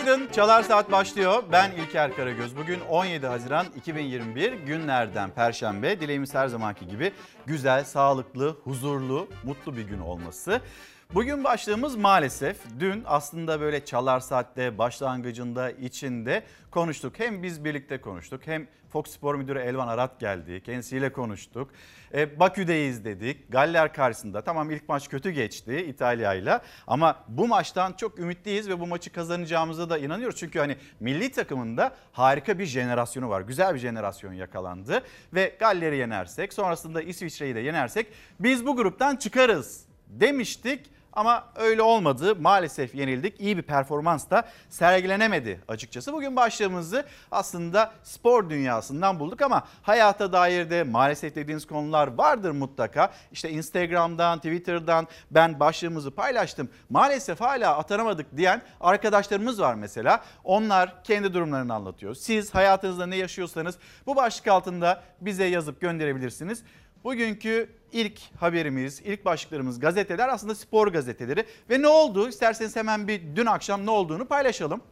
Günaydın. Çalar Saat başlıyor. Ben İlker Karagöz. Bugün 17 Haziran 2021 günlerden Perşembe. Dileğimiz her zamanki gibi güzel, sağlıklı, huzurlu, mutlu bir gün olması. Bugün başlığımız maalesef dün aslında böyle Çalar Saat'te başlangıcında içinde konuştuk. Hem biz birlikte konuştuk hem Fox Spor Müdürü Elvan Arat geldi. Kendisiyle konuştuk. E, Bakü'deyiz dedik. Galler karşısında tamam ilk maç kötü geçti İtalya ile ama bu maçtan çok ümitliyiz ve bu maçı kazanacağımıza da inanıyoruz. Çünkü hani milli takımında harika bir jenerasyonu var. Güzel bir jenerasyon yakalandı ve Galler'i yenersek sonrasında İsviçre'yi de yenersek biz bu gruptan çıkarız demiştik. Ama öyle olmadı. Maalesef yenildik. İyi bir performans da sergilenemedi açıkçası. Bugün başlığımızı aslında spor dünyasından bulduk ama hayata dair de maalesef dediğiniz konular vardır mutlaka. İşte Instagram'dan, Twitter'dan ben başlığımızı paylaştım. Maalesef hala atanamadık diyen arkadaşlarımız var mesela. Onlar kendi durumlarını anlatıyor. Siz hayatınızda ne yaşıyorsanız bu başlık altında bize yazıp gönderebilirsiniz. Bugünkü ilk haberimiz, ilk başlıklarımız gazeteler aslında spor gazeteleri. Ve ne oldu? İsterseniz hemen bir dün akşam ne olduğunu paylaşalım.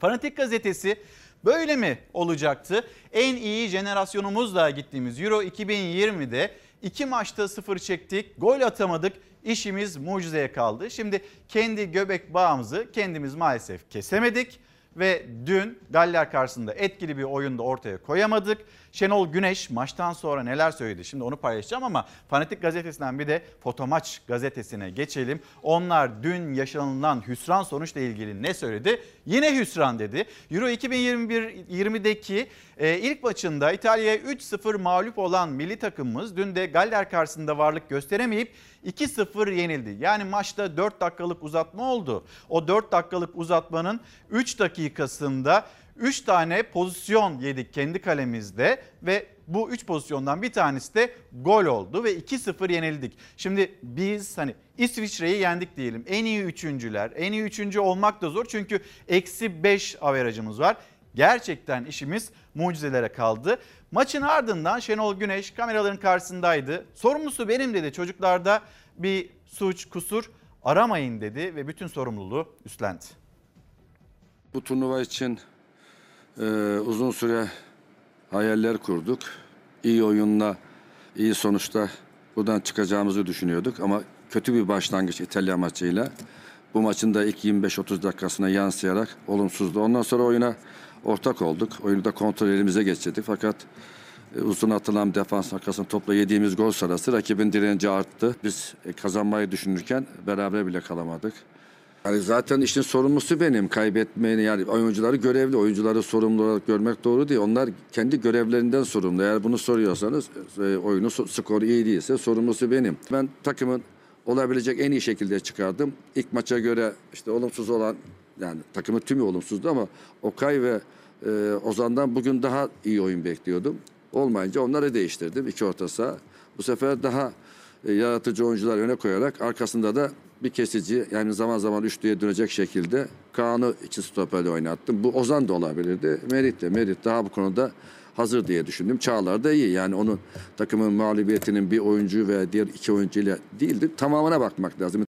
Fanatik gazetesi böyle mi olacaktı? En iyi jenerasyonumuzla gittiğimiz Euro 2020'de iki maçta sıfır çektik, gol atamadık. İşimiz mucizeye kaldı. Şimdi kendi göbek bağımızı kendimiz maalesef kesemedik ve dün Galler karşısında etkili bir oyunda ortaya koyamadık. Şenol Güneş maçtan sonra neler söyledi şimdi onu paylaşacağım ama Fanatik gazetesinden bir de Fotomaç gazetesine geçelim. Onlar dün yaşanılan hüsran sonuçla ilgili ne söyledi? Yine hüsran dedi. Euro 2021-20'deki e, ilk maçında İtalya'ya 3-0 mağlup olan milli takımımız dün de Galler karşısında varlık gösteremeyip 2-0 yenildi. Yani maçta 4 dakikalık uzatma oldu. O 4 dakikalık uzatmanın 3 dakikasında 3 tane pozisyon yedik kendi kalemizde ve bu 3 pozisyondan bir tanesi de gol oldu ve 2-0 yenildik. Şimdi biz hani İsviçre'yi yendik diyelim. En iyi üçüncüler, en iyi üçüncü olmak da zor çünkü eksi 5 averajımız var. Gerçekten işimiz mucizelere kaldı. Maçın ardından Şenol Güneş kameraların karşısındaydı. Sorumlusu benim dedi. Çocuklarda bir suç, kusur aramayın dedi ve bütün sorumluluğu üstlendi. Bu turnuva için e, uzun süre hayaller kurduk. İyi oyunla, iyi sonuçta buradan çıkacağımızı düşünüyorduk ama kötü bir başlangıç İtalya maçıyla. Bu maçın da ilk 25-30 dakikasına yansıyarak olumsuzdu. Ondan sonra oyuna ortak olduk. Oyunu da kontrol elimize geçirdik fakat e, uzun atılan defans arkasını topla yediğimiz gol sırası rakibin direnci arttı. Biz e, kazanmayı düşünürken beraber bile kalamadık. Yani zaten işin sorumlusu benim. Kaybetmeyeni yani oyuncuları görevli, oyuncuları sorumlu olarak görmek doğru değil. Onlar kendi görevlerinden sorumlu. Eğer bunu soruyorsanız e, oyunu skoru iyi değilse sorumlusu benim. Ben takımın olabilecek en iyi şekilde çıkardım. İlk maça göre işte olumsuz olan yani takımın tümü olumsuzdu ama Okay ve e, Ozan'dan bugün daha iyi oyun bekliyordum. Olmayınca onları değiştirdim. iki orta saha. Bu sefer daha e, yaratıcı oyuncular öne koyarak arkasında da bir kesici yani zaman zaman üçlüye dönecek şekilde Kaan'ı iki stoperle oynattım. Bu Ozan da olabilirdi. Merit de. Merit daha bu konuda hazır diye düşündüm. Çağlar da iyi. Yani onun takımın mağlubiyetinin bir oyuncu ve diğer iki oyuncuyla değildi. Tamamına bakmak lazım.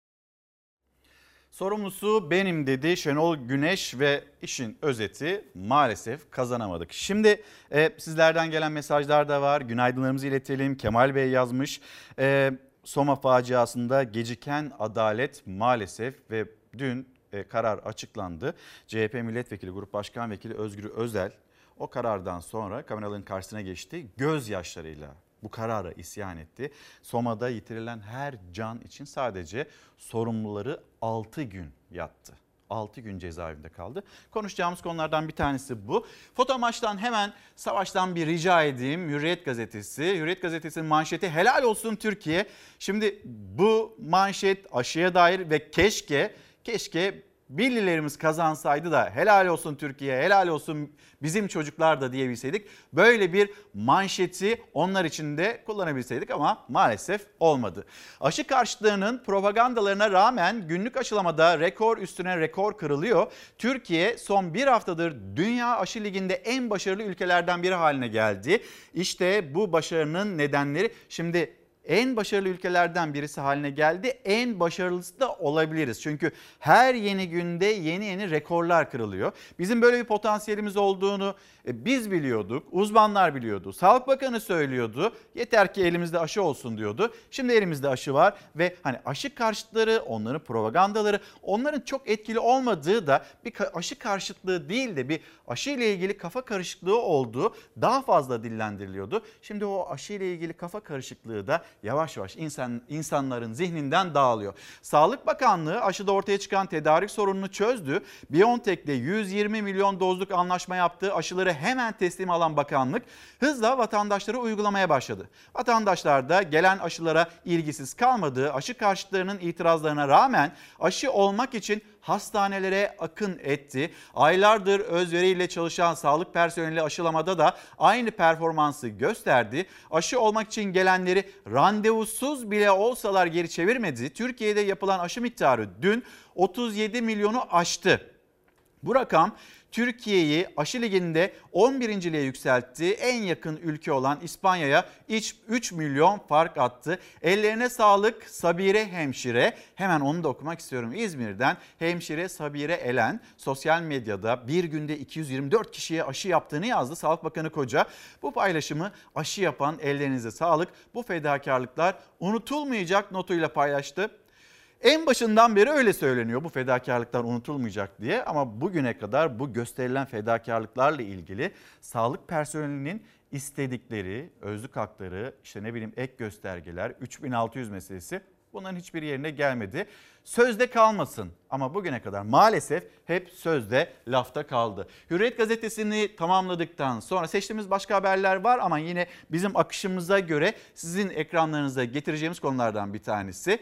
Sorumlusu benim dedi Şenol Güneş ve işin özeti maalesef kazanamadık. Şimdi e, sizlerden gelen mesajlar da var. Günaydınlarımızı iletelim. Kemal Bey yazmış. E, Soma faciasında geciken adalet maalesef ve dün e, karar açıklandı. CHP Milletvekili Grup Başkan Vekili Özgür Özel o karardan sonra kameraların karşısına geçti. Gözyaşlarıyla bu karara isyan etti. Soma'da yitirilen her can için sadece sorumluları 6 gün yattı. 6 gün cezaevinde kaldı. Konuşacağımız konulardan bir tanesi bu. Foto maçtan hemen savaştan bir rica edeyim. Hürriyet gazetesi. Hürriyet gazetesinin manşeti helal olsun Türkiye. Şimdi bu manşet aşıya dair ve keşke keşke Millilerimiz kazansaydı da helal olsun Türkiye, helal olsun bizim çocuklar da diyebilseydik. Böyle bir manşeti onlar için de kullanabilseydik ama maalesef olmadı. Aşı karşıtlığının propagandalarına rağmen günlük aşılamada rekor üstüne rekor kırılıyor. Türkiye son bir haftadır Dünya Aşı Ligi'nde en başarılı ülkelerden biri haline geldi. İşte bu başarının nedenleri şimdi en başarılı ülkelerden birisi haline geldi. En başarılısı da olabiliriz. Çünkü her yeni günde yeni yeni rekorlar kırılıyor. Bizim böyle bir potansiyelimiz olduğunu e, biz biliyorduk, uzmanlar biliyordu. Sağlık Bakanı söylüyordu. Yeter ki elimizde aşı olsun diyordu. Şimdi elimizde aşı var ve hani aşı karşıtları, onların propagandaları, onların çok etkili olmadığı da bir aşı karşıtlığı değil de bir aşı ile ilgili kafa karışıklığı olduğu daha fazla dillendiriliyordu. Şimdi o aşı ile ilgili kafa karışıklığı da yavaş yavaş insan insanların zihninden dağılıyor. Sağlık Bakanlığı aşıda ortaya çıkan tedarik sorununu çözdü. BioNTech'le 120 milyon dozluk anlaşma yaptığı aşıları hemen teslim alan bakanlık hızla vatandaşlara uygulamaya başladı. Vatandaşlar da gelen aşılara ilgisiz kalmadığı aşı karşıtlarının itirazlarına rağmen aşı olmak için hastanelere akın etti. Aylardır özveriyle çalışan sağlık personeli aşılamada da aynı performansı gösterdi. Aşı olmak için gelenleri randevusuz bile olsalar geri çevirmedi. Türkiye'de yapılan aşı miktarı dün 37 milyonu aştı. Bu rakam Türkiye'yi aşı liginde 11. liğe yükseltti. En yakın ülke olan İspanya'ya 3 milyon fark attı. Ellerine sağlık Sabire Hemşire. Hemen onu da okumak istiyorum. İzmir'den hemşire Sabire Elen sosyal medyada bir günde 224 kişiye aşı yaptığını yazdı Sağlık Bakanı Koca. Bu paylaşımı aşı yapan ellerinize sağlık. Bu fedakarlıklar unutulmayacak notuyla paylaştı. En başından beri öyle söyleniyor bu fedakarlıklar unutulmayacak diye ama bugüne kadar bu gösterilen fedakarlıklarla ilgili sağlık personelinin istedikleri özlük hakları işte ne bileyim ek göstergeler 3600 meselesi bunların hiçbir yerine gelmedi. Sözde kalmasın ama bugüne kadar maalesef hep sözde lafta kaldı. Hürriyet gazetesini tamamladıktan sonra seçtiğimiz başka haberler var ama yine bizim akışımıza göre sizin ekranlarınıza getireceğimiz konulardan bir tanesi.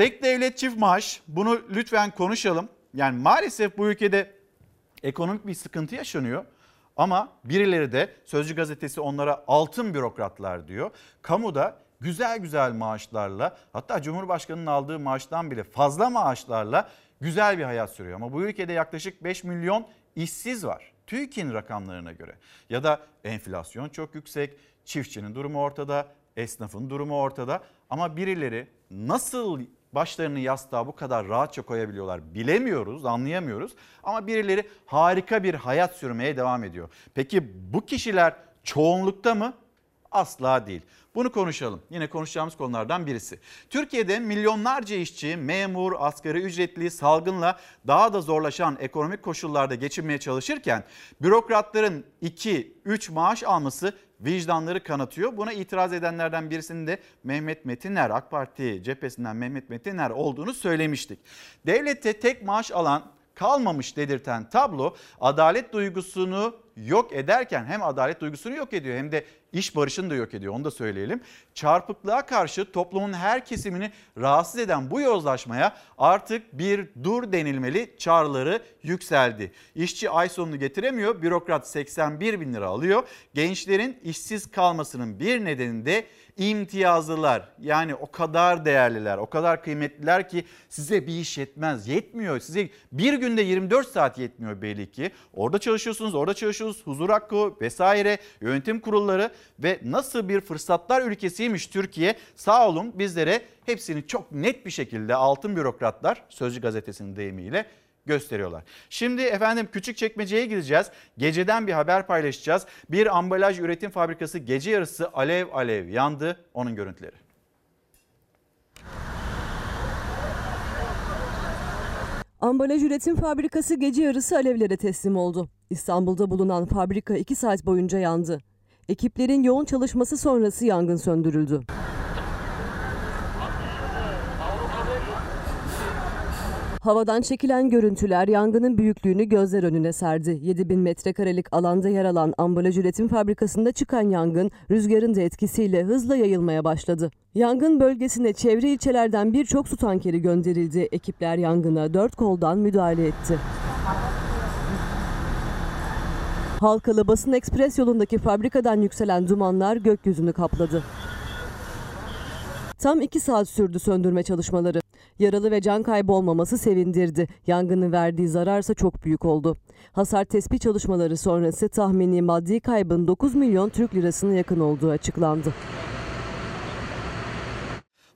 Tek devlet çift maaş bunu lütfen konuşalım. Yani maalesef bu ülkede ekonomik bir sıkıntı yaşanıyor. Ama birileri de Sözcü gazetesi onlara altın bürokratlar diyor. Kamuda güzel güzel maaşlarla hatta Cumhurbaşkanı'nın aldığı maaştan bile fazla maaşlarla güzel bir hayat sürüyor. Ama bu ülkede yaklaşık 5 milyon işsiz var. TÜİK'in rakamlarına göre. Ya da enflasyon çok yüksek, çiftçinin durumu ortada, esnafın durumu ortada. Ama birileri nasıl başlarını yastığa bu kadar rahatça koyabiliyorlar bilemiyoruz, anlayamıyoruz. Ama birileri harika bir hayat sürmeye devam ediyor. Peki bu kişiler çoğunlukta mı? Asla değil. Bunu konuşalım. Yine konuşacağımız konulardan birisi. Türkiye'de milyonlarca işçi, memur, asgari ücretli, salgınla daha da zorlaşan ekonomik koşullarda geçinmeye çalışırken bürokratların 2-3 maaş alması vicdanları kanatıyor. Buna itiraz edenlerden birisinin de Mehmet Metiner, AK Parti cephesinden Mehmet Metiner olduğunu söylemiştik. Devlette tek maaş alan kalmamış dedirten tablo adalet duygusunu yok ederken hem adalet duygusunu yok ediyor hem de iş barışını da yok ediyor onu da söyleyelim. Çarpıklığa karşı toplumun her kesimini rahatsız eden bu yozlaşmaya artık bir dur denilmeli çağrıları yükseldi. İşçi ay sonunu getiremiyor bürokrat 81 bin lira alıyor. Gençlerin işsiz kalmasının bir nedeni de imtiyazlılar yani o kadar değerliler, o kadar kıymetliler ki size bir iş yetmez. Yetmiyor. Size bir günde 24 saat yetmiyor belli ki. Orada çalışıyorsunuz, orada çalışıyorsunuz. Huzur hakkı vesaire, yönetim kurulları ve nasıl bir fırsatlar ülkesiymiş Türkiye. Sağ olun bizlere hepsini çok net bir şekilde altın bürokratlar Sözcü gazetesinin deyimiyle gösteriyorlar. Şimdi efendim küçük çekmeceye gideceğiz. Geceden bir haber paylaşacağız. Bir ambalaj üretim fabrikası gece yarısı alev alev yandı. Onun görüntüleri. Ambalaj üretim fabrikası gece yarısı alevlere teslim oldu. İstanbul'da bulunan fabrika 2 saat boyunca yandı. Ekiplerin yoğun çalışması sonrası yangın söndürüldü. Havadan çekilen görüntüler yangının büyüklüğünü gözler önüne serdi. 7000 metrekarelik alanda yer alan ambalaj üretim fabrikasında çıkan yangın rüzgarın da etkisiyle hızla yayılmaya başladı. Yangın bölgesine çevre ilçelerden birçok su tankeri gönderildi. Ekipler yangına dört koldan müdahale etti. Halkalı Basın Ekspres yolundaki fabrikadan yükselen dumanlar gökyüzünü kapladı. Tam iki saat sürdü söndürme çalışmaları. Yaralı ve can kaybı olmaması sevindirdi. Yangının verdiği zararsa çok büyük oldu. Hasar tespit çalışmaları sonrası tahmini maddi kaybın 9 milyon Türk lirasına yakın olduğu açıklandı.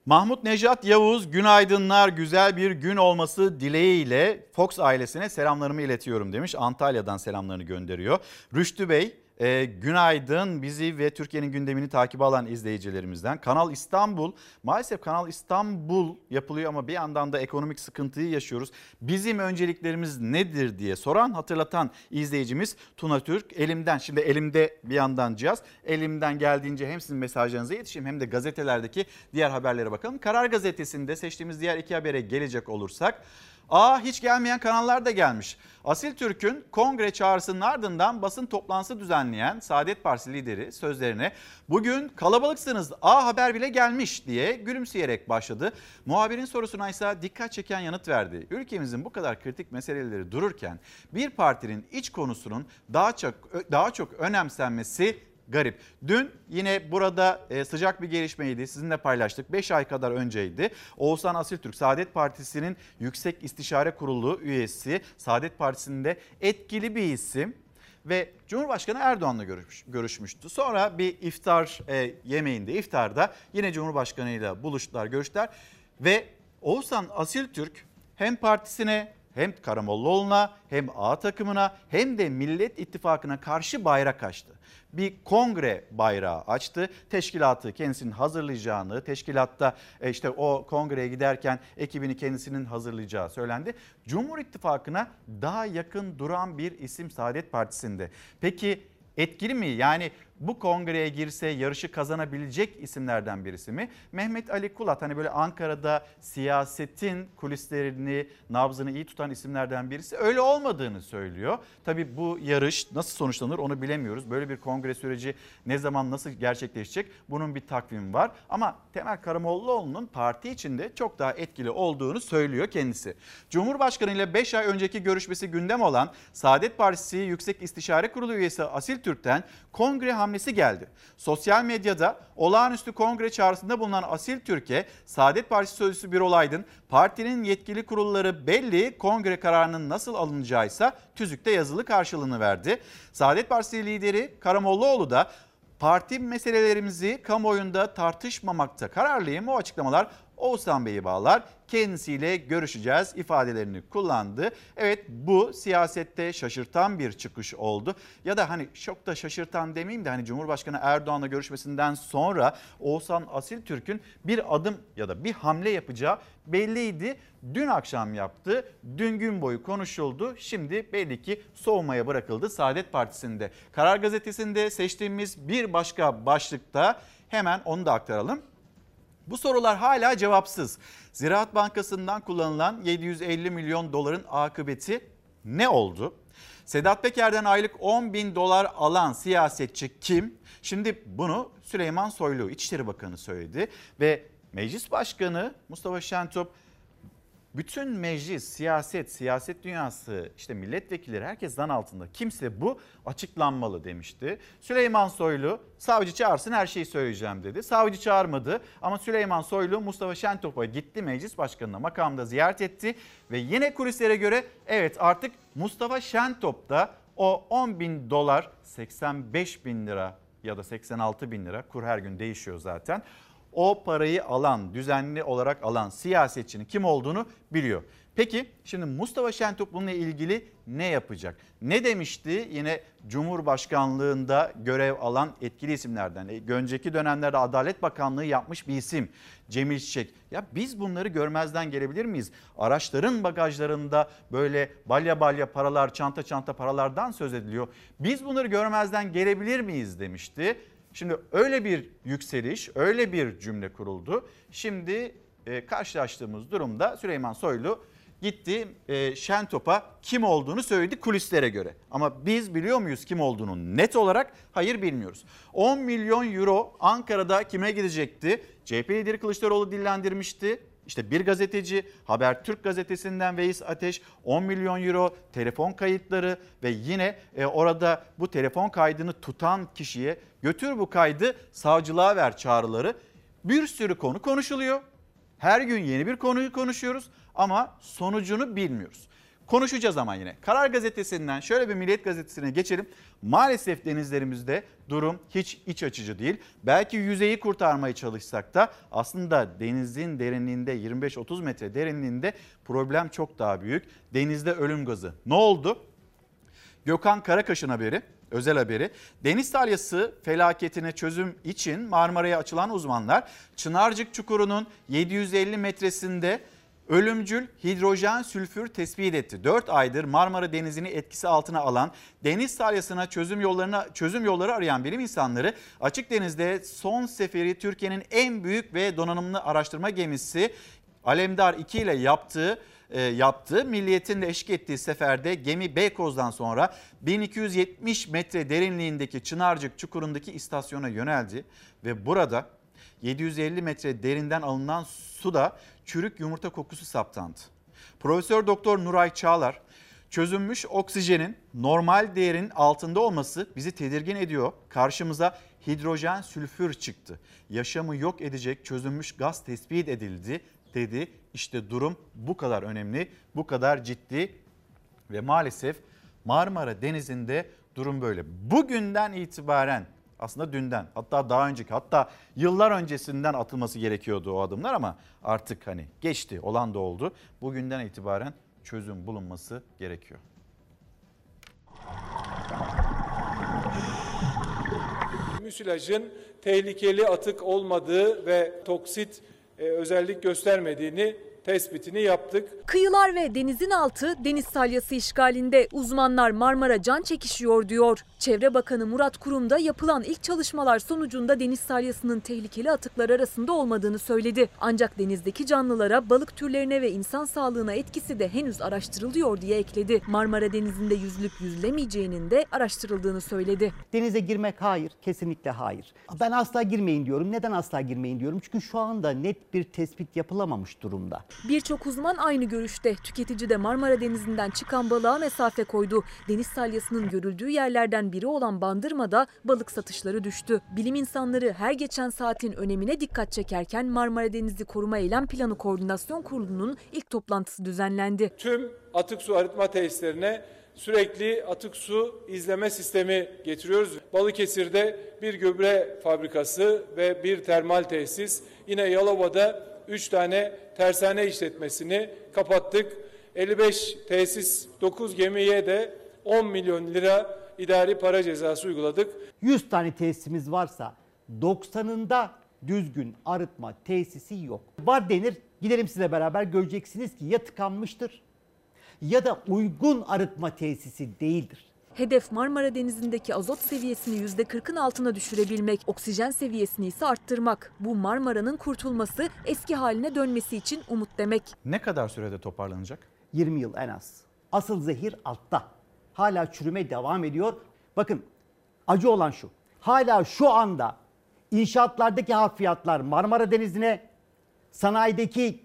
Mahmut Nejat Yavuz günaydınlar güzel bir gün olması dileğiyle Fox ailesine selamlarımı iletiyorum demiş. Antalya'dan selamlarını gönderiyor. Rüştü Bey e, günaydın bizi ve Türkiye'nin gündemini takip alan izleyicilerimizden. Kanal İstanbul maalesef Kanal İstanbul yapılıyor ama bir yandan da ekonomik sıkıntıyı yaşıyoruz. Bizim önceliklerimiz nedir diye soran hatırlatan izleyicimiz Tuna Türk. Elimden şimdi elimde bir yandan cihaz elimden geldiğince hem sizin mesajlarınıza yetişeyim hem de gazetelerdeki diğer haberlere bakalım. Karar Gazetesi'nde seçtiğimiz diğer iki habere gelecek olursak Aa hiç gelmeyen kanallar da gelmiş. Asil Türk'ün kongre çağrısının ardından basın toplantısı düzenleyen Saadet Partisi lideri sözlerine bugün kalabalıksınız A haber bile gelmiş diye gülümseyerek başladı. Muhabirin sorusuna ise dikkat çeken yanıt verdi. Ülkemizin bu kadar kritik meseleleri dururken bir partinin iç konusunun daha çok daha çok önemsenmesi garip. Dün yine burada e, sıcak bir gelişmeydi. Sizinle paylaştık. 5 ay kadar önceydi. Oğuzhan Asiltürk Saadet Partisi'nin Yüksek İstişare Kurulu üyesi. Saadet Partisi'nde etkili bir isim ve Cumhurbaşkanı Erdoğan'la görüş, görüşmüştü. Sonra bir iftar e, yemeğinde, iftarda yine Cumhurbaşkanı ile buluştular, görüştüler ve Oğuzhan Asiltürk hem partisine hem Karamollaoğlu'na hem A takımına hem de Millet İttifakı'na karşı bayrak açtı bir kongre bayrağı açtı. Teşkilatı kendisinin hazırlayacağını, teşkilatta e, işte o kongreye giderken ekibini kendisinin hazırlayacağı söylendi. Cumhur İttifakı'na daha yakın duran bir isim Saadet Partisi'nde. Peki etkili mi? Yani bu kongreye girse yarışı kazanabilecek isimlerden birisi mi? Mehmet Ali Kulat hani böyle Ankara'da siyasetin kulislerini, nabzını iyi tutan isimlerden birisi öyle olmadığını söylüyor. Tabii bu yarış nasıl sonuçlanır onu bilemiyoruz. Böyle bir kongre süreci ne zaman nasıl gerçekleşecek bunun bir takvimi var. Ama Temel Karamollaoğlu'nun parti içinde çok daha etkili olduğunu söylüyor kendisi. Cumhurbaşkanı ile 5 ay önceki görüşmesi gündem olan Saadet Partisi Yüksek İstişare Kurulu üyesi Asil Türk'ten kongre hamlesi geldi. Sosyal medyada olağanüstü kongre çağrısında bulunan Asil Türkiye, Saadet Partisi sözcüsü bir olaydın. Partinin yetkili kurulları belli, kongre kararının nasıl alınacağı ise tüzükte yazılı karşılığını verdi. Saadet Partisi lideri Karamollaoğlu da parti meselelerimizi kamuoyunda tartışmamakta kararlıyım. O açıklamalar Oğuzhan Bey'i bağlar kendisiyle görüşeceğiz ifadelerini kullandı. Evet bu siyasette şaşırtan bir çıkış oldu. Ya da hani çok da şaşırtan demeyeyim de hani Cumhurbaşkanı Erdoğan'la görüşmesinden sonra Oğuzhan Asil Türk'ün bir adım ya da bir hamle yapacağı belliydi. Dün akşam yaptı. Dün gün boyu konuşuldu. Şimdi belli ki soğumaya bırakıldı Saadet Partisi'nde. Karar Gazetesi'nde seçtiğimiz bir başka başlıkta hemen onu da aktaralım. Bu sorular hala cevapsız. Ziraat Bankası'ndan kullanılan 750 milyon doların akıbeti ne oldu? Sedat Peker'den aylık 10 bin dolar alan siyasetçi kim? Şimdi bunu Süleyman Soylu İçişleri Bakanı söyledi ve Meclis Başkanı Mustafa Şentop bütün meclis, siyaset, siyaset dünyası, işte milletvekilleri herkes zan altında. Kimse bu açıklanmalı demişti. Süleyman Soylu savcı çağırsın her şeyi söyleyeceğim dedi. Savcı çağırmadı ama Süleyman Soylu Mustafa Şentop'a gitti meclis başkanına makamda ziyaret etti. Ve yine kulislere göre evet artık Mustafa Şentop da o 10 bin dolar 85 bin lira ya da 86 bin lira kur her gün değişiyor zaten o parayı alan, düzenli olarak alan siyasetçinin kim olduğunu biliyor. Peki şimdi Mustafa Şentop bununla ilgili ne yapacak? Ne demişti yine Cumhurbaşkanlığında görev alan etkili isimlerden. E, önceki dönemlerde Adalet Bakanlığı yapmış bir isim Cemil Çiçek. Ya biz bunları görmezden gelebilir miyiz? Araçların bagajlarında böyle balya balya paralar, çanta çanta paralardan söz ediliyor. Biz bunları görmezden gelebilir miyiz demişti. Şimdi öyle bir yükseliş, öyle bir cümle kuruldu. Şimdi e, karşılaştığımız durumda Süleyman Soylu gitti e, Şentop'a kim olduğunu söyledi kulislere göre. Ama biz biliyor muyuz kim olduğunu net olarak? Hayır bilmiyoruz. 10 milyon euro Ankara'da kime gidecekti? CHP lideri Kılıçdaroğlu dillendirmişti. İşte bir gazeteci Habertürk gazetesinden Veys Ateş 10 milyon euro telefon kayıtları ve yine e, orada bu telefon kaydını tutan kişiye götür bu kaydı savcılığa ver çağrıları. Bir sürü konu konuşuluyor. Her gün yeni bir konuyu konuşuyoruz ama sonucunu bilmiyoruz. Konuşacağız ama yine. Karar Gazetesi'nden şöyle bir Milliyet Gazetesi'ne geçelim. Maalesef denizlerimizde durum hiç iç açıcı değil. Belki yüzeyi kurtarmaya çalışsak da aslında denizin derinliğinde 25-30 metre derinliğinde problem çok daha büyük. Denizde ölüm gazı. Ne oldu? Gökhan Karakaş'ın haberi, özel haberi. Deniz salyası felaketine çözüm için Marmara'ya açılan uzmanlar Çınarcık Çukuru'nun 750 metresinde ölümcül hidrojen sülfür tespit etti. 4 aydır Marmara Denizi'ni etkisi altına alan deniz salyasına çözüm yollarına çözüm yolları arayan bilim insanları Açık Deniz'de son seferi Türkiye'nin en büyük ve donanımlı araştırma gemisi Alemdar 2 ile yaptığı e, yaptı. Milliyetin de eşlik ettiği seferde gemi Beykoz'dan sonra 1270 metre derinliğindeki Çınarcık çukurundaki istasyona yöneldi ve burada 750 metre derinden alınan suda çürük yumurta kokusu saptandı. Profesör Doktor Nuray Çağlar çözünmüş oksijenin normal değerin altında olması bizi tedirgin ediyor. Karşımıza hidrojen sülfür çıktı. Yaşamı yok edecek çözünmüş gaz tespit edildi dedi. İşte durum bu kadar önemli, bu kadar ciddi ve maalesef Marmara Denizi'nde durum böyle. Bugünden itibaren aslında dünden hatta daha önceki hatta yıllar öncesinden atılması gerekiyordu o adımlar ama artık hani geçti olan da oldu. Bugünden itibaren çözüm bulunması gerekiyor. Müsilajın tehlikeli atık olmadığı ve toksit e, özellik göstermediğini tespitini yaptık. Kıyılar ve denizin altı deniz salyası işgalinde uzmanlar Marmara can çekişiyor diyor. Çevre Bakanı Murat Kurum da yapılan ilk çalışmalar sonucunda deniz salyasının tehlikeli atıklar arasında olmadığını söyledi. Ancak denizdeki canlılara, balık türlerine ve insan sağlığına etkisi de henüz araştırılıyor diye ekledi. Marmara Denizi'nde yüzülüp yüzülemeyeceğinin de araştırıldığını söyledi. Denize girmek hayır, kesinlikle hayır. Ben asla girmeyin diyorum. Neden asla girmeyin diyorum? Çünkü şu anda net bir tespit yapılamamış durumda. Birçok uzman aynı görüşte. Tüketici de Marmara Denizi'nden çıkan balığa mesafe koydu. Deniz salyasının görüldüğü yerlerden biri olan Bandırma'da balık satışları düştü. Bilim insanları her geçen saatin önemine dikkat çekerken Marmara Denizi Koruma Eylem Planı Koordinasyon Kurulu'nun ilk toplantısı düzenlendi. Tüm atık su arıtma tesislerine sürekli atık su izleme sistemi getiriyoruz. Balıkesir'de bir gübre fabrikası ve bir termal tesis. Yine Yalova'da 3 tane tersane işletmesini kapattık. 55 tesis 9 gemiye de 10 milyon lira idari para cezası uyguladık. 100 tane tesisimiz varsa 90'ında düzgün arıtma tesisi yok. Var denir. Gidelim size beraber göreceksiniz ki ya tıkanmıştır ya da uygun arıtma tesisi değildir. Hedef Marmara Denizi'ndeki azot seviyesini %40'ın altına düşürebilmek, oksijen seviyesini ise arttırmak. Bu Marmara'nın kurtulması, eski haline dönmesi için umut demek. Ne kadar sürede toparlanacak? 20 yıl en az. Asıl zehir altta. Hala çürüme devam ediyor. Bakın acı olan şu. Hala şu anda inşaatlardaki harfiyatlar Marmara Denizi'ne, sanayideki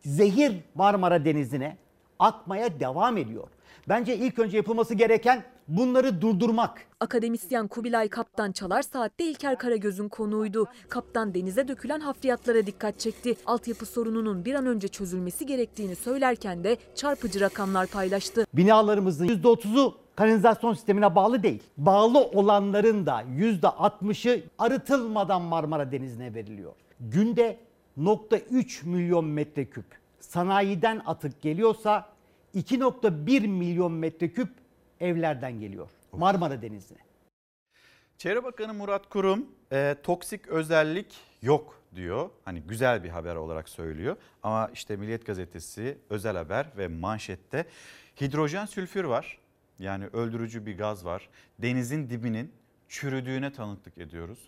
zehir Marmara Denizi'ne akmaya devam ediyor. Bence ilk önce yapılması gereken bunları durdurmak. Akademisyen Kubilay Kaptan Çalar Saat'te İlker Karagöz'ün konuğuydu. Kaptan denize dökülen hafriyatlara dikkat çekti. Altyapı sorununun bir an önce çözülmesi gerektiğini söylerken de çarpıcı rakamlar paylaştı. Binalarımızın %30'u kanalizasyon sistemine bağlı değil. Bağlı olanların da %60'ı arıtılmadan Marmara Denizi'ne veriliyor. Günde 0.3 milyon metreküp sanayiden atık geliyorsa 2.1 milyon metreküp evlerden geliyor Marmara Denizi'ne. Çevre Bakanı Murat Kurum e, toksik özellik yok diyor. Hani güzel bir haber olarak söylüyor. Ama işte Milliyet Gazetesi özel haber ve manşette hidrojen sülfür var. Yani öldürücü bir gaz var. Denizin dibinin çürüdüğüne tanıklık ediyoruz.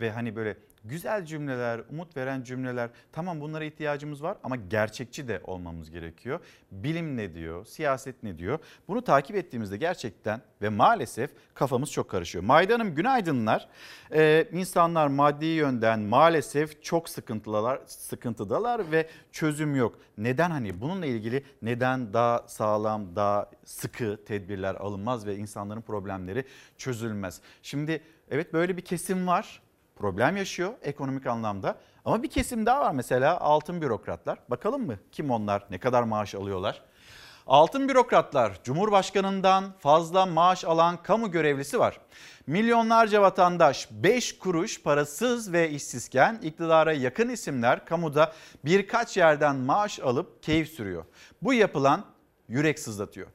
Ve hani böyle güzel cümleler, umut veren cümleler tamam bunlara ihtiyacımız var ama gerçekçi de olmamız gerekiyor. Bilim ne diyor, siyaset ne diyor? Bunu takip ettiğimizde gerçekten ve maalesef kafamız çok karışıyor. Maydanım günaydınlar. Ee, insanlar maddi yönden maalesef çok sıkıntılar, sıkıntıdalar ve çözüm yok. Neden hani bununla ilgili neden daha sağlam, daha sıkı tedbirler alınmaz ve insanların problemleri çözülmez? Şimdi evet böyle bir kesim var problem yaşıyor ekonomik anlamda. Ama bir kesim daha var mesela altın bürokratlar. Bakalım mı kim onlar, ne kadar maaş alıyorlar? Altın bürokratlar Cumhurbaşkanından fazla maaş alan kamu görevlisi var. Milyonlarca vatandaş 5 kuruş parasız ve işsizken iktidara yakın isimler kamuda birkaç yerden maaş alıp keyif sürüyor. Bu yapılan yürek sızlatıyor.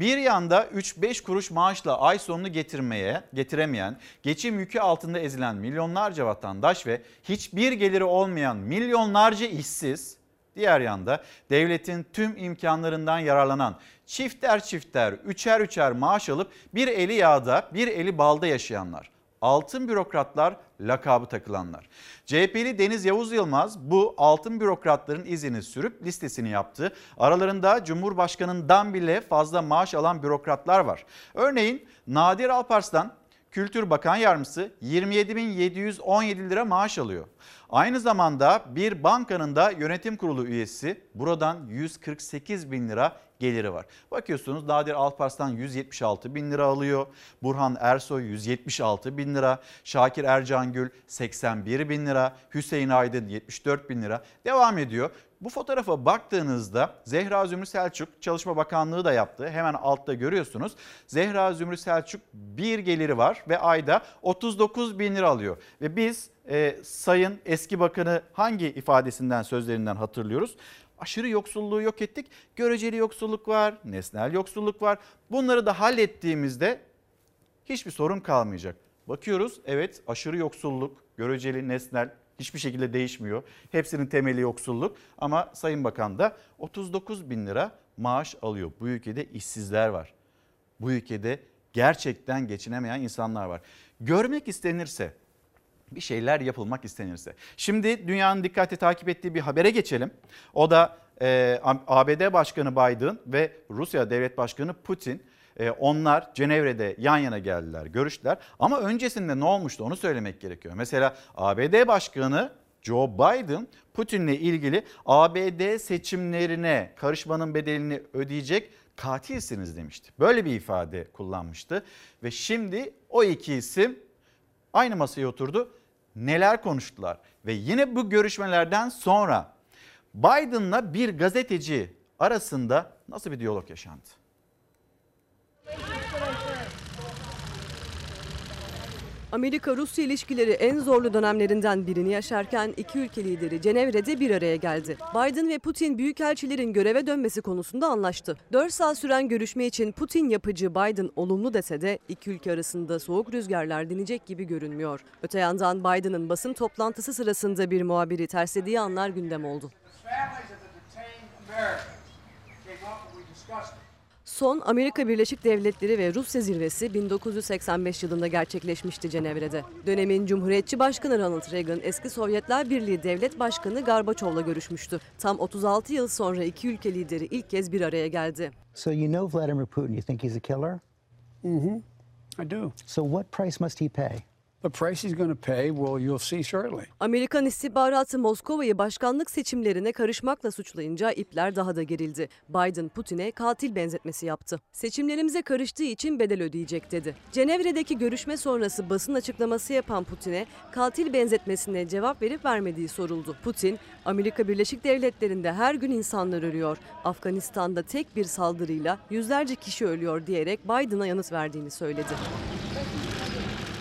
Bir yanda 3-5 kuruş maaşla ay sonunu getirmeye getiremeyen, geçim yükü altında ezilen milyonlarca vatandaş ve hiçbir geliri olmayan milyonlarca işsiz, diğer yanda devletin tüm imkanlarından yararlanan çifter çifter, üçer üçer maaş alıp bir eli yağda, bir eli balda yaşayanlar. Altın bürokratlar lakabı takılanlar. CHP'li Deniz Yavuz Yılmaz bu altın bürokratların izini sürüp listesini yaptı. Aralarında Cumhurbaşkanından bile fazla maaş alan bürokratlar var. Örneğin Nadir Alparslan Kültür Bakan Yardımcısı 27.717 lira maaş alıyor. Aynı zamanda bir bankanın da yönetim kurulu üyesi buradan 148 bin lira geliri var. Bakıyorsunuz Nadir Alparslan 176 bin lira alıyor. Burhan Ersoy 176 bin lira. Şakir Ercangül 81 bin lira. Hüseyin Aydın 74 bin lira. Devam ediyor. Bu fotoğrafa baktığınızda Zehra Zümrü Selçuk Çalışma Bakanlığı da yaptı. Hemen altta görüyorsunuz. Zehra Zümrü Selçuk bir geliri var ve ayda 39 bin lira alıyor. Ve biz e, Sayın eski bakanı hangi ifadesinden sözlerinden hatırlıyoruz? aşırı yoksulluğu yok ettik. Göreceli yoksulluk var, nesnel yoksulluk var. Bunları da hallettiğimizde hiçbir sorun kalmayacak. Bakıyoruz evet aşırı yoksulluk, göreceli, nesnel hiçbir şekilde değişmiyor. Hepsinin temeli yoksulluk ama Sayın Bakan da 39 bin lira maaş alıyor. Bu ülkede işsizler var. Bu ülkede gerçekten geçinemeyen insanlar var. Görmek istenirse bir şeyler yapılmak istenirse. Şimdi dünyanın dikkatli takip ettiği bir habere geçelim. O da e, ABD Başkanı Biden ve Rusya Devlet Başkanı Putin. E, onlar Cenevre'de yan yana geldiler, görüştüler. Ama öncesinde ne olmuştu onu söylemek gerekiyor. Mesela ABD Başkanı Joe Biden Putin'le ilgili ABD seçimlerine karışmanın bedelini ödeyecek katilsiniz demişti. Böyle bir ifade kullanmıştı ve şimdi o iki isim aynı masaya oturdu neler konuştular ve yine bu görüşmelerden sonra Biden'la bir gazeteci arasında nasıl bir diyalog yaşandı? Amerika-Rusya ilişkileri en zorlu dönemlerinden birini yaşarken iki ülke lideri Cenevre'de bir araya geldi. Biden ve Putin büyükelçilerin göreve dönmesi konusunda anlaştı. 4 saat süren görüşme için Putin yapıcı Biden olumlu dese de iki ülke arasında soğuk rüzgarlar dinecek gibi görünmüyor. Öte yandan Biden'ın basın toplantısı sırasında bir muhabiri terslediği anlar gündem oldu. Son Amerika Birleşik Devletleri ve Rusya zirvesi 1985 yılında gerçekleşmişti Cenevre'de. Dönemin Cumhuriyetçi Başkanı Ronald Reagan eski Sovyetler Birliği Devlet Başkanı Gorbaçov'la görüşmüştü. Tam 36 yıl sonra iki ülke lideri ilk kez bir araya geldi. So you know Vladimir Putin, you think he's a killer? Mm-hmm. I do. So what price must he pay? Amerikan istihbaratı Moskova'yı başkanlık seçimlerine karışmakla suçlayınca ipler daha da gerildi. Biden Putin'e katil benzetmesi yaptı. Seçimlerimize karıştığı için bedel ödeyecek dedi. Cenevre'deki görüşme sonrası basın açıklaması yapan Putin'e katil benzetmesine cevap verip vermediği soruldu. Putin, Amerika Birleşik Devletleri'nde her gün insanlar ölüyor. Afganistan'da tek bir saldırıyla yüzlerce kişi ölüyor diyerek Biden'a yanıt verdiğini söyledi.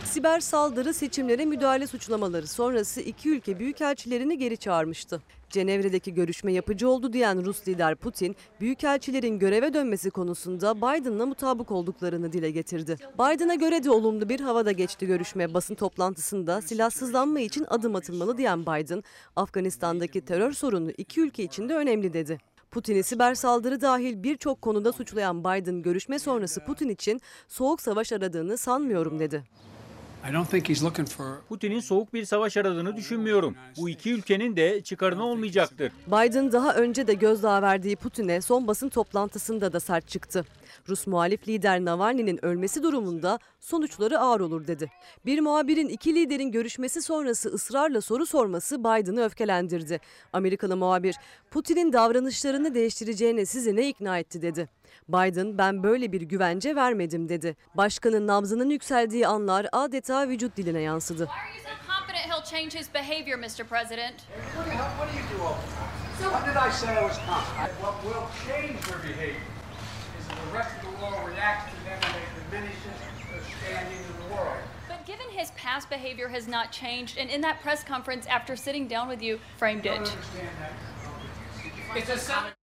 Siber saldırı seçimlere müdahale suçlamaları sonrası iki ülke büyükelçilerini geri çağırmıştı. Cenevre'deki görüşme yapıcı oldu diyen Rus lider Putin, büyükelçilerin göreve dönmesi konusunda Biden'la mutabık olduklarını dile getirdi. Biden'a göre de olumlu bir havada geçti görüşme. Basın toplantısında silahsızlanma için adım atılmalı diyen Biden, Afganistan'daki terör sorunu iki ülke için de önemli dedi. Putin'i siber saldırı dahil birçok konuda suçlayan Biden görüşme sonrası Putin için soğuk savaş aradığını sanmıyorum dedi. Putin'in soğuk bir savaş aradığını düşünmüyorum. Bu iki ülkenin de çıkarına olmayacaktır. Biden daha önce de gözdağı verdiği Putin'e son basın toplantısında da sert çıktı. Rus muhalif lider Navalny'nin ölmesi durumunda sonuçları ağır olur dedi. Bir muhabirin iki liderin görüşmesi sonrası ısrarla soru sorması Biden'ı öfkelendirdi. Amerikalı muhabir, Putin'in davranışlarını değiştireceğine sizi ne ikna etti dedi. Biden ben böyle bir güvence vermedim dedi. Başkanın nabzının yükseldiği anlar adeta vücut diline yansıdı. he'll change his behavior, Mr. President. What do you, what do you do over time? What did I say I was confident? What will change their behavior? the rest of the world reacts to them and they diminish their standing in the world. But given his past behavior has not changed, and in that press conference after sitting down with you, framed it. It's a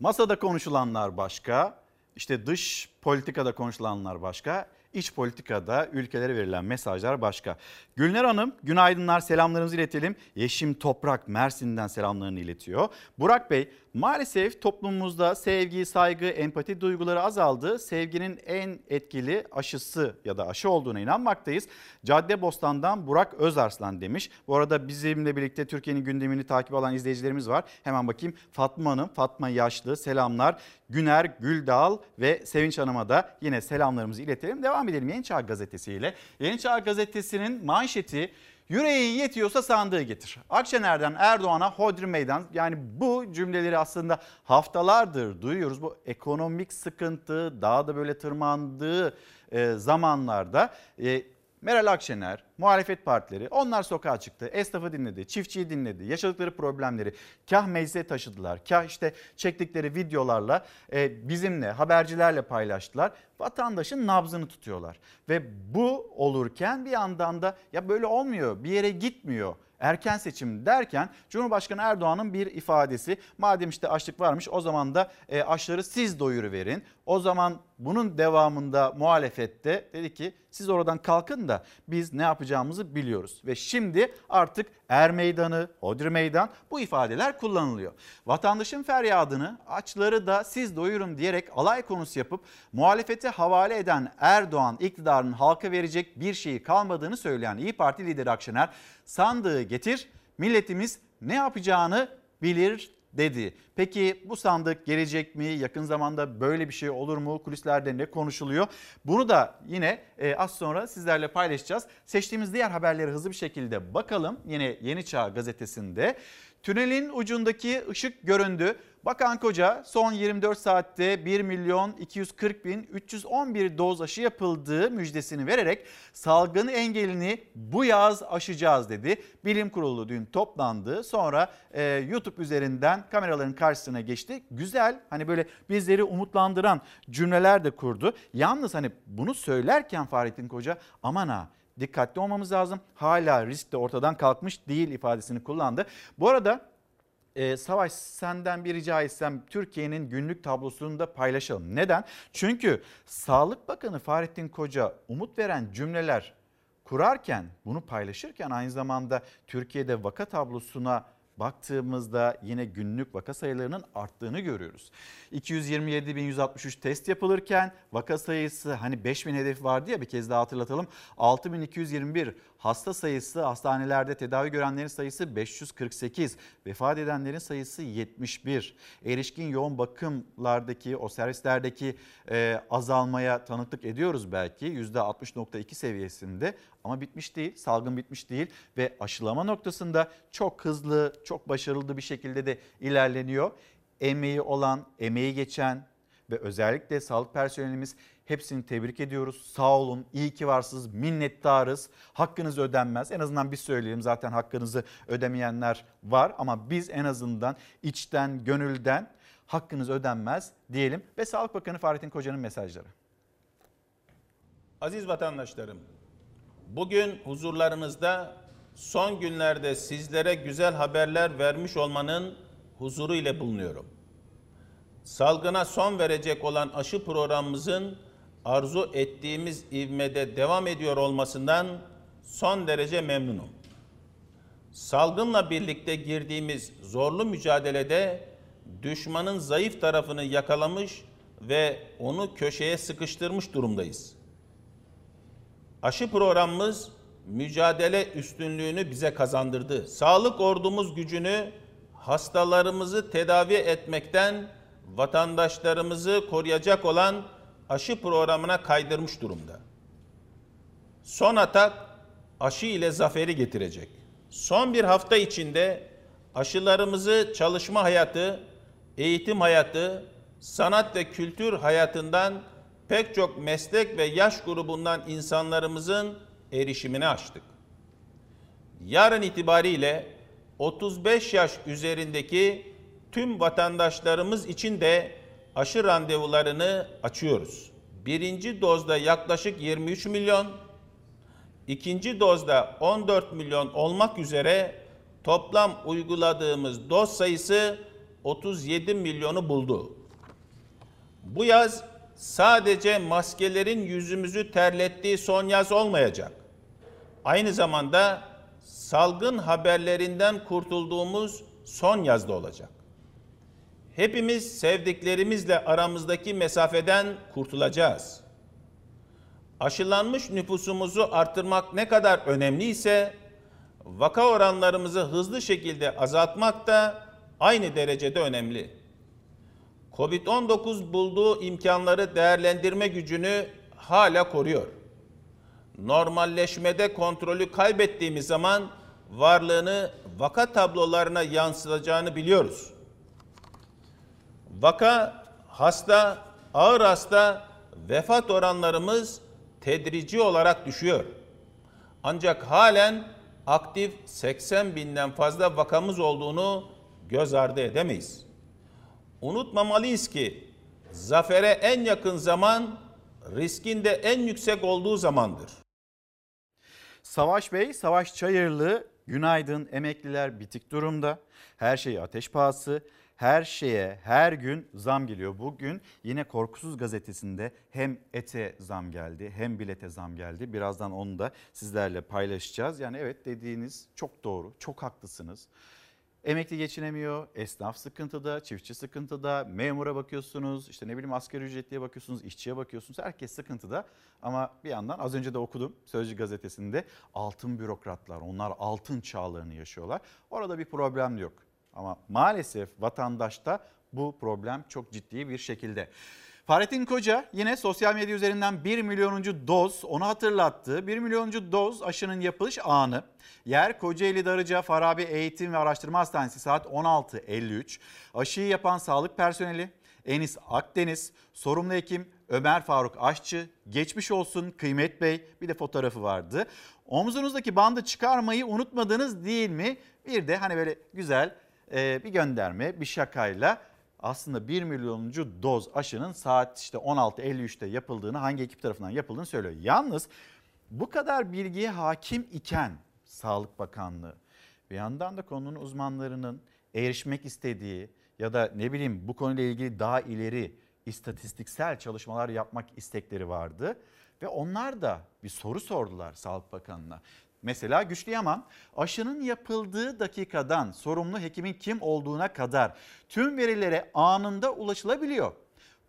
Masada konuşulanlar başka, işte dış politikada konuşulanlar başka, iç politikada ülkelere verilen mesajlar başka. Gülner Hanım günaydınlar selamlarımızı iletelim. Yeşim Toprak Mersin'den selamlarını iletiyor. Burak Bey maalesef toplumumuzda sevgi, saygı, empati duyguları azaldı. Sevginin en etkili aşısı ya da aşı olduğuna inanmaktayız. Caddebostan'dan Burak Özarslan demiş. Bu arada bizimle birlikte Türkiye'nin gündemini takip alan izleyicilerimiz var. Hemen bakayım Fatma Hanım, Fatma Yaşlı selamlar. Güner Güldal ve Sevinç Hanım'a da yine selamlarımızı iletelim. Devam edelim Yeni Çağ Gazetesi ile. Yeni Çağ Gazetesi'nin manşeti Yüreğin yetiyorsa sandığı getir. Akşener'den Erdoğan'a hodri meydan. Yani bu cümleleri aslında haftalardır duyuyoruz. Bu ekonomik sıkıntı daha da böyle tırmandığı e, zamanlarda e, Meral Akşener, muhalefet partileri onlar sokağa çıktı. Esnafı dinledi, çiftçiyi dinledi. Yaşadıkları problemleri kah meclise taşıdılar. Kah işte çektikleri videolarla e, bizimle, habercilerle paylaştılar. Vatandaşın nabzını tutuyorlar. Ve bu olurken bir yandan da ya böyle olmuyor, bir yere gitmiyor erken seçim derken Cumhurbaşkanı Erdoğan'ın bir ifadesi madem işte açlık varmış o zaman da e, açları siz doyuruverin. O zaman bunun devamında muhalefette dedi ki siz oradan kalkın da biz ne yapacağımızı biliyoruz. Ve şimdi artık Er Meydanı, Hodri Meydan bu ifadeler kullanılıyor. Vatandaşın feryadını açları da siz doyurun diyerek alay konusu yapıp muhalefete havale eden Erdoğan iktidarının halka verecek bir şeyi kalmadığını söyleyen İyi Parti lideri Akşener sandığı getir milletimiz ne yapacağını bilir dedi. Peki bu sandık gelecek mi? Yakın zamanda böyle bir şey olur mu? Kulislerde ne konuşuluyor? Bunu da yine e, az sonra sizlerle paylaşacağız. Seçtiğimiz diğer haberlere hızlı bir şekilde bakalım. Yine Yeni Çağ gazetesinde tünelin ucundaki ışık göründü. Bakan Koca son 24 saatte 1 milyon 240 bin 311 doz aşı yapıldığı müjdesini vererek salgın engelini bu yaz aşacağız dedi. Bilim kurulu dün toplandı sonra e, YouTube üzerinden kameraların karşısına geçti. Güzel hani böyle bizleri umutlandıran cümleler de kurdu. Yalnız hani bunu söylerken Fahrettin Koca aman ha dikkatli olmamız lazım. Hala risk de ortadan kalkmış değil ifadesini kullandı. Bu arada ee, Savaş senden bir rica etsem Türkiye'nin günlük tablosunu da paylaşalım. Neden? Çünkü Sağlık Bakanı Fahrettin Koca umut veren cümleler kurarken bunu paylaşırken aynı zamanda Türkiye'de vaka tablosuna baktığımızda yine günlük vaka sayılarının arttığını görüyoruz. 227.163 test yapılırken vaka sayısı hani 5000 hedef vardı ya bir kez daha hatırlatalım. 6221 hasta sayısı hastanelerde tedavi görenlerin sayısı 548. Vefat edenlerin sayısı 71. Erişkin yoğun bakımlardaki o servislerdeki e, azalmaya tanıklık ediyoruz belki %60.2 seviyesinde ama bitmiş değil, salgın bitmiş değil ve aşılama noktasında çok hızlı, çok başarılı bir şekilde de ilerleniyor. Emeği olan, emeği geçen ve özellikle sağlık personelimiz hepsini tebrik ediyoruz. Sağ olun, iyi ki varsınız, minnettarız. Hakkınız ödenmez. En azından biz söyleyelim zaten hakkınızı ödemeyenler var ama biz en azından içten, gönülden hakkınız ödenmez diyelim. Ve Sağlık Bakanı Fahrettin Koca'nın mesajları. Aziz vatandaşlarım, bugün huzurlarınızda son günlerde sizlere güzel haberler vermiş olmanın huzuru ile bulunuyorum. Salgına son verecek olan aşı programımızın arzu ettiğimiz ivmede devam ediyor olmasından son derece memnunum. Salgınla birlikte girdiğimiz zorlu mücadelede düşmanın zayıf tarafını yakalamış ve onu köşeye sıkıştırmış durumdayız. Aşı programımız mücadele üstünlüğünü bize kazandırdı. Sağlık ordumuz gücünü hastalarımızı tedavi etmekten vatandaşlarımızı koruyacak olan aşı programına kaydırmış durumda. Son atak aşı ile zaferi getirecek. Son bir hafta içinde aşılarımızı çalışma hayatı, eğitim hayatı, sanat ve kültür hayatından pek çok meslek ve yaş grubundan insanlarımızın erişimini açtık. Yarın itibariyle 35 yaş üzerindeki tüm vatandaşlarımız için de aşı randevularını açıyoruz. Birinci dozda yaklaşık 23 milyon, ikinci dozda 14 milyon olmak üzere toplam uyguladığımız doz sayısı 37 milyonu buldu. Bu yaz sadece maskelerin yüzümüzü terlettiği son yaz olmayacak. Aynı zamanda salgın haberlerinden kurtulduğumuz son yazda olacak. Hepimiz sevdiklerimizle aramızdaki mesafeden kurtulacağız. Aşılanmış nüfusumuzu arttırmak ne kadar önemliyse vaka oranlarımızı hızlı şekilde azaltmak da aynı derecede önemli. Covid-19 bulduğu imkanları değerlendirme gücünü hala koruyor. Normalleşmede kontrolü kaybettiğimiz zaman varlığını vaka tablolarına yansıtacağını biliyoruz. Vaka, hasta, ağır hasta, vefat oranlarımız tedrici olarak düşüyor. Ancak halen aktif 80 binden fazla vakamız olduğunu göz ardı edemeyiz. Unutmamalıyız ki zafere en yakın zaman riskin de en yüksek olduğu zamandır. Savaş Bey, Savaş Çayırlı, günaydın emekliler bitik durumda. Her şey ateş pahası. Her şeye her gün zam geliyor. Bugün yine Korkusuz gazetesinde hem ete zam geldi hem bilete zam geldi. Birazdan onu da sizlerle paylaşacağız. Yani evet dediğiniz çok doğru, çok haklısınız. Emekli geçinemiyor, esnaf sıkıntıda, çiftçi sıkıntıda, memura bakıyorsunuz, işte ne bileyim asgari ücretliye bakıyorsunuz, işçiye bakıyorsunuz. Herkes sıkıntıda ama bir yandan az önce de okudum Sözcü gazetesinde altın bürokratlar, onlar altın çağlarını yaşıyorlar. Orada bir problem yok. Ama maalesef vatandaşta bu problem çok ciddi bir şekilde. Fahrettin Koca yine sosyal medya üzerinden 1 milyonuncu doz onu hatırlattı. 1 milyonuncu doz aşının yapılış anı. Yer Kocaeli Darıca Farabi Eğitim ve Araştırma Hastanesi saat 16.53. Aşıyı yapan sağlık personeli Enis Akdeniz, sorumlu hekim Ömer Faruk Aşçı, geçmiş olsun Kıymet Bey bir de fotoğrafı vardı. Omuzunuzdaki bandı çıkarmayı unutmadınız değil mi? Bir de hani böyle güzel e, bir gönderme bir şakayla aslında 1 milyonuncu doz aşının saat işte 16.53'te yapıldığını hangi ekip tarafından yapıldığını söylüyor. Yalnız bu kadar bilgiye hakim iken Sağlık Bakanlığı bir yandan da konunun uzmanlarının erişmek istediği ya da ne bileyim bu konuyla ilgili daha ileri istatistiksel çalışmalar yapmak istekleri vardı. Ve onlar da bir soru sordular Sağlık Bakanı'na. Mesela Güçlü Yaman aşının yapıldığı dakikadan sorumlu hekimin kim olduğuna kadar tüm verilere anında ulaşılabiliyor.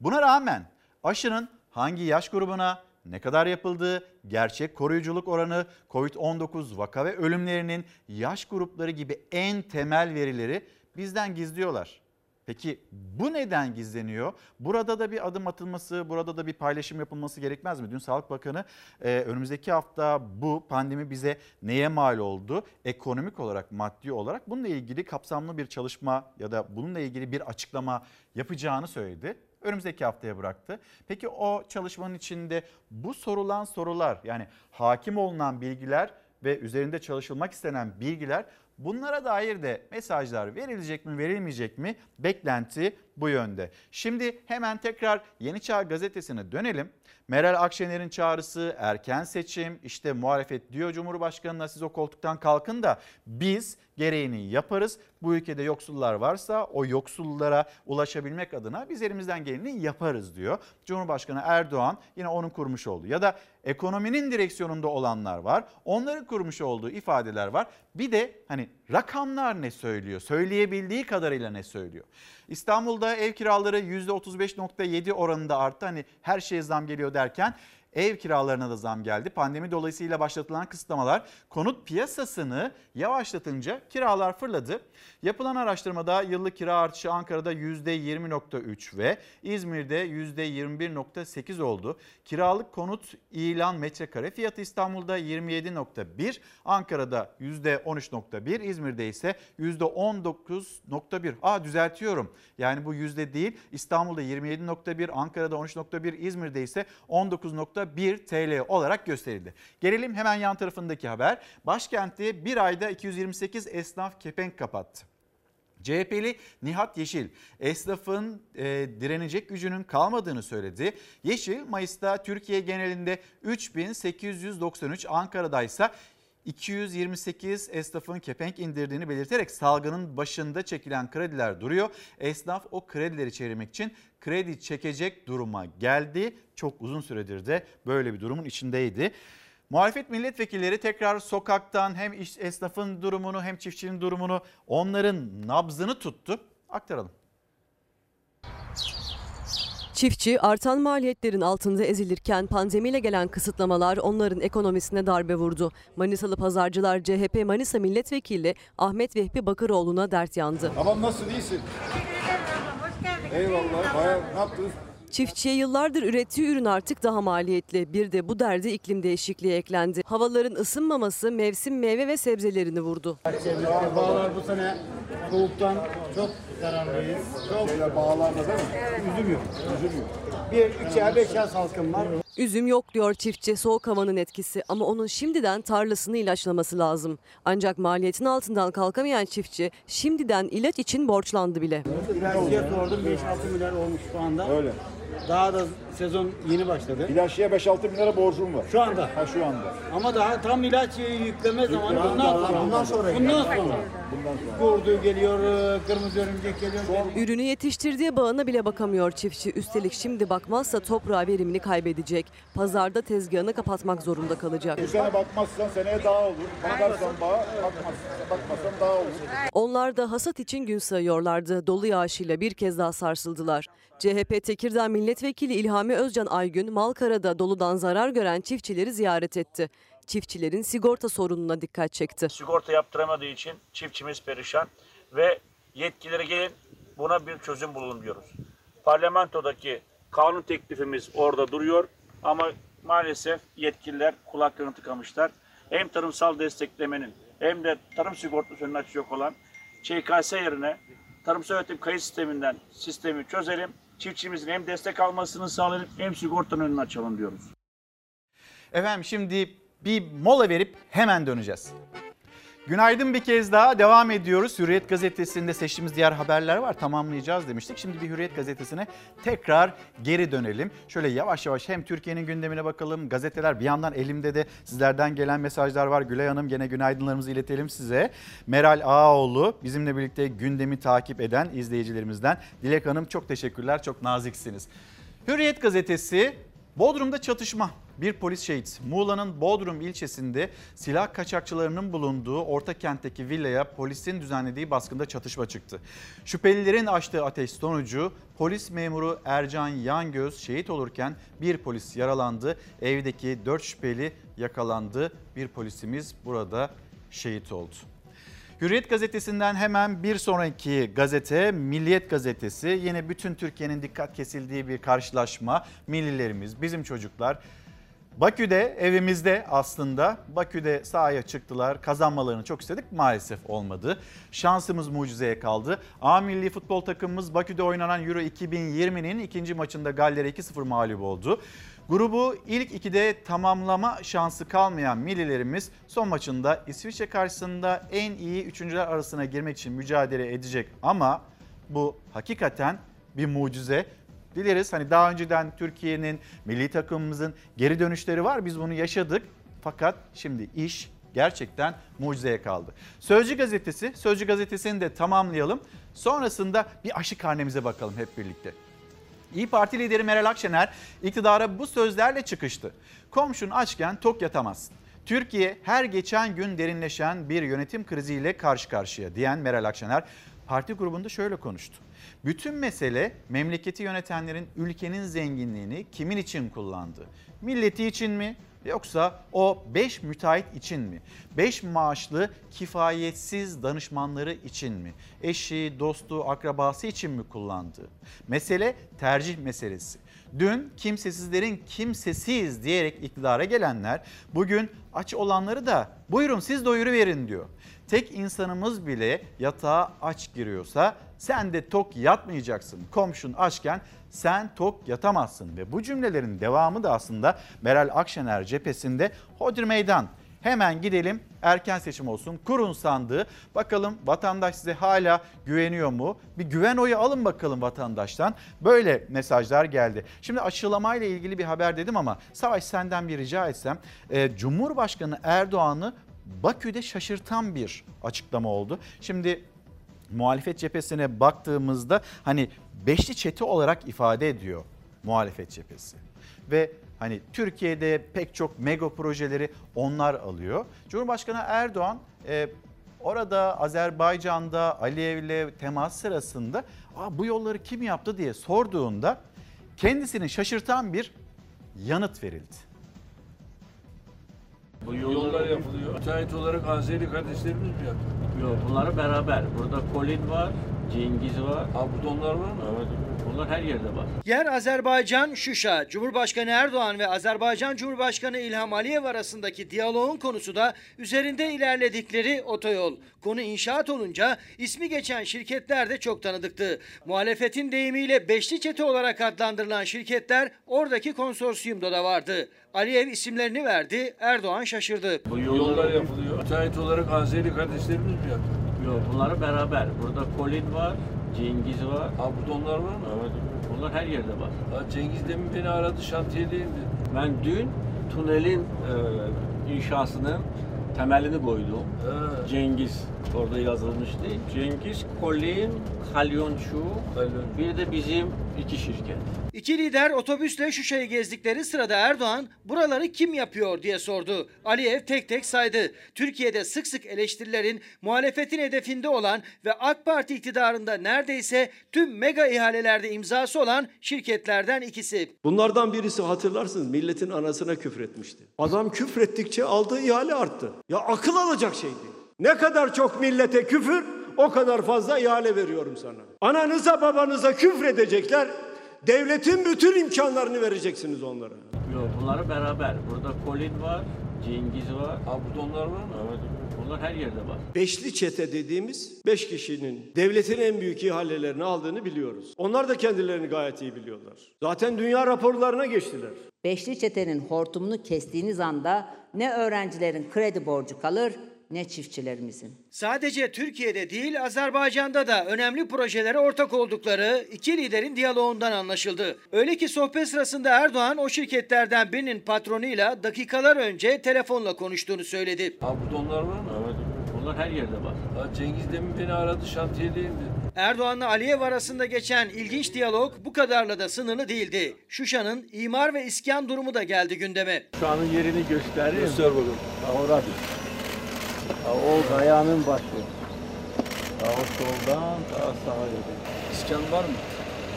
Buna rağmen aşının hangi yaş grubuna, ne kadar yapıldığı, gerçek koruyuculuk oranı, COVID-19 vaka ve ölümlerinin yaş grupları gibi en temel verileri bizden gizliyorlar. Peki bu neden gizleniyor? Burada da bir adım atılması, burada da bir paylaşım yapılması gerekmez mi? Dün Sağlık Bakanı e, önümüzdeki hafta bu pandemi bize neye mal oldu? Ekonomik olarak, maddi olarak bununla ilgili kapsamlı bir çalışma ya da bununla ilgili bir açıklama yapacağını söyledi önümüzdeki haftaya bıraktı. Peki o çalışmanın içinde bu sorulan sorular yani hakim olunan bilgiler ve üzerinde çalışılmak istenen bilgiler Bunlara dair de mesajlar verilecek mi verilmeyecek mi beklenti bu yönde. Şimdi hemen tekrar Yeni Çağ gazetesine dönelim. Meral Akşener'in çağrısı erken seçim işte muhalefet diyor Cumhurbaşkanı'na siz o koltuktan kalkın da biz gereğini yaparız. Bu ülkede yoksullar varsa o yoksullara ulaşabilmek adına biz elimizden geleni yaparız diyor. Cumhurbaşkanı Erdoğan yine onun kurmuş olduğu ya da ekonominin direksiyonunda olanlar var. Onların kurmuş olduğu ifadeler var. Bir de hani rakamlar ne söylüyor? Söyleyebildiği kadarıyla ne söylüyor? İstanbul'da ev kiraları %35.7 oranında arttı. Hani her şeye zam geliyor derken ev kiralarına da zam geldi. Pandemi dolayısıyla başlatılan kısıtlamalar konut piyasasını yavaşlatınca kiralar fırladı. Yapılan araştırmada yıllık kira artışı Ankara'da %20.3 ve İzmir'de %21.8 oldu. Kiralık konut ilan metrekare fiyatı İstanbul'da 27.1, Ankara'da %13.1, İzmir'de ise %19.1. Aa düzeltiyorum. Yani bu yüzde değil. İstanbul'da 27.1, Ankara'da 13.1, İzmir'de ise 19.1 TL olarak gösterildi. Gelelim hemen yan tarafındaki haber. Başkentte bir ayda 228 esnaf kepenk kapattı. CHP'li Nihat Yeşil esnafın e, direnecek gücünün kalmadığını söyledi. Yeşil Mayıs'ta Türkiye genelinde 3893 Ankara'da ise 228 esnafın kepenk indirdiğini belirterek salgının başında çekilen krediler duruyor. Esnaf o kredileri çevirmek için kredi çekecek duruma geldi. Çok uzun süredir de böyle bir durumun içindeydi. Muhalefet milletvekilleri tekrar sokaktan hem iş, esnafın durumunu hem çiftçinin durumunu onların nabzını tuttu. Aktaralım. Çiftçi artan maliyetlerin altında ezilirken pandemiyle gelen kısıtlamalar onların ekonomisine darbe vurdu. Manisalı pazarcılar CHP Manisa Milletvekili Ahmet Vehbi Bakıroğlu'na dert yandı. Babam nasıl iyisin? Eyvallah. Baya ne yaptınız? Çiftçiye yıllardır ürettiği ürün artık daha maliyetli. Bir de bu derde iklim değişikliği eklendi. Havaların ısınmaması mevsim meyve ve sebzelerini vurdu. Bağlar bu sene soğuktan çok zararlıyız. Çok Şeyler bağlarda değil mi? üzüm yok. Üzüm yok. Bir, üçer, beşer salkım var. Üzüm yok diyor çiftçi soğuk havanın etkisi ama onun şimdiden tarlasını ilaçlaması lazım. Ancak maliyetin altından kalkamayan çiftçi şimdiden ilaç için borçlandı bile. İlaççıya sordum 5-6 milyar olmuş şu anda. Öyle. Daha da sezon yeni başladı. İlaççıya 5-6 bin lira borcum var. Şu anda. Ha şu anda. Ama daha tam ilaç yükleme zamanı bundan sonra. Bundan sonra. Bundan sonra. Kurdu geliyor, kırmızı örümcek geliyor. Ürünü yetiştirdiği bağına bile bakamıyor çiftçi. Üstelik şimdi bakmazsa toprağa verimini kaybedecek. Pazarda tezgahını kapatmak zorunda kalacak. Bu sene bakmazsan seneye daha olur. Bakarsan bağa, bakmazsan, bakmazsan daha olur. Onlar da hasat için gün sayıyorlardı. Dolu yağışıyla bir kez daha sarsıldılar. CHP Tekirdağ Milletvekili İlhami Özcan Aygün, Malkara'da doludan zarar gören çiftçileri ziyaret etti. Çiftçilerin sigorta sorununa dikkat çekti. Sigorta yaptıramadığı için çiftçimiz perişan ve yetkililere gelin buna bir çözüm bulun diyoruz. Parlamentodaki kanun teklifimiz orada duruyor ama maalesef yetkililer kulaklarını tıkamışlar. Hem tarımsal desteklemenin hem de tarım sigortası önünü açacak olan ÇKS yerine tarımsal üretim kayıt sisteminden sistemi çözelim. Çiftçimizin hem destek almasını sağlayalım hem sigortanın önünü açalım diyoruz. Efendim şimdi bir mola verip hemen döneceğiz. Günaydın bir kez daha devam ediyoruz. Hürriyet gazetesinde seçtiğimiz diğer haberler var tamamlayacağız demiştik. Şimdi bir Hürriyet gazetesine tekrar geri dönelim. Şöyle yavaş yavaş hem Türkiye'nin gündemine bakalım. Gazeteler bir yandan elimde de sizlerden gelen mesajlar var. Gülay Hanım gene günaydınlarımızı iletelim size. Meral Ağaoğlu bizimle birlikte gündemi takip eden izleyicilerimizden. Dilek Hanım çok teşekkürler çok naziksiniz. Hürriyet gazetesi Bodrum'da çatışma. Bir polis şehit. Muğla'nın Bodrum ilçesinde silah kaçakçılarının bulunduğu orta kentteki villaya polisin düzenlediği baskında çatışma çıktı. Şüphelilerin açtığı ateş sonucu polis memuru Ercan Yangöz şehit olurken bir polis yaralandı. Evdeki 4 şüpheli yakalandı. Bir polisimiz burada şehit oldu. Hürriyet gazetesinden hemen bir sonraki gazete Milliyet gazetesi. Yine bütün Türkiye'nin dikkat kesildiği bir karşılaşma. Millilerimiz, bizim çocuklar Bakü'de evimizde aslında Bakü'de sahaya çıktılar. Kazanmalarını çok istedik maalesef olmadı. Şansımız mucizeye kaldı. A milli futbol takımımız Bakü'de oynanan Euro 2020'nin ikinci maçında Galler'e 2-0 mağlup oldu. Grubu ilk ikide tamamlama şansı kalmayan millilerimiz son maçında İsviçre karşısında en iyi üçüncüler arasına girmek için mücadele edecek ama bu hakikaten bir mucize. Dileriz hani daha önceden Türkiye'nin milli takımımızın geri dönüşleri var biz bunu yaşadık fakat şimdi iş gerçekten mucizeye kaldı. Sözcü gazetesi, Sözcü gazetesini de tamamlayalım. Sonrasında bir aşı karnemize bakalım hep birlikte. İyi Parti lideri Meral Akşener iktidara bu sözlerle çıkıştı. Komşun açken tok yatamazsın. Türkiye her geçen gün derinleşen bir yönetim kriziyle karşı karşıya diyen Meral Akşener parti grubunda şöyle konuştu. Bütün mesele memleketi yönetenlerin ülkenin zenginliğini kimin için kullandığı. Milleti için mi yoksa o 5 müteahhit için mi? 5 maaşlı kifayetsiz danışmanları için mi? Eşi, dostu, akrabası için mi kullandığı? Mesele tercih meselesi. Dün kimsesizlerin kimsesiz diyerek iktidara gelenler bugün aç olanları da buyurun siz doyuru verin diyor. Tek insanımız bile yatağa aç giriyorsa sen de tok yatmayacaksın. Komşun açken sen tok yatamazsın ve bu cümlelerin devamı da aslında Meral Akşener cephesinde hodri meydan. Hemen gidelim erken seçim olsun. Kurun sandığı. Bakalım vatandaş size hala güveniyor mu? Bir güven oyu alın bakalım vatandaştan. Böyle mesajlar geldi. Şimdi aşılamayla ilgili bir haber dedim ama Savaş senden bir rica etsem. E, Cumhurbaşkanı Erdoğan'ı Bakü'de şaşırtan bir açıklama oldu. Şimdi muhalefet cephesine baktığımızda hani beşli çete olarak ifade ediyor muhalefet cephesi. Ve hani Türkiye'de pek çok mega projeleri onlar alıyor. Cumhurbaşkanı Erdoğan e, orada Azerbaycan'da Aliyev'le temas sırasında Aa, bu yolları kim yaptı diye sorduğunda kendisini şaşırtan bir yanıt verildi. Bu yollar yapılıyor. Müteahhit olarak Azeri kardeşlerimiz mi yaptı? Yok bunları beraber. Burada Colin var, Cengiz var. Ha burada onlar var mı? Evet. Bunlar her yerde var. Yer Azerbaycan Şuşa. Cumhurbaşkanı Erdoğan ve Azerbaycan Cumhurbaşkanı İlham Aliyev arasındaki diyaloğun konusu da üzerinde ilerledikleri otoyol. Konu inşaat olunca ismi geçen şirketler de çok tanıdıktı. Muhalefetin deyimiyle beşli çete olarak adlandırılan şirketler oradaki konsorsiyumda da vardı. Aliyev isimlerini verdi, Erdoğan şaşırdı. Bu yollar yapılıyor. Müteahhit olarak Azeri kardeşlerimiz mi yaptı? Yok bunları beraber. Burada Colin var, Cengiz var. Ha burada onlar var mı? Evet. Bunlar her yerde var. Ha Cengiz demin beni aradı şantiyedeyim dedi. Ben dün tünelin e, inşasının temelini koydum. Ha. Cengiz orada yazılmıştı. Cengiz, Colin, Kalyonçu, bir de bizim iki şirket. İki lider otobüsle Şuşa'yı gezdikleri sırada Erdoğan buraları kim yapıyor diye sordu. Aliyev tek tek saydı. Türkiye'de sık sık eleştirilerin muhalefetin hedefinde olan ve AK Parti iktidarında neredeyse tüm mega ihalelerde imzası olan şirketlerden ikisi. Bunlardan birisi hatırlarsınız milletin anasına küfretmişti. Adam küfrettikçe aldığı ihale arttı. Ya akıl alacak şey değil. Ne kadar çok millete küfür o kadar fazla ihale veriyorum sana. Ananıza babanıza küfredecekler. Devletin bütün imkanlarını vereceksiniz onlara. Yok bunları beraber. Burada Colin var, Cengiz var. Ha burada onlar var mı? Evet. Bunlar her yerde var. Beşli çete dediğimiz beş kişinin devletin en büyük ihalelerini aldığını biliyoruz. Onlar da kendilerini gayet iyi biliyorlar. Zaten dünya raporlarına geçtiler. Beşli çetenin hortumunu kestiğiniz anda ne öğrencilerin kredi borcu kalır ne çiftçilerimizin. Sadece Türkiye'de değil Azerbaycan'da da önemli projelere ortak oldukları iki liderin diyaloğundan anlaşıldı. Öyle ki sohbet sırasında Erdoğan o şirketlerden birinin patronuyla dakikalar önce telefonla konuştuğunu söyledi. Ha burada onlar var mı? Evet. Bunlar her yerde var. Ha Cengiz demin beni aradı şantiyedeyim dedi. Erdoğan'la Aliyev arasında geçen ilginç diyalog bu kadarla da sınırlı değildi. Şuşa'nın imar ve iskan durumu da geldi gündeme. Şu anın yerini göstereyim. Göster bakalım. Orada. Ha, o kayanın başı. Ha, o soldan daha sağa gidiyor. İskan var mı?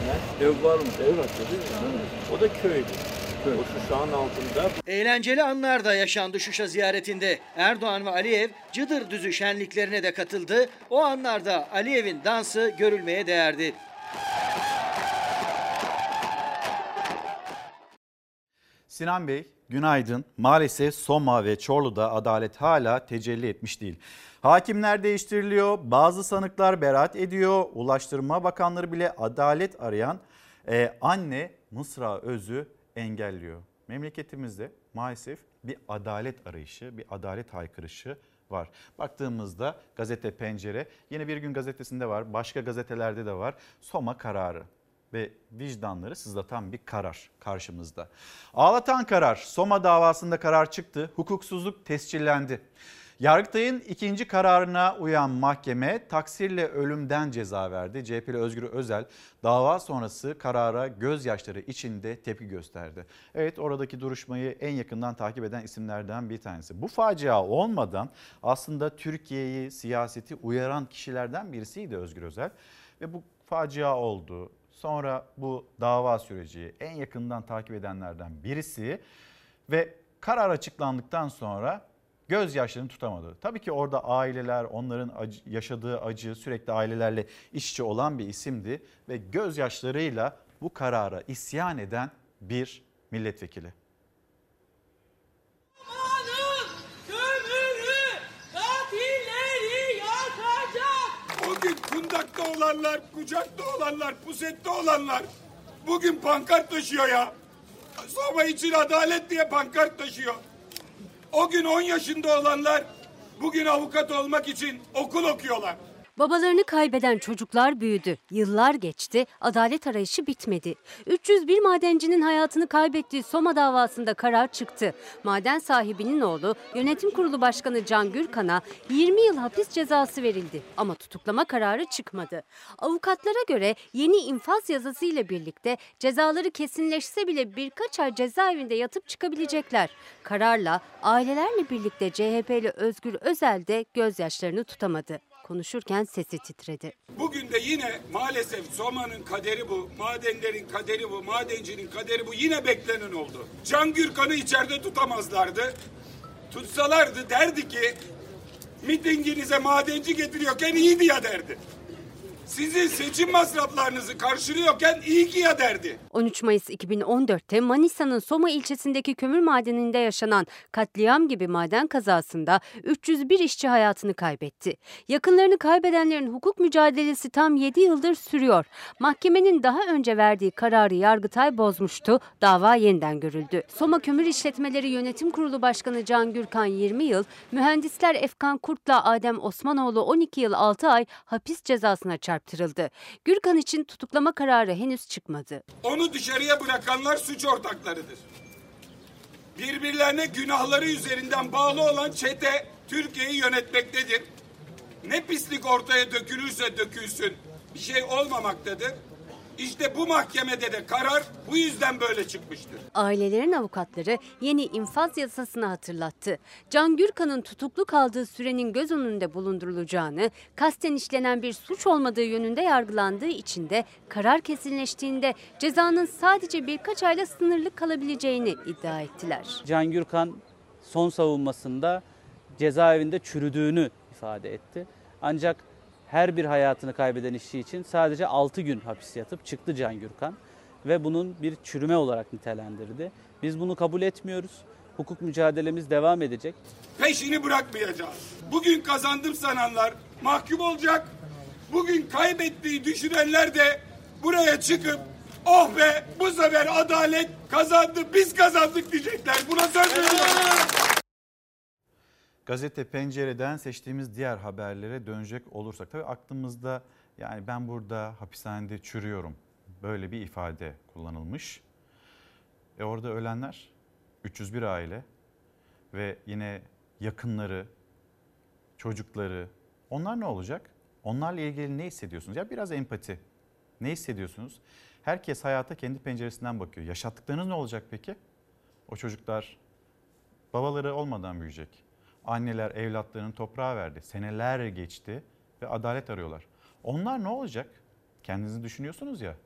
Ne? Ev var mı? Ev var tabii. O da köydü. Köy. O altında. Eğlenceli anlar da yaşandı Şuşa ziyaretinde. Erdoğan ve Aliyev Cıdır Düzü şenliklerine de katıldı. O anlarda Aliyev'in dansı görülmeye değerdi. Sinan Bey günaydın. Maalesef Soma ve Çorlu'da adalet hala tecelli etmiş değil. Hakimler değiştiriliyor, bazı sanıklar beraat ediyor. Ulaştırma Bakanları bile adalet arayan e, anne Mısra Öz'ü engelliyor. Memleketimizde maalesef bir adalet arayışı, bir adalet haykırışı var. Baktığımızda gazete Pencere, yine bir gün gazetesinde var, başka gazetelerde de var. Soma kararı ve vicdanları sızlatan bir karar karşımızda. Ağlatan karar, Soma davasında karar çıktı, hukuksuzluk tescillendi. Yargıtay'ın ikinci kararına uyan mahkeme taksirle ölümden ceza verdi. CHP'li Özgür Özel dava sonrası karara gözyaşları içinde tepki gösterdi. Evet oradaki duruşmayı en yakından takip eden isimlerden bir tanesi. Bu facia olmadan aslında Türkiye'yi, siyaseti uyaran kişilerden birisiydi Özgür Özel. Ve bu facia oldu. Sonra bu dava süreci en yakından takip edenlerden birisi ve karar açıklandıktan sonra gözyaşlarını tutamadı. Tabii ki orada aileler, onların acı, yaşadığı acı sürekli ailelerle içe olan bir isimdi ve gözyaşlarıyla bu karara isyan eden bir milletvekili. Bugün kundakta olanlar, kucakta olanlar, pusette olanlar bugün pankart taşıyor ya. Soma için adalet diye pankart taşıyor. O gün 10 yaşında olanlar bugün avukat olmak için okul okuyorlar. Babalarını kaybeden çocuklar büyüdü. Yıllar geçti, adalet arayışı bitmedi. 301 madencinin hayatını kaybettiği Soma davasında karar çıktı. Maden sahibinin oğlu Yönetim Kurulu Başkanı Can Gürkan'a 20 yıl hapis cezası verildi ama tutuklama kararı çıkmadı. Avukatlara göre yeni infaz yazısı ile birlikte cezaları kesinleşse bile birkaç ay cezaevinde yatıp çıkabilecekler. Kararla ailelerle birlikte CHP'li Özgür Özel de gözyaşlarını tutamadı konuşurken sesi titredi. Bugün de yine maalesef Soma'nın kaderi bu, madenlerin kaderi bu, madencinin kaderi bu yine beklenen oldu. Can Gürkan'ı içeride tutamazlardı. Tutsalardı derdi ki mitinginize madenci getiriyorken iyiydi ya derdi. Sizin seçim masraflarınızı karşılıyorken iyi ki ya derdi. 13 Mayıs 2014'te Manisa'nın Soma ilçesindeki kömür madeninde yaşanan katliam gibi maden kazasında 301 işçi hayatını kaybetti. Yakınlarını kaybedenlerin hukuk mücadelesi tam 7 yıldır sürüyor. Mahkemenin daha önce verdiği kararı Yargıtay bozmuştu. Dava yeniden görüldü. Soma Kömür İşletmeleri Yönetim Kurulu Başkanı Can Gürkan 20 yıl, mühendisler Efkan Kurt'la Adem Osmanoğlu 12 yıl 6 ay hapis cezasına çarptırıldı çarptırıldı. Gürkan için tutuklama kararı henüz çıkmadı. Onu dışarıya bırakanlar suç ortaklarıdır. Birbirlerine günahları üzerinden bağlı olan çete Türkiye'yi yönetmektedir. Ne pislik ortaya dökülürse dökülsün bir şey olmamaktadır. İşte bu mahkemede de karar bu yüzden böyle çıkmıştır. Ailelerin avukatları yeni infaz yasasını hatırlattı. Can Gürkan'ın tutuklu kaldığı sürenin göz önünde bulundurulacağını, kasten işlenen bir suç olmadığı yönünde yargılandığı için de karar kesinleştiğinde cezanın sadece birkaç ayla sınırlı kalabileceğini iddia ettiler. Can Gürkan son savunmasında cezaevinde çürüdüğünü ifade etti. Ancak her bir hayatını kaybeden işçi için sadece 6 gün hapis yatıp çıktı Can Gürkan ve bunun bir çürüme olarak nitelendirdi. Biz bunu kabul etmiyoruz. Hukuk mücadelemiz devam edecek. Peşini bırakmayacağız. Bugün kazandım sananlar mahkum olacak. Bugün kaybettiği düşünenler de buraya çıkıp oh be bu sefer adalet kazandı biz kazandık diyecekler. Buna söz veriyorum. Gazete Pencere'den seçtiğimiz diğer haberlere dönecek olursak tabii aklımızda yani ben burada hapishanede çürüyorum böyle bir ifade kullanılmış. E orada ölenler 301 aile ve yine yakınları, çocukları onlar ne olacak? Onlarla ilgili ne hissediyorsunuz? Ya biraz empati. Ne hissediyorsunuz? Herkes hayata kendi penceresinden bakıyor. Yaşattıklarınız ne olacak peki? O çocuklar babaları olmadan büyüyecek. Anneler evlatlarını toprağa verdi. Seneler geçti ve adalet arıyorlar. Onlar ne olacak? Kendinizi düşünüyorsunuz ya.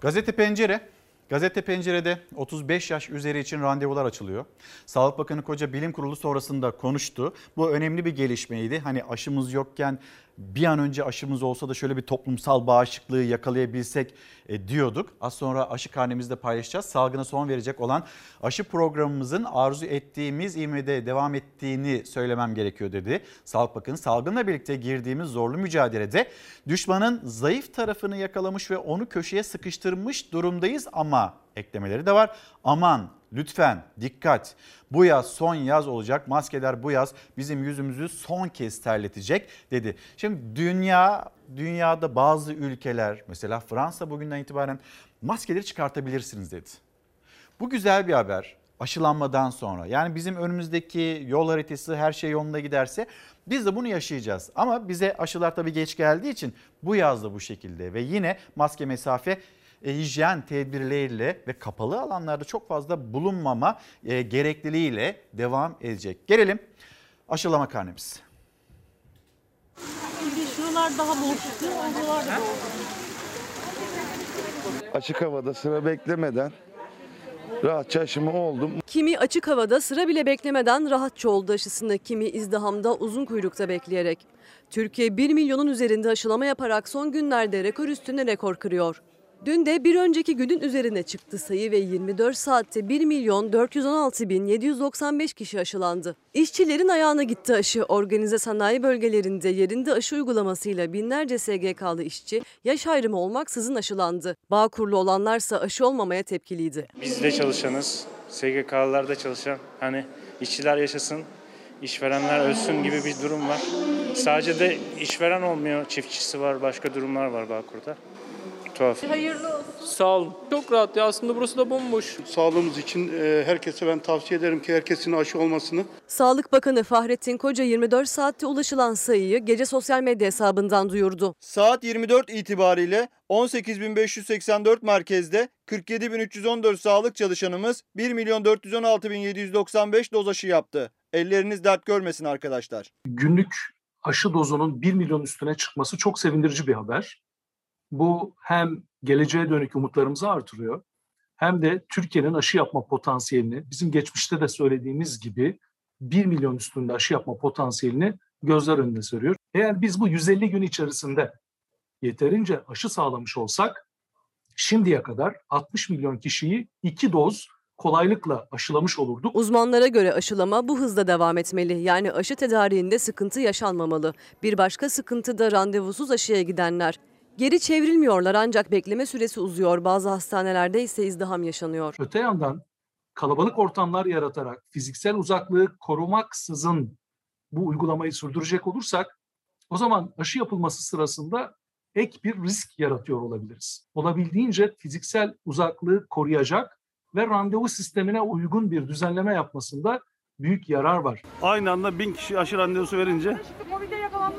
Gazete Pencere Gazete Pencere'de 35 yaş üzeri için randevular açılıyor. Sağlık Bakanı Koca Bilim Kurulu sonrasında konuştu. Bu önemli bir gelişmeydi. Hani aşımız yokken bir an önce aşımız olsa da şöyle bir toplumsal bağışıklığı yakalayabilsek e, diyorduk. Az sonra aşı karnemizde paylaşacağız. Salgına son verecek olan aşı programımızın arzu ettiğimiz ivmede devam ettiğini söylemem gerekiyor dedi. Sağlık Bakanı salgınla birlikte girdiğimiz zorlu mücadelede düşmanın zayıf tarafını yakalamış ve onu köşeye sıkıştırmış durumdayız ama eklemeleri de var. Aman lütfen dikkat bu yaz son yaz olacak maskeler bu yaz bizim yüzümüzü son kez terletecek dedi. Şimdi dünya dünyada bazı ülkeler mesela Fransa bugünden itibaren maskeleri çıkartabilirsiniz dedi. Bu güzel bir haber aşılanmadan sonra yani bizim önümüzdeki yol haritası her şey yolunda giderse biz de bunu yaşayacağız. Ama bize aşılar tabii geç geldiği için bu yazda bu şekilde ve yine maske mesafe e, hijyen tedbirleriyle ve kapalı alanlarda çok fazla bulunmama e, gerekliliğiyle devam edecek. Gelelim aşılama karnemiz. Şuralar daha boşluklu, oralar da Açık havada sıra beklemeden rahatça aşımı oldum. Kimi açık havada sıra bile beklemeden rahatça oldu aşısında, kimi izdihamda uzun kuyrukta bekleyerek. Türkiye 1 milyonun üzerinde aşılama yaparak son günlerde rekor üstüne rekor kırıyor. Dün de bir önceki günün üzerine çıktı sayı ve 24 saatte 1 milyon 416 bin 795 kişi aşılandı. İşçilerin ayağına gitti aşı. Organize sanayi bölgelerinde yerinde aşı uygulamasıyla binlerce SGK'lı işçi yaş ayrımı olmaksızın aşılandı. Bağkurlu olanlarsa aşı olmamaya tepkiliydi. Biz de çalışanız. SGK'larda çalışan hani işçiler yaşasın, işverenler ölsün gibi bir durum var. Sadece de işveren olmuyor, çiftçisi var, başka durumlar var Bağkur'da. Tuhaf. Hayırlı olsun. Sağ olun. Çok rahat ya aslında burası da bomboş. Sağlığımız için e, herkese ben tavsiye ederim ki herkesin aşı olmasını. Sağlık Bakanı Fahrettin Koca 24 saatte ulaşılan sayıyı gece sosyal medya hesabından duyurdu. Saat 24 itibariyle 18.584 merkezde 47.314 sağlık çalışanımız 1.416.795 doz aşı yaptı. Elleriniz dert görmesin arkadaşlar. Günlük aşı dozunun 1 milyon üstüne çıkması çok sevindirici bir haber. Bu hem geleceğe dönük umutlarımızı artırıyor hem de Türkiye'nin aşı yapma potansiyelini bizim geçmişte de söylediğimiz gibi 1 milyon üstünde aşı yapma potansiyelini gözler önüne seriyor. Eğer biz bu 150 gün içerisinde yeterince aşı sağlamış olsak şimdiye kadar 60 milyon kişiyi iki doz kolaylıkla aşılamış olurduk. Uzmanlara göre aşılama bu hızda devam etmeli. Yani aşı tedariğinde sıkıntı yaşanmamalı. Bir başka sıkıntı da randevusuz aşıya gidenler. Geri çevrilmiyorlar ancak bekleme süresi uzuyor. Bazı hastanelerde ise izdiham yaşanıyor. Öte yandan kalabalık ortamlar yaratarak fiziksel uzaklığı korumaksızın bu uygulamayı sürdürecek olursak o zaman aşı yapılması sırasında ek bir risk yaratıyor olabiliriz. Olabildiğince fiziksel uzaklığı koruyacak ve randevu sistemine uygun bir düzenleme yapmasında büyük yarar var. Aynı anda bin kişi aşı randevusu verince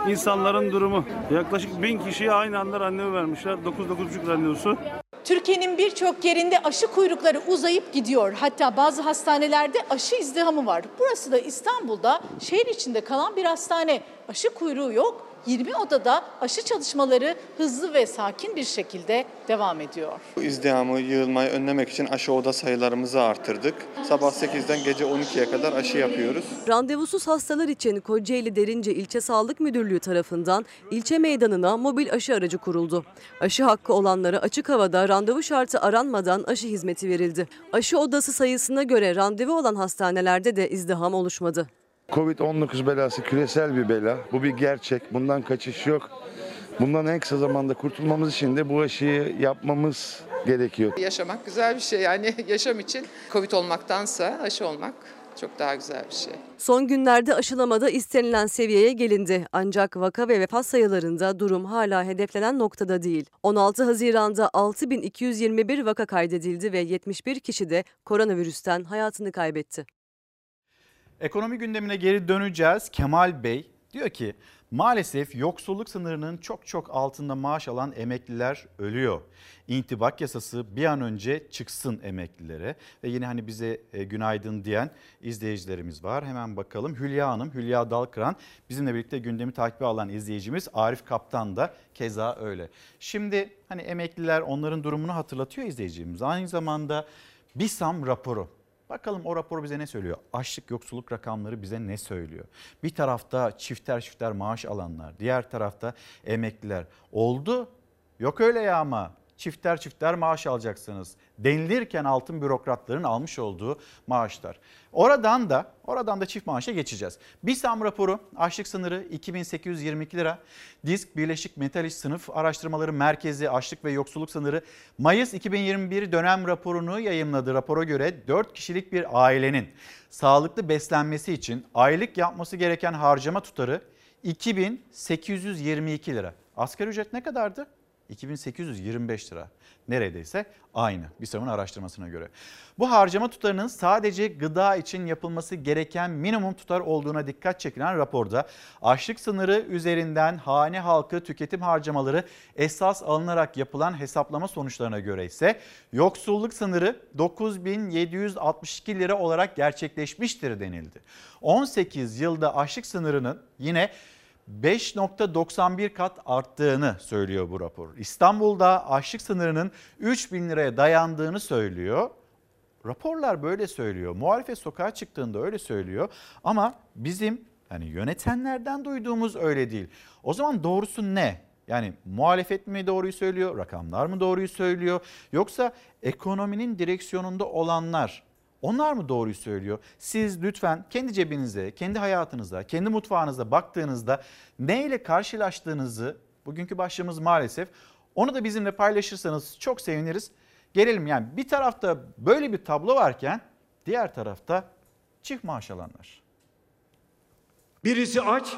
insanların durumu yaklaşık bin kişiye aynı anda randevu vermişler. 9-9,5 randevusu. Türkiye'nin birçok yerinde aşı kuyrukları uzayıp gidiyor. Hatta bazı hastanelerde aşı izdihamı var. Burası da İstanbul'da şehir içinde kalan bir hastane. Aşı kuyruğu yok. 20 odada aşı çalışmaları hızlı ve sakin bir şekilde devam ediyor. Bu izdihamı, yığılmayı önlemek için aşı oda sayılarımızı artırdık. Sabah 8'den gece 12'ye kadar aşı yapıyoruz. Randevusuz hastalar için Kocaeli Derince İlçe Sağlık Müdürlüğü tarafından ilçe meydanına mobil aşı aracı kuruldu. Aşı hakkı olanlara açık havada randevu şartı aranmadan aşı hizmeti verildi. Aşı odası sayısına göre randevu olan hastanelerde de izdiham oluşmadı. Covid-19 belası küresel bir bela. Bu bir gerçek. Bundan kaçış yok. Bundan en kısa zamanda kurtulmamız için de bu aşıyı yapmamız gerekiyor. Yaşamak güzel bir şey yani yaşam için Covid olmaktansa aşı olmak çok daha güzel bir şey. Son günlerde aşılamada istenilen seviyeye gelindi. Ancak vaka ve vefat sayılarında durum hala hedeflenen noktada değil. 16 Haziran'da 6221 vaka kaydedildi ve 71 kişi de koronavirüsten hayatını kaybetti. Ekonomi gündemine geri döneceğiz. Kemal Bey diyor ki maalesef yoksulluk sınırının çok çok altında maaş alan emekliler ölüyor. İntibak yasası bir an önce çıksın emeklilere ve yine hani bize e, günaydın diyen izleyicilerimiz var. Hemen bakalım Hülya Hanım, Hülya Dalkıran bizimle birlikte gündemi takibi alan izleyicimiz Arif Kaptan da keza öyle. Şimdi hani emekliler onların durumunu hatırlatıyor izleyicimiz. Aynı zamanda BİSAM raporu Bakalım o rapor bize ne söylüyor? Açlık yoksulluk rakamları bize ne söylüyor? Bir tarafta çifter çifter maaş alanlar, diğer tarafta emekliler. Oldu. Yok öyle ya ama çifter çifter maaş alacaksınız denilirken altın bürokratların almış olduğu maaşlar. Oradan da oradan da çift maaşa geçeceğiz. BİSAM raporu açlık sınırı 2822 lira. Disk Birleşik Metal İş Sınıf Araştırmaları Merkezi açlık ve yoksulluk sınırı Mayıs 2021 dönem raporunu yayımladı. Rapora göre 4 kişilik bir ailenin sağlıklı beslenmesi için aylık yapması gereken harcama tutarı 2822 lira. Asgari ücret ne kadardı? 2825 lira. Neredeyse aynı BİSAM'ın araştırmasına göre. Bu harcama tutarının sadece gıda için yapılması gereken minimum tutar olduğuna dikkat çekilen raporda açlık sınırı üzerinden hane halkı tüketim harcamaları esas alınarak yapılan hesaplama sonuçlarına göre ise yoksulluk sınırı 9762 lira olarak gerçekleşmiştir denildi. 18 yılda açlık sınırının yine 5.91 kat arttığını söylüyor bu rapor. İstanbul'da açlık sınırının 3 bin liraya dayandığını söylüyor. Raporlar böyle söylüyor. Muhalefet sokağa çıktığında öyle söylüyor. Ama bizim hani yönetenlerden duyduğumuz öyle değil. O zaman doğrusu ne? Yani muhalefet mi doğruyu söylüyor, rakamlar mı doğruyu söylüyor yoksa ekonominin direksiyonunda olanlar onlar mı doğruyu söylüyor? Siz lütfen kendi cebinize, kendi hayatınızda, kendi mutfağınızda baktığınızda neyle karşılaştığınızı bugünkü başlığımız maalesef onu da bizimle paylaşırsanız çok seviniriz. Gelelim yani bir tarafta böyle bir tablo varken Diğer tarafta çift maaş alanlar. Birisi aç,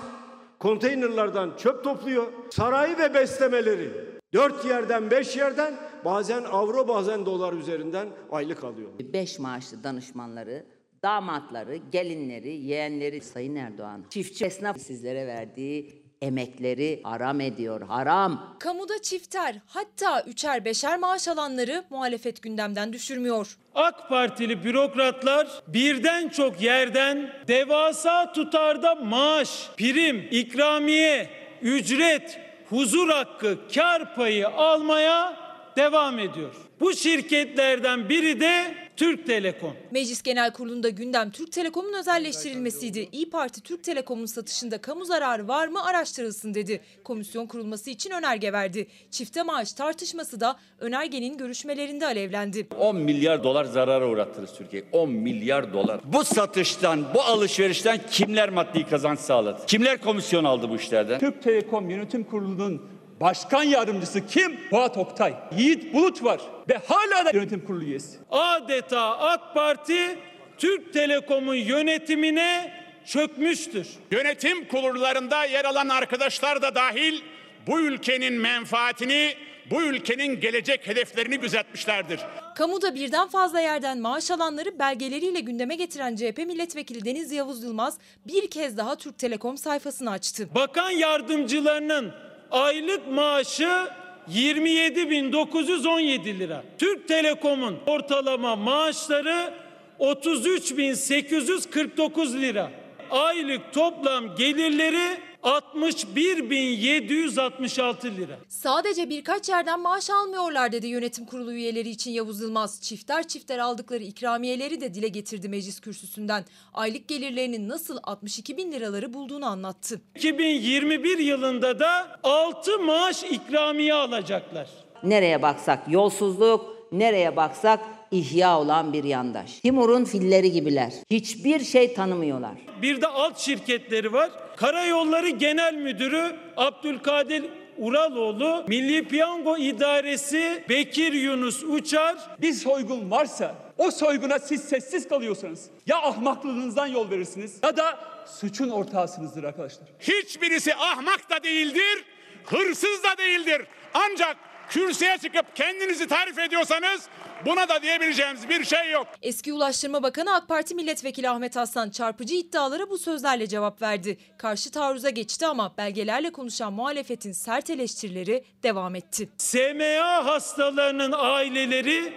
konteynerlardan çöp topluyor. Sarayi ve beslemeleri dört yerden beş yerden bazen avro bazen dolar üzerinden aylık alıyor. Beş maaşlı danışmanları, damatları, gelinleri, yeğenleri Sayın Erdoğan çiftçi esnaf sizlere verdiği emekleri haram ediyor, haram. Kamuda çifter hatta üçer beşer maaş alanları muhalefet gündemden düşürmüyor. AK Partili bürokratlar birden çok yerden devasa tutarda maaş, prim, ikramiye, ücret, huzur hakkı, kar payı almaya devam ediyor. Bu şirketlerden biri de Türk Telekom. Meclis Genel Kurulu'nda gündem Türk Telekom'un özelleştirilmesiydi. İyi Parti Türk Telekom'un satışında kamu zararı var mı araştırılsın dedi. Komisyon kurulması için önerge verdi. Çifte maaş tartışması da önergenin görüşmelerinde alevlendi. 10 milyar dolar zarara uğrattınız Türkiye. 10 milyar dolar. Bu satıştan, bu alışverişten kimler maddi kazanç sağladı? Kimler komisyon aldı bu işlerden? Türk Telekom Yönetim Kurulu'nun başkan yardımcısı kim? Fuat Oktay. Yiğit Bulut var ve hala da yönetim kurulu üyesi. Adeta AK Parti Türk Telekom'un yönetimine çökmüştür. Yönetim kurullarında yer alan arkadaşlar da dahil bu ülkenin menfaatini, bu ülkenin gelecek hedeflerini gözetmişlerdir. Kamuda birden fazla yerden maaş alanları belgeleriyle gündeme getiren CHP milletvekili Deniz Yavuz Yılmaz bir kez daha Türk Telekom sayfasını açtı. Bakan yardımcılarının aylık maaşı 27.917 lira. Türk Telekom'un ortalama maaşları 33.849 lira. Aylık toplam gelirleri 61.766 lira. Sadece birkaç yerden maaş almıyorlar dedi yönetim kurulu üyeleri için Yavuz Yılmaz. Çifter çifter aldıkları ikramiyeleri de dile getirdi meclis kürsüsünden. Aylık gelirlerinin nasıl 62 bin liraları bulduğunu anlattı. 2021 yılında da 6 maaş ikramiye alacaklar. Nereye baksak yolsuzluk, nereye baksak ihya olan bir yandaş. Timur'un filleri gibiler. Hiçbir şey tanımıyorlar. Bir de alt şirketleri var. Karayolları Genel Müdürü Abdülkadir Uraloğlu, Milli Piyango İdaresi Bekir Yunus Uçar. Bir soygun varsa o soyguna siz sessiz kalıyorsanız ya ahmaklığınızdan yol verirsiniz ya da suçun ortağısınızdır arkadaşlar. Hiçbirisi ahmak da değildir, hırsız da değildir. Ancak kürsüye çıkıp kendinizi tarif ediyorsanız buna da diyebileceğimiz bir şey yok. Eski Ulaştırma Bakanı AK Parti Milletvekili Ahmet Aslan çarpıcı iddialara bu sözlerle cevap verdi. Karşı taarruza geçti ama belgelerle konuşan muhalefetin sert eleştirileri devam etti. SMA hastalarının aileleri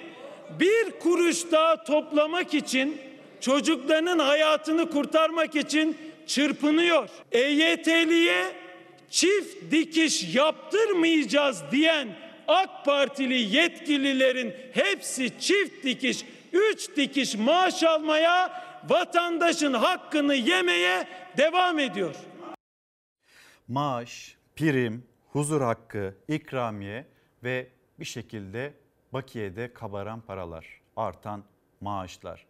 bir kuruş daha toplamak için çocuklarının hayatını kurtarmak için çırpınıyor. EYT'liye çift dikiş yaptırmayacağız diyen AK Partili yetkililerin hepsi çift dikiş, üç dikiş maaş almaya, vatandaşın hakkını yemeye devam ediyor. Maaş, prim, huzur hakkı, ikramiye ve bir şekilde bakiyede kabaran paralar, artan maaşlar.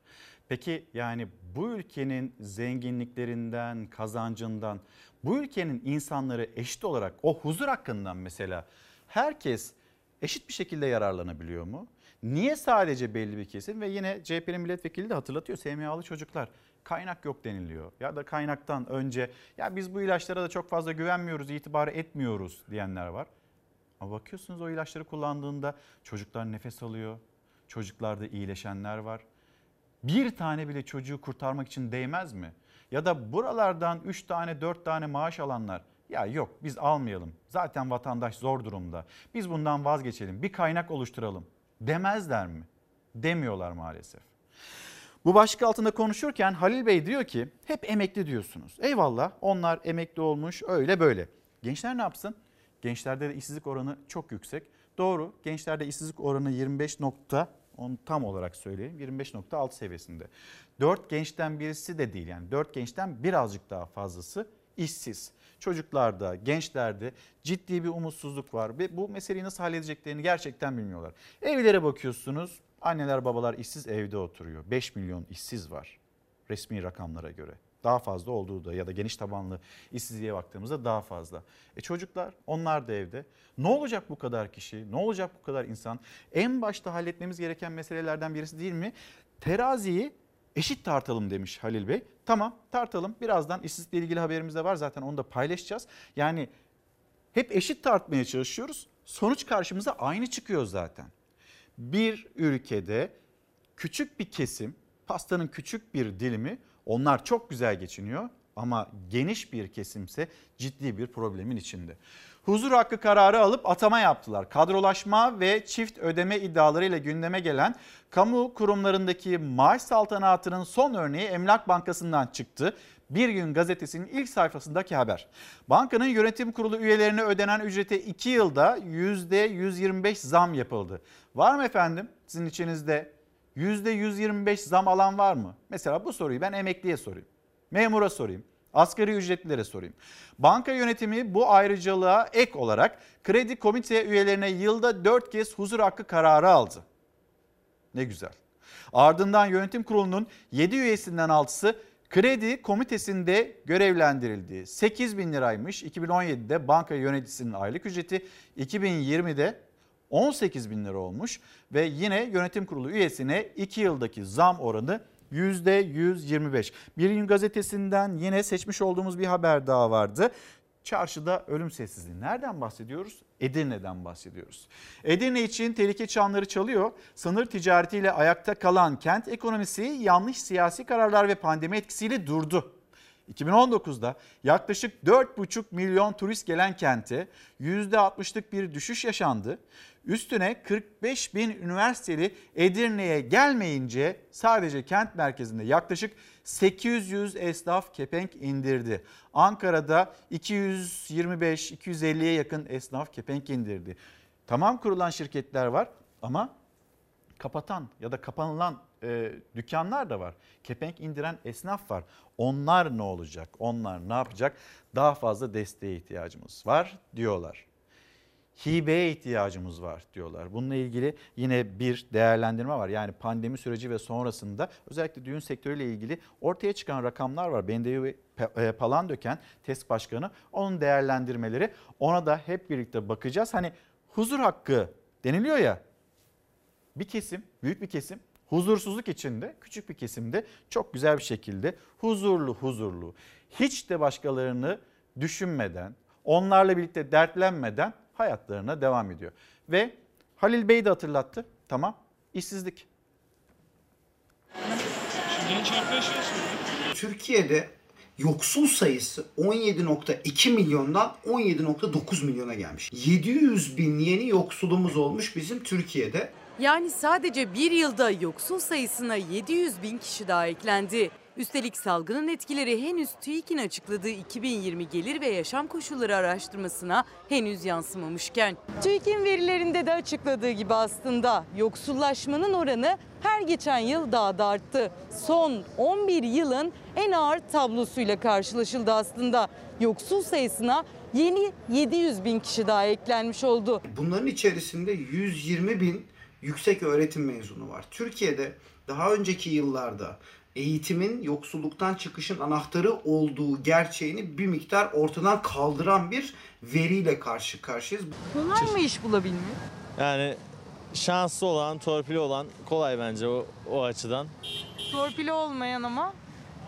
Peki yani bu ülkenin zenginliklerinden, kazancından, bu ülkenin insanları eşit olarak o huzur hakkından mesela herkes eşit bir şekilde yararlanabiliyor mu? Niye sadece belli bir kesim ve yine CHP'nin milletvekili de hatırlatıyor SMA'lı çocuklar kaynak yok deniliyor. Ya da kaynaktan önce ya biz bu ilaçlara da çok fazla güvenmiyoruz, itibar etmiyoruz diyenler var. Ama bakıyorsunuz o ilaçları kullandığında çocuklar nefes alıyor. Çocuklarda iyileşenler var. Bir tane bile çocuğu kurtarmak için değmez mi? Ya da buralardan 3 tane 4 tane maaş alanlar ya yok biz almayalım. Zaten vatandaş zor durumda. Biz bundan vazgeçelim. Bir kaynak oluşturalım. Demezler mi? Demiyorlar maalesef. Bu başlık altında konuşurken Halil Bey diyor ki hep emekli diyorsunuz. Eyvallah onlar emekli olmuş öyle böyle. Gençler ne yapsın? Gençlerde de işsizlik oranı çok yüksek. Doğru gençlerde işsizlik oranı 25 nokta onu tam olarak söyleyeyim 25.6 seviyesinde. 4 gençten birisi de değil yani 4 gençten birazcık daha fazlası işsiz. Çocuklarda, gençlerde ciddi bir umutsuzluk var ve bu meseleyi nasıl halledeceklerini gerçekten bilmiyorlar. Evlere bakıyorsunuz anneler babalar işsiz evde oturuyor. 5 milyon işsiz var resmi rakamlara göre. Daha fazla olduğu da ya da geniş tabanlı işsizliğe baktığımızda daha fazla. E çocuklar onlar da evde. Ne olacak bu kadar kişi? Ne olacak bu kadar insan? En başta halletmemiz gereken meselelerden birisi değil mi? Teraziyi eşit tartalım demiş Halil Bey. Tamam tartalım. Birazdan işsizlikle ilgili haberimiz de var zaten onu da paylaşacağız. Yani hep eşit tartmaya çalışıyoruz. Sonuç karşımıza aynı çıkıyor zaten. Bir ülkede küçük bir kesim, pastanın küçük bir dilimi onlar çok güzel geçiniyor ama geniş bir kesimse ciddi bir problemin içinde. Huzur hakkı kararı alıp atama yaptılar. Kadrolaşma ve çift ödeme iddialarıyla gündeme gelen kamu kurumlarındaki maaş saltanatının son örneği Emlak Bankası'ndan çıktı. Bir gün gazetesinin ilk sayfasındaki haber. Bankanın yönetim kurulu üyelerine ödenen ücrete 2 yılda %125 zam yapıldı. Var mı efendim sizin içinizde %125 zam alan var mı? Mesela bu soruyu ben emekliye sorayım. Memura sorayım. Asgari ücretlilere sorayım. Banka yönetimi bu ayrıcalığa ek olarak kredi komite üyelerine yılda 4 kez huzur hakkı kararı aldı. Ne güzel. Ardından yönetim kurulunun 7 üyesinden 6'sı kredi komitesinde görevlendirildi. 8 bin liraymış 2017'de banka yöneticisinin aylık ücreti 2020'de 18 bin lira olmuş ve yine yönetim kurulu üyesine 2 yıldaki zam oranı %125. Bir gün gazetesinden yine seçmiş olduğumuz bir haber daha vardı. Çarşıda ölüm sessizliği. Nereden bahsediyoruz? Edirne'den bahsediyoruz. Edirne için tehlike çanları çalıyor. Sınır ticaretiyle ayakta kalan kent ekonomisi yanlış siyasi kararlar ve pandemi etkisiyle durdu. 2019'da yaklaşık 4,5 milyon turist gelen kente %60'lık bir düşüş yaşandı. Üstüne 45 bin üniversiteli Edirne'ye gelmeyince sadece kent merkezinde yaklaşık 800 esnaf kepenk indirdi. Ankara'da 225-250'ye yakın esnaf kepenk indirdi. Tamam kurulan şirketler var ama kapatan ya da kapanılan e, dükkanlar da var. Kepenk indiren esnaf var. Onlar ne olacak? Onlar ne yapacak? Daha fazla desteğe ihtiyacımız var diyorlar. Hibeye ihtiyacımız var diyorlar. Bununla ilgili yine bir değerlendirme var. Yani pandemi süreci ve sonrasında özellikle düğün sektörüyle ilgili ortaya çıkan rakamlar var. Bendevi Palandöken TESK Başkanı onun değerlendirmeleri ona da hep birlikte bakacağız. Hani huzur hakkı deniliyor ya bir kesim, büyük bir kesim huzursuzluk içinde küçük bir kesimde çok güzel bir şekilde huzurlu huzurlu hiç de başkalarını düşünmeden onlarla birlikte dertlenmeden hayatlarına devam ediyor. Ve Halil Bey de hatırlattı tamam işsizlik. Türkiye'de yoksul sayısı 17.2 milyondan 17.9 milyona gelmiş. 700 bin yeni yoksulumuz olmuş bizim Türkiye'de. Yani sadece bir yılda yoksul sayısına 700 bin kişi daha eklendi. Üstelik salgının etkileri henüz TÜİK'in açıkladığı 2020 gelir ve yaşam koşulları araştırmasına henüz yansımamışken. TÜİK'in verilerinde de açıkladığı gibi aslında yoksullaşmanın oranı her geçen yıl daha da arttı. Son 11 yılın en ağır tablosuyla karşılaşıldı aslında. Yoksul sayısına yeni 700 bin kişi daha eklenmiş oldu. Bunların içerisinde 120 bin yüksek öğretim mezunu var. Türkiye'de daha önceki yıllarda eğitimin yoksulluktan çıkışın anahtarı olduğu gerçeğini bir miktar ortadan kaldıran bir veriyle karşı karşıyayız. Kolay mı iş bulabilmek? Yani şanslı olan, torpili olan kolay bence o, o açıdan. Torpili olmayan ama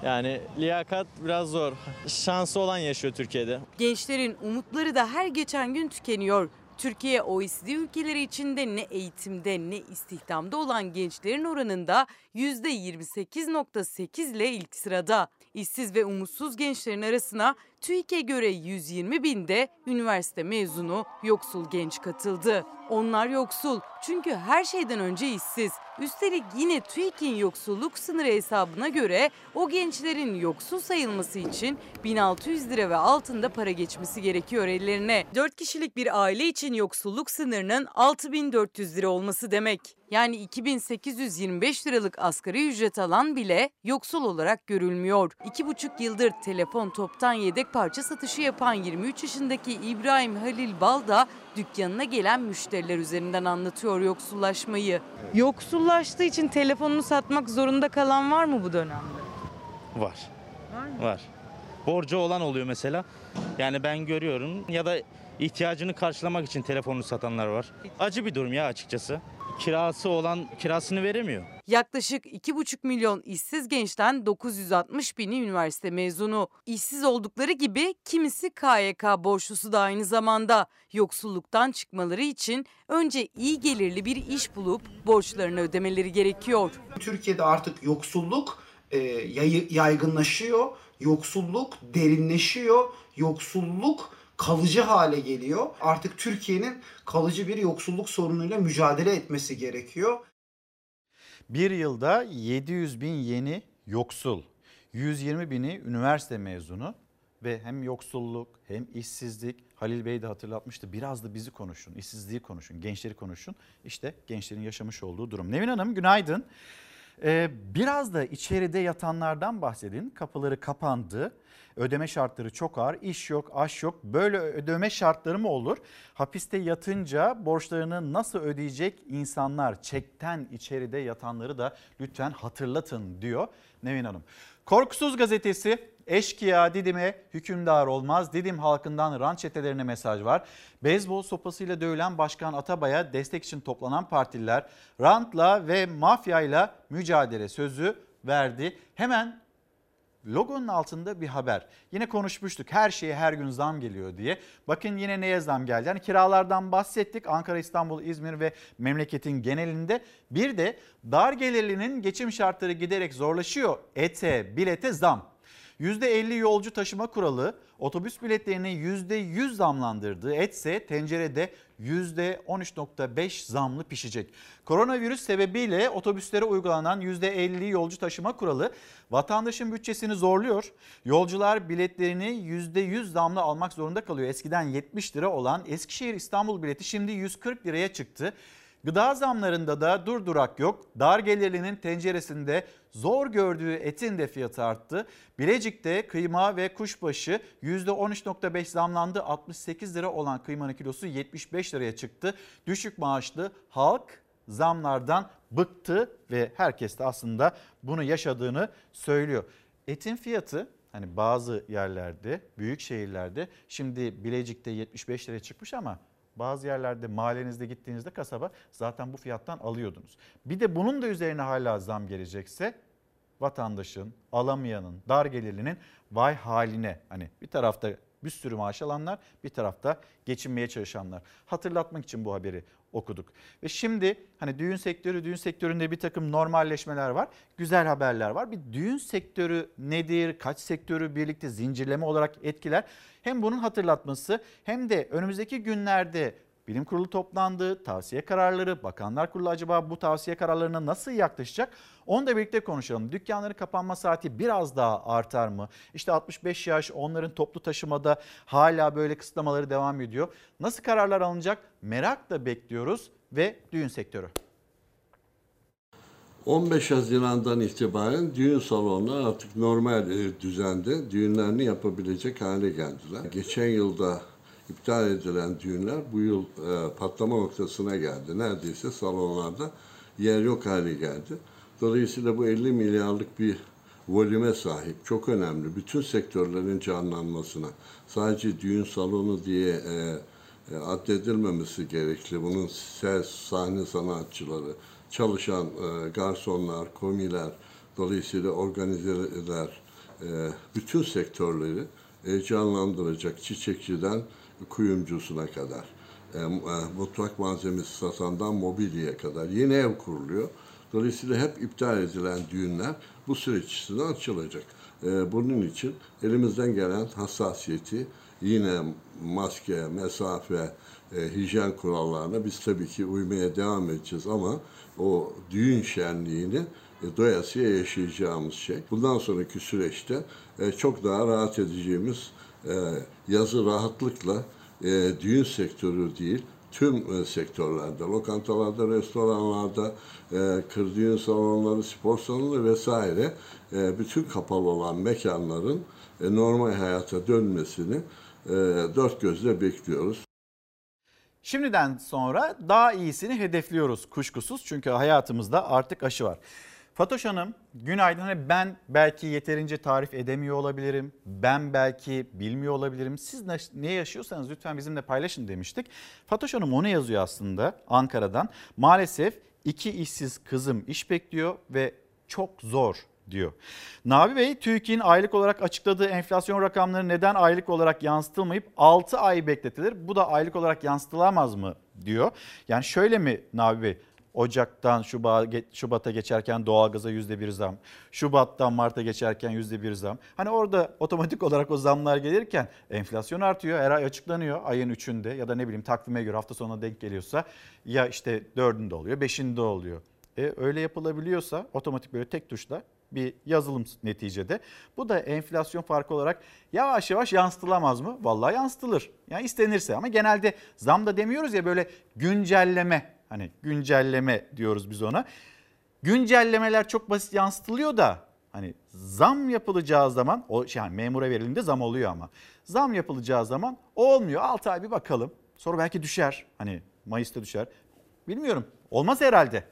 Yani liyakat biraz zor. Şanslı olan yaşıyor Türkiye'de. Gençlerin umutları da her geçen gün tükeniyor. Türkiye OECD ülkeleri içinde ne eğitimde ne istihdamda olan gençlerin oranında %28.8 ile ilk sırada. İşsiz ve umutsuz gençlerin arasına TÜİK'e göre 120 binde üniversite mezunu yoksul genç katıldı. Onlar yoksul çünkü her şeyden önce işsiz. Üstelik yine TÜİK'in yoksulluk sınırı hesabına göre o gençlerin yoksul sayılması için 1600 lira ve altında para geçmesi gerekiyor ellerine. 4 kişilik bir aile için yoksulluk sınırının 6400 lira olması demek. Yani 2825 liralık asgari ücret alan bile yoksul olarak görülmüyor. 2,5 yıldır telefon toptan yedek parça satışı yapan 23 yaşındaki İbrahim Halil Bal da dükkanına gelen müşteriler üzerinden anlatıyor yoksullaşmayı. Yoksullaştığı için telefonunu satmak zorunda kalan var mı bu dönemde? Var. Var mı? Var. Borcu olan oluyor mesela. Yani ben görüyorum ya da ihtiyacını karşılamak için telefonunu satanlar var. Acı bir durum ya açıkçası. kirası olan kirasını veremiyor. Yaklaşık 2,5 milyon işsiz gençten 960 bini üniversite mezunu. İşsiz oldukları gibi kimisi KYK borçlusu da aynı zamanda. Yoksulluktan çıkmaları için önce iyi gelirli bir iş bulup borçlarını ödemeleri gerekiyor. Türkiye'de artık yoksulluk e, yaygınlaşıyor, yoksulluk derinleşiyor, yoksulluk kalıcı hale geliyor. Artık Türkiye'nin kalıcı bir yoksulluk sorunuyla mücadele etmesi gerekiyor. Bir yılda 700 bin yeni yoksul, 120 bini üniversite mezunu ve hem yoksulluk hem işsizlik Halil Bey de hatırlatmıştı biraz da bizi konuşun, işsizliği konuşun, gençleri konuşun. İşte gençlerin yaşamış olduğu durum. Nevin Hanım günaydın. Ee, biraz da içeride yatanlardan bahsedin. Kapıları kapandı. Ödeme şartları çok ağır. iş yok, aş yok. Böyle ödeme şartları mı olur? Hapiste yatınca borçlarını nasıl ödeyecek insanlar? Çekten içeride yatanları da lütfen hatırlatın diyor Nevin Hanım. Korkusuz gazetesi eşkıya Didim'e hükümdar olmaz. Didim halkından rant çetelerine mesaj var. Beyzbol sopasıyla dövülen Başkan Atabay'a destek için toplanan partililer rantla ve mafyayla mücadele sözü verdi. Hemen logonun altında bir haber. Yine konuşmuştuk her şeye her gün zam geliyor diye. Bakın yine neye zam geldi? Yani kiralardan bahsettik. Ankara, İstanbul, İzmir ve memleketin genelinde. Bir de dar gelirlinin geçim şartları giderek zorlaşıyor. Ete, bilete zam. %50 yolcu taşıma kuralı otobüs biletlerini %100 zamlandırdı. Etse tencerede %13.5 zamlı pişecek. Koronavirüs sebebiyle otobüslere uygulanan %50 yolcu taşıma kuralı vatandaşın bütçesini zorluyor. Yolcular biletlerini %100 zamlı almak zorunda kalıyor. Eskiden 70 lira olan Eskişehir İstanbul bileti şimdi 140 liraya çıktı. Gıda zamlarında da durdurak yok. Dar gelirlinin tenceresinde zor gördüğü etin de fiyatı arttı. Bilecik'te kıyma ve kuşbaşı %13.5 zamlandı. 68 lira olan kıymanın kilosu 75 liraya çıktı. Düşük maaşlı halk zamlardan bıktı ve herkes de aslında bunu yaşadığını söylüyor. Etin fiyatı hani bazı yerlerde, büyük şehirlerde şimdi Bilecik'te 75 liraya çıkmış ama bazı yerlerde mahallenizde gittiğinizde kasaba zaten bu fiyattan alıyordunuz. Bir de bunun da üzerine hala zam gelecekse vatandaşın, alamayanın, dar gelirlinin vay haline. Hani bir tarafta bir sürü maaş alanlar, bir tarafta geçinmeye çalışanlar. Hatırlatmak için bu haberi okuduk. Ve şimdi hani düğün sektörü, düğün sektöründe bir takım normalleşmeler var. Güzel haberler var. Bir düğün sektörü nedir? Kaç sektörü birlikte zincirleme olarak etkiler? Hem bunun hatırlatması hem de önümüzdeki günlerde Bilim kurulu toplandı, tavsiye kararları, bakanlar kurulu acaba bu tavsiye kararlarına nasıl yaklaşacak? Onu da birlikte konuşalım. Dükkanların kapanma saati biraz daha artar mı? İşte 65 yaş onların toplu taşımada hala böyle kısıtlamaları devam ediyor. Nasıl kararlar alınacak? Merakla bekliyoruz ve düğün sektörü. 15 Haziran'dan itibaren düğün salonları artık normal e, düzende düğünlerini yapabilecek hale geldiler. Geçen yılda iptal edilen düğünler bu yıl e, patlama noktasına geldi. Neredeyse salonlarda yer yok hale geldi. Dolayısıyla bu 50 milyarlık bir volüme sahip, çok önemli. Bütün sektörlerin canlanmasına, sadece düğün salonu diye e, e, addedilmemesi gerekli. Bunun ses, sahne sanatçıları, çalışan e, garsonlar, komiler, dolayısıyla organizeler, e, bütün sektörleri e, canlandıracak çiçekçiden kuyumcusuna kadar, e, e, mutfak malzemesi satandan mobilyaya kadar yeni ev kuruluyor. Dolayısıyla hep iptal edilen düğünler bu süreç içinde açılacak. E, bunun için elimizden gelen hassasiyeti yine maske, mesafe, e, hijyen kurallarına biz tabii ki uymaya devam edeceğiz ama o düğün şenliğini e, doyasıya yaşayacağımız şey. Bundan sonraki süreçte e, çok daha rahat edeceğimiz e, yazı rahatlıkla düğün sektörü değil, tüm sektörlerde, lokantalarda, restoranlarda, kır düğün salonları, spor salonları vesaire bütün kapalı olan mekanların normal hayata dönmesini dört gözle bekliyoruz. Şimdiden sonra daha iyisini hedefliyoruz kuşkusuz çünkü hayatımızda artık aşı var. Fatoş Hanım günaydın. Hani ben belki yeterince tarif edemiyor olabilirim. Ben belki bilmiyor olabilirim. Siz ne, yaşıyorsanız lütfen bizimle paylaşın demiştik. Fatoş Hanım onu yazıyor aslında Ankara'dan. Maalesef iki işsiz kızım iş bekliyor ve çok zor diyor. Nabi Bey TÜİK'in aylık olarak açıkladığı enflasyon rakamları neden aylık olarak yansıtılmayıp 6 ay bekletilir? Bu da aylık olarak yansıtılamaz mı diyor. Yani şöyle mi Nabi Bey? Ocak'tan Şubat'a geçerken doğalgaza %1 zam. Şubat'tan Mart'a geçerken %1 zam. Hani orada otomatik olarak o zamlar gelirken enflasyon artıyor. Her ay açıklanıyor ayın 3'ünde ya da ne bileyim takvime göre hafta sonuna denk geliyorsa ya işte 4'ünde oluyor 5'inde oluyor. E, öyle yapılabiliyorsa otomatik böyle tek tuşla bir yazılım neticede. Bu da enflasyon farkı olarak yavaş yavaş yansıtılamaz mı? Vallahi yansıtılır. Yani istenirse ama genelde zam da demiyoruz ya böyle güncelleme hani güncelleme diyoruz biz ona. Güncellemeler çok basit yansıtılıyor da hani zam yapılacağı zaman o yani memura verildiğinde zam oluyor ama zam yapılacağı zaman olmuyor. 6 ay bir bakalım. Sonra belki düşer. Hani Mayıs'ta düşer. Bilmiyorum. Olmaz herhalde.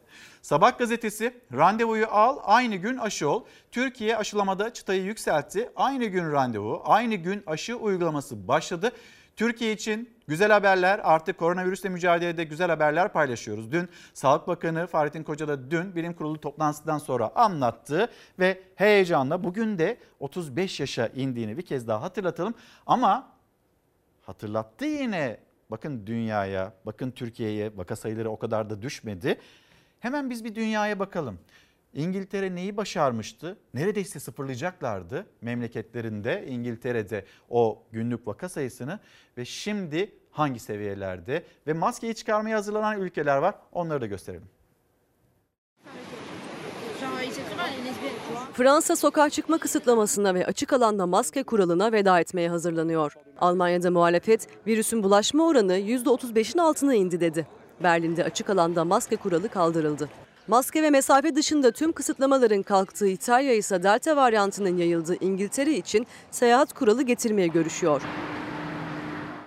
Sabah gazetesi randevuyu al aynı gün aşı ol. Türkiye aşılamada çıtayı yükseltti. Aynı gün randevu, aynı gün aşı uygulaması başladı. Türkiye için güzel haberler artık koronavirüsle mücadelede güzel haberler paylaşıyoruz. Dün Sağlık Bakanı Fahrettin Koca da dün bilim kurulu toplantısından sonra anlattı ve heyecanla bugün de 35 yaşa indiğini bir kez daha hatırlatalım. Ama hatırlattı yine bakın dünyaya, bakın Türkiye'ye vaka sayıları o kadar da düşmedi. Hemen biz bir dünyaya bakalım. İngiltere neyi başarmıştı? Neredeyse sıfırlayacaklardı memleketlerinde İngiltere'de o günlük vaka sayısını ve şimdi hangi seviyelerde ve maskeyi çıkarmaya hazırlanan ülkeler var onları da gösterelim. Fransa sokağa çıkma kısıtlamasına ve açık alanda maske kuralına veda etmeye hazırlanıyor. Almanya'da muhalefet virüsün bulaşma oranı %35'in altına indi dedi. Berlin'de açık alanda maske kuralı kaldırıldı. Maske ve mesafe dışında tüm kısıtlamaların kalktığı İtalya ise Delta varyantının yayıldığı İngiltere için seyahat kuralı getirmeye görüşüyor.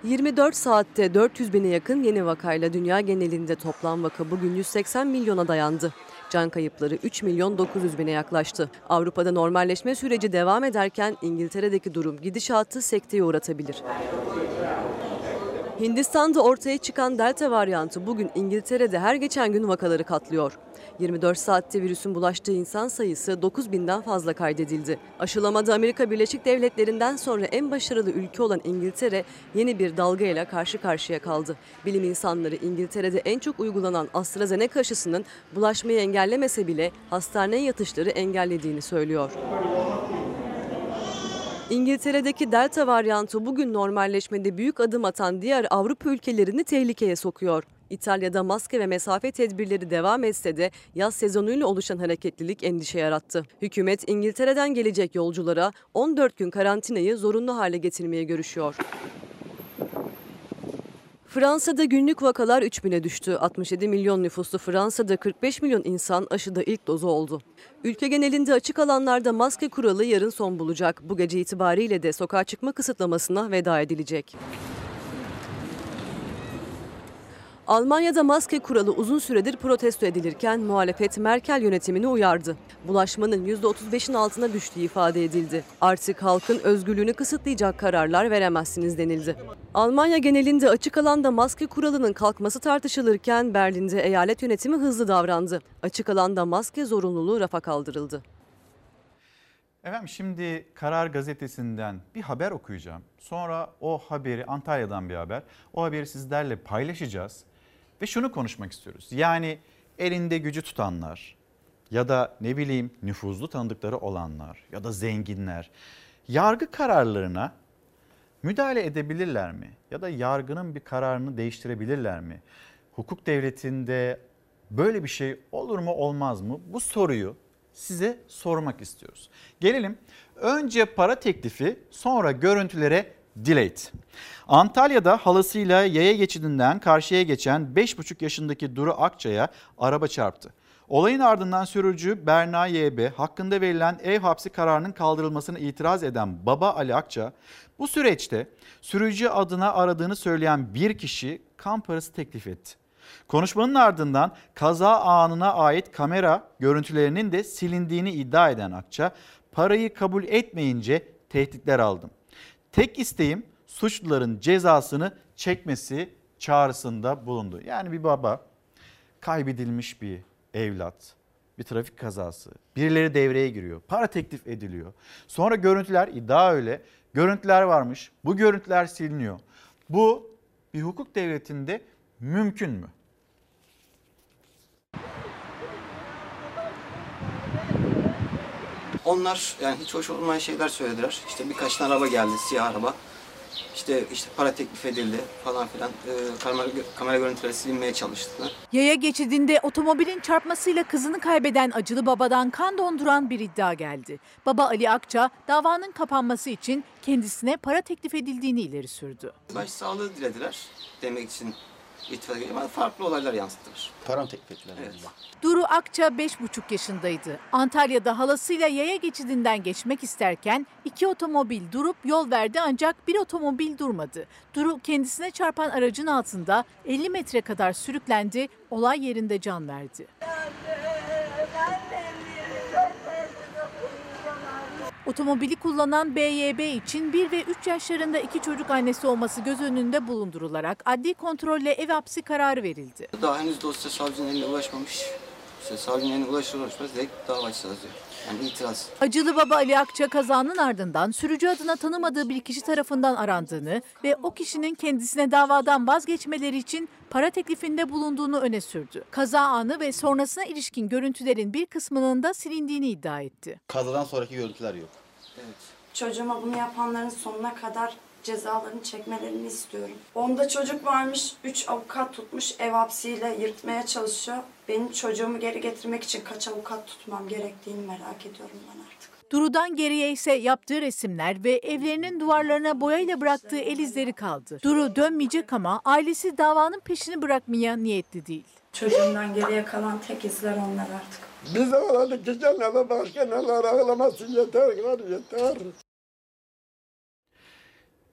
24 saatte 400 bine yakın yeni vakayla dünya genelinde toplam vaka bugün 180 milyona dayandı. Can kayıpları 3 milyon 900 bine yaklaştı. Avrupa'da normalleşme süreci devam ederken İngiltere'deki durum gidişatı sekteye uğratabilir. Hindistan'da ortaya çıkan delta varyantı bugün İngiltere'de her geçen gün vakaları katlıyor. 24 saatte virüsün bulaştığı insan sayısı 9 binden fazla kaydedildi. Aşılamada Amerika Birleşik Devletleri'nden sonra en başarılı ülke olan İngiltere yeni bir dalgayla karşı karşıya kaldı. Bilim insanları İngiltere'de en çok uygulanan AstraZeneca aşısının bulaşmayı engellemese bile hastaneye yatışları engellediğini söylüyor. İngiltere'deki delta varyantı bugün normalleşmede büyük adım atan diğer Avrupa ülkelerini tehlikeye sokuyor. İtalya'da maske ve mesafe tedbirleri devam etse de yaz sezonuyla oluşan hareketlilik endişe yarattı. Hükümet İngiltere'den gelecek yolculara 14 gün karantinayı zorunlu hale getirmeye görüşüyor. Fransa'da günlük vakalar 3000'e düştü. 67 milyon nüfuslu Fransa'da 45 milyon insan aşıda ilk dozu oldu. Ülke genelinde açık alanlarda maske kuralı yarın son bulacak. Bu gece itibariyle de sokağa çıkma kısıtlamasına veda edilecek. Almanya'da maske kuralı uzun süredir protesto edilirken muhalefet Merkel yönetimini uyardı. Bulaşmanın %35'in altına düştüğü ifade edildi. Artık halkın özgürlüğünü kısıtlayacak kararlar veremezsiniz denildi. Almanya genelinde açık alanda maske kuralının kalkması tartışılırken Berlin'de eyalet yönetimi hızlı davrandı. Açık alanda maske zorunluluğu rafa kaldırıldı. Efendim şimdi Karar Gazetesi'nden bir haber okuyacağım. Sonra o haberi Antalya'dan bir haber. O haberi sizlerle paylaşacağız. Ve şunu konuşmak istiyoruz. Yani elinde gücü tutanlar ya da ne bileyim nüfuzlu tanıdıkları olanlar ya da zenginler yargı kararlarına müdahale edebilirler mi? Ya da yargının bir kararını değiştirebilirler mi? Hukuk devletinde böyle bir şey olur mu olmaz mı? Bu soruyu size sormak istiyoruz. Gelelim önce para teklifi sonra görüntülere Delayed. Antalya'da halasıyla yaya geçidinden karşıya geçen 5,5 yaşındaki Duru Akçay'a araba çarptı. Olayın ardından sürücü Berna YB hakkında verilen ev hapsi kararının kaldırılmasına itiraz eden baba Ali Akça bu süreçte sürücü adına aradığını söyleyen bir kişi kan parası teklif etti. Konuşmanın ardından kaza anına ait kamera görüntülerinin de silindiğini iddia eden Akça, parayı kabul etmeyince tehditler aldım. Tek isteğim suçluların cezasını çekmesi çağrısında bulundu. Yani bir baba kaybedilmiş bir evlat, bir trafik kazası, birileri devreye giriyor, para teklif ediliyor. Sonra görüntüler iddia öyle, görüntüler varmış. Bu görüntüler siliniyor. Bu bir hukuk devletinde mümkün mü? Onlar yani hiç hoş olmayan şeyler söylediler. İşte birkaç tane araba geldi, siyah araba. İşte işte para teklif edildi falan filan. Ee, kamera, kamera görüntüleri silinmeye çalıştılar. Yaya geçidinde otomobilin çarpmasıyla kızını kaybeden acılı babadan kan donduran bir iddia geldi. Baba Ali Akça davanın kapanması için kendisine para teklif edildiğini ileri sürdü. Baş sağlığı dilediler demek için ittifak ama farklı olaylar yansıttılar. Para mı teklif ettiler? Evet. Duru Akça 5,5 yaşındaydı. Antalya'da halasıyla yaya geçidinden geçmek isterken iki otomobil durup yol verdi ancak bir otomobil durmadı. Duru kendisine çarpan aracın altında 50 metre kadar sürüklendi, olay yerinde can verdi. Otomobili kullanan BYB için 1 ve 3 yaşlarında iki çocuk annesi olması göz önünde bulundurularak adli kontrolle ev hapsi kararı verildi. Daha henüz dosya savcının eline ulaşmamış. İşte savcının eline ulaşır ulaşmaz direkt dava açacağız diyor. Yani itiraz. Acılı baba Ali Akça kazanın ardından sürücü adına tanımadığı bir kişi tarafından arandığını ve o kişinin kendisine davadan vazgeçmeleri için para teklifinde bulunduğunu öne sürdü. Kaza anı ve sonrasına ilişkin görüntülerin bir kısmının da silindiğini iddia etti. Kazadan sonraki görüntüler yok. Evet. Çocuğuma bunu yapanların sonuna kadar cezalarını çekmelerini istiyorum. Onda çocuk varmış, üç avukat tutmuş, ev hapsiyle yırtmaya çalışıyor. Benim çocuğumu geri getirmek için kaç avukat tutmam gerektiğini merak ediyorum ben artık. Duru'dan geriye ise yaptığı resimler ve evlerinin duvarlarına boyayla bıraktığı el izleri kaldı. Duru dönmeyecek ama ailesi davanın peşini bırakmaya niyetli değil. Çocuğumdan geriye kalan tek izler onlar artık. Biz ağladık ki cennet başka neler ağlamasın yeter yeter.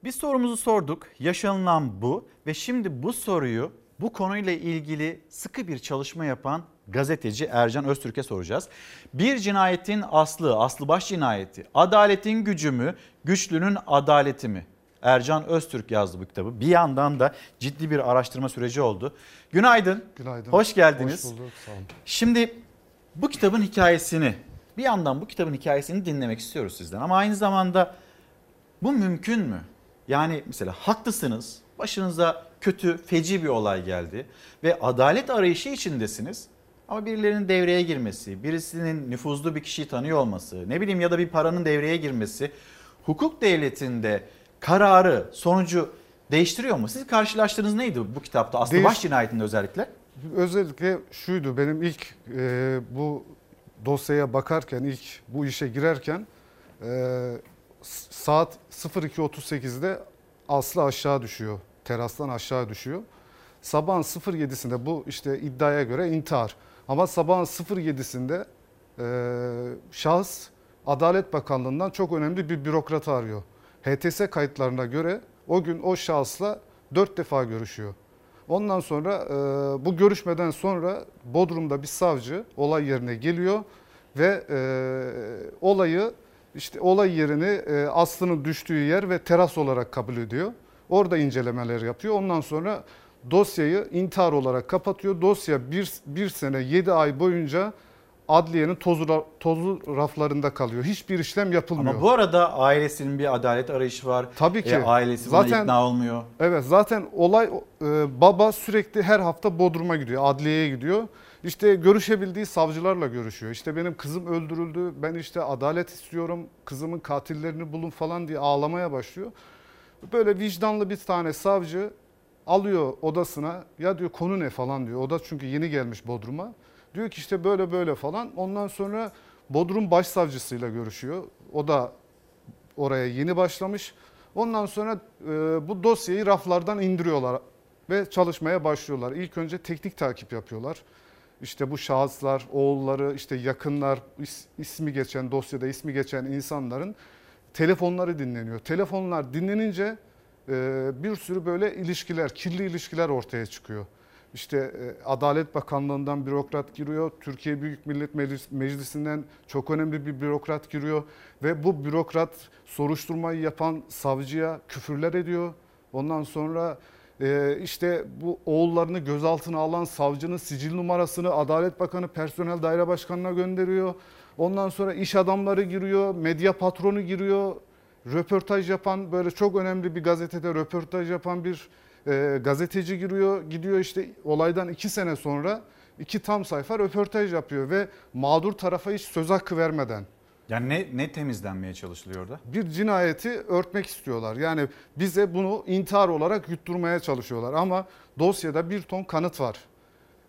Biz sorumuzu sorduk. Yaşanılan bu ve şimdi bu soruyu bu konuyla ilgili sıkı bir çalışma yapan gazeteci Ercan Öztürk'e soracağız. Bir cinayetin aslı, aslı baş cinayeti, adaletin gücü mü, güçlünün adaleti mi? Ercan Öztürk yazdı bu kitabı. Bir yandan da ciddi bir araştırma süreci oldu. Günaydın. Günaydın. Hoş geldiniz. Hoş bulduk. Sağ olun. Şimdi bu kitabın hikayesini, bir yandan bu kitabın hikayesini dinlemek istiyoruz sizden. Ama aynı zamanda bu mümkün mü? Yani mesela haklısınız, başınıza kötü, feci bir olay geldi ve adalet arayışı içindesiniz. Ama birilerinin devreye girmesi, birisinin nüfuzlu bir kişiyi tanıyor olması, ne bileyim ya da bir paranın devreye girmesi hukuk devletinde kararı, sonucu değiştiriyor mu? Siz karşılaştığınız neydi bu kitapta? Aslı Değiş- baş cinayetinde özellikle. Özellikle şuydu benim ilk e, bu dosyaya bakarken ilk bu işe girerken e, saat 02.38'de Aslı aşağı düşüyor. Terastan aşağı düşüyor. Sabahın 07'sinde bu işte iddiaya göre intihar. Ama sabahın 07'sinde e, şahıs Adalet Bakanlığı'ndan çok önemli bir bürokratı arıyor. HTS kayıtlarına göre o gün o şahısla dört defa görüşüyor. Ondan sonra e, bu görüşmeden sonra Bodrum'da bir savcı olay yerine geliyor ve e, olayı işte olay yerini e, Aslı'nın düştüğü yer ve teras olarak kabul ediyor. Orada incelemeler yapıyor. Ondan sonra dosyayı intihar olarak kapatıyor. Dosya bir, bir sene 7 ay boyunca adliyenin tozlu, tozlu raflarında kalıyor. Hiçbir işlem yapılmıyor. Ama bu arada ailesinin bir adalet arayışı var. Tabii ki. E, ailesi buna ikna olmuyor. Evet zaten olay e, baba sürekli her hafta Bodrum'a gidiyor, adliyeye gidiyor. İşte görüşebildiği savcılarla görüşüyor. İşte benim kızım öldürüldü, ben işte adalet istiyorum, kızımın katillerini bulun falan diye ağlamaya başlıyor. Böyle vicdanlı bir tane savcı alıyor odasına ya diyor konu ne falan diyor. O da çünkü yeni gelmiş Bodrum'a. Diyor ki işte böyle böyle falan. Ondan sonra Bodrum Başsavcısıyla görüşüyor. O da oraya yeni başlamış. Ondan sonra e, bu dosyayı raflardan indiriyorlar ve çalışmaya başlıyorlar. İlk önce teknik takip yapıyorlar. İşte bu şahıslar, oğulları, işte yakınlar, is- ismi geçen dosyada ismi geçen insanların telefonları dinleniyor. Telefonlar dinlenince bir sürü böyle ilişkiler, kirli ilişkiler ortaya çıkıyor. işte e, Adalet Bakanlığı'ndan bürokrat giriyor. Türkiye Büyük Millet Meclis- Meclisi'nden çok önemli bir bürokrat giriyor. Ve bu bürokrat soruşturmayı yapan savcıya küfürler ediyor. Ondan sonra e, işte bu oğullarını gözaltına alan savcının sicil numarasını Adalet Bakanı Personel Daire Başkanı'na gönderiyor. Ondan sonra iş adamları giriyor, medya patronu giriyor. Röportaj yapan böyle çok önemli bir gazetede röportaj yapan bir e, gazeteci giriyor. Gidiyor işte olaydan iki sene sonra iki tam sayfa röportaj yapıyor ve mağdur tarafa hiç söz hakkı vermeden. Yani ne, ne temizlenmeye çalışılıyor orada? bir cinayeti örtmek istiyorlar. Yani bize bunu intihar olarak yutturmaya çalışıyorlar ama dosyada bir ton kanıt var.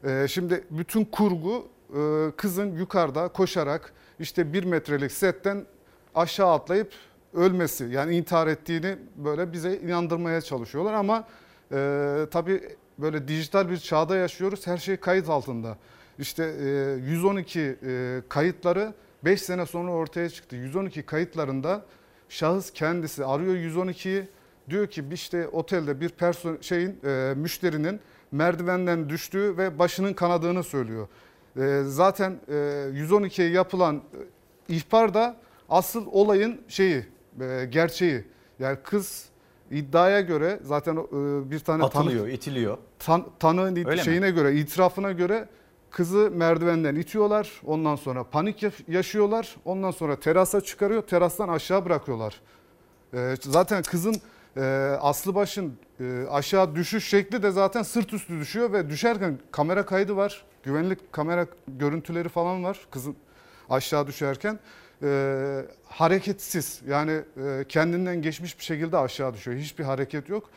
Ee, şimdi bütün kurgu e, kızın yukarıda koşarak işte bir metrelik setten aşağı atlayıp ölmesi yani intihar ettiğini böyle bize inandırmaya çalışıyorlar ama e, tabii böyle dijital bir çağda yaşıyoruz her şey kayıt altında. İşte e, 112 e, kayıtları 5 sene sonra ortaya çıktı. 112 kayıtlarında şahıs kendisi arıyor 112'yi diyor ki işte otelde bir person şeyin e, müşterinin merdivenden düştüğü ve başının kanadığını söylüyor. E, zaten e, 112'ye yapılan e, ihbar da asıl olayın şeyi e, gerçeği. Yani kız iddiaya göre zaten e, bir tane Atılıyor, tanık- itiliyor. tan, tanığın Öyle mi? şeyine göre, itirafına göre kızı merdivenden itiyorlar. Ondan sonra panik ya- yaşıyorlar. Ondan sonra terasa çıkarıyor. Terastan aşağı bırakıyorlar. Ee, zaten kızın e, aslı başın e, aşağı düşüş şekli de zaten sırt üstü düşüyor ve düşerken kamera kaydı var. Güvenlik kamera görüntüleri falan var kızın aşağı düşerken. Ee, hareketsiz yani e, kendinden geçmiş bir şekilde aşağı düşüyor. Hiçbir hareket yok.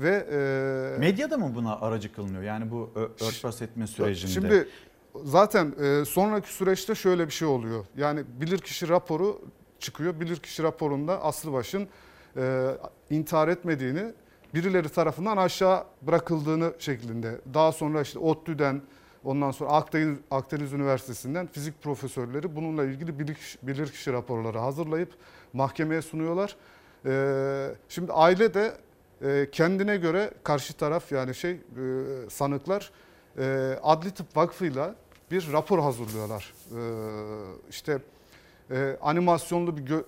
Ve e, Medyada mı buna aracı kılınıyor? Yani bu örtbas etme sürecinde. Şimdi zaten e, sonraki süreçte şöyle bir şey oluyor. Yani bilirkişi raporu çıkıyor. Bilirkişi raporunda Aslıbaş'ın e, intihar etmediğini birileri tarafından aşağı bırakıldığını şeklinde. Daha sonra işte ODTÜ'den ondan sonra Akdeniz, Akdeniz Üniversitesi'nden fizik profesörleri bununla ilgili bilirkişi, bilirkişi raporları hazırlayıp mahkemeye sunuyorlar. E, şimdi aile de e, kendine göre karşı taraf yani şey e, sanıklar e, Adli Tıp Vakfı'yla bir rapor hazırlıyorlar. E, işte e, animasyonlu bir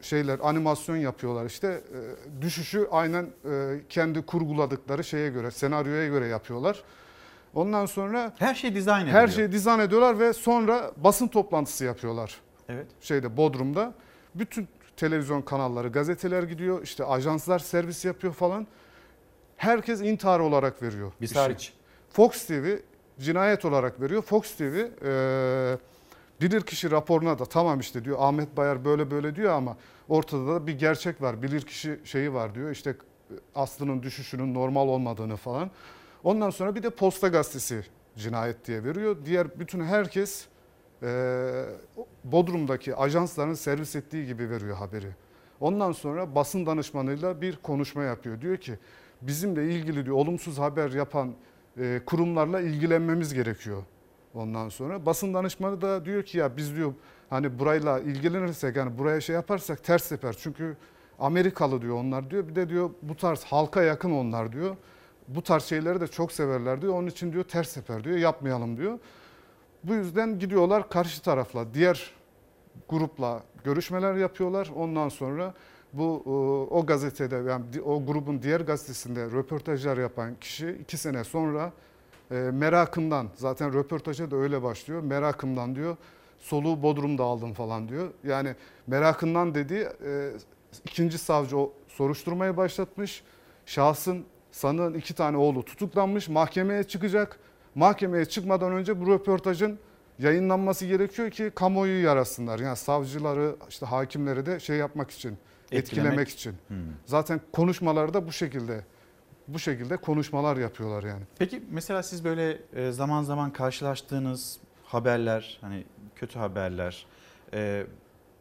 şeyler animasyon yapıyorlar işte E, düşüşü aynen e, kendi kurguladıkları şeye göre senaryoya göre yapıyorlar. Ondan sonra her şey dizayn Her ediliyor. şeyi dizayn ediyorlar ve sonra basın toplantısı yapıyorlar. Evet. Şeyde Bodrum'da bütün televizyon kanalları, gazeteler gidiyor. işte ajanslar servis yapıyor falan. Herkes intihar olarak veriyor. Biz işi. hariç. Fox TV cinayet olarak veriyor. Fox TV e, bilirkişi raporuna da tamam işte diyor Ahmet Bayar böyle böyle diyor ama ortada da bir gerçek var. Bilirkişi şeyi var diyor. İşte Aslı'nın düşüşünün normal olmadığını falan. Ondan sonra bir de Posta Gazetesi cinayet diye veriyor. Diğer bütün herkes e, Bodrum'daki ajansların servis ettiği gibi veriyor haberi. Ondan sonra basın danışmanıyla bir konuşma yapıyor. Diyor ki bizimle ilgili diyor olumsuz haber yapan e, kurumlarla ilgilenmemiz gerekiyor. Ondan sonra basın danışmanı da diyor ki ya biz diyor hani burayla ilgilenirsek yani buraya şey yaparsak ters teper. Çünkü Amerikalı diyor onlar diyor. Bir de diyor bu tarz halka yakın onlar diyor. Bu tarz şeyleri de çok severler diyor. Onun için diyor ters teper diyor. Yapmayalım diyor. Bu yüzden gidiyorlar karşı tarafla diğer grupla görüşmeler yapıyorlar. Ondan sonra bu o, o gazetede yani o grubun diğer gazetesinde röportajlar yapan kişi iki sene sonra e, merakımdan zaten röportaja da öyle başlıyor. Merakımdan diyor soluğu Bodrum'da aldım falan diyor. Yani merakından dediği e, ikinci savcı o soruşturmayı başlatmış. Şahsın sanığın iki tane oğlu tutuklanmış mahkemeye çıkacak. Mahkemeye çıkmadan önce bu röportajın yayınlanması gerekiyor ki kamuoyu yarasınlar. Yani savcıları işte hakimleri de şey yapmak için etkilemek, Etkilemek. için. Hmm. Zaten konuşmaları da bu şekilde bu şekilde konuşmalar yapıyorlar yani. Peki mesela siz böyle e, zaman zaman karşılaştığınız haberler, hani kötü haberler, e,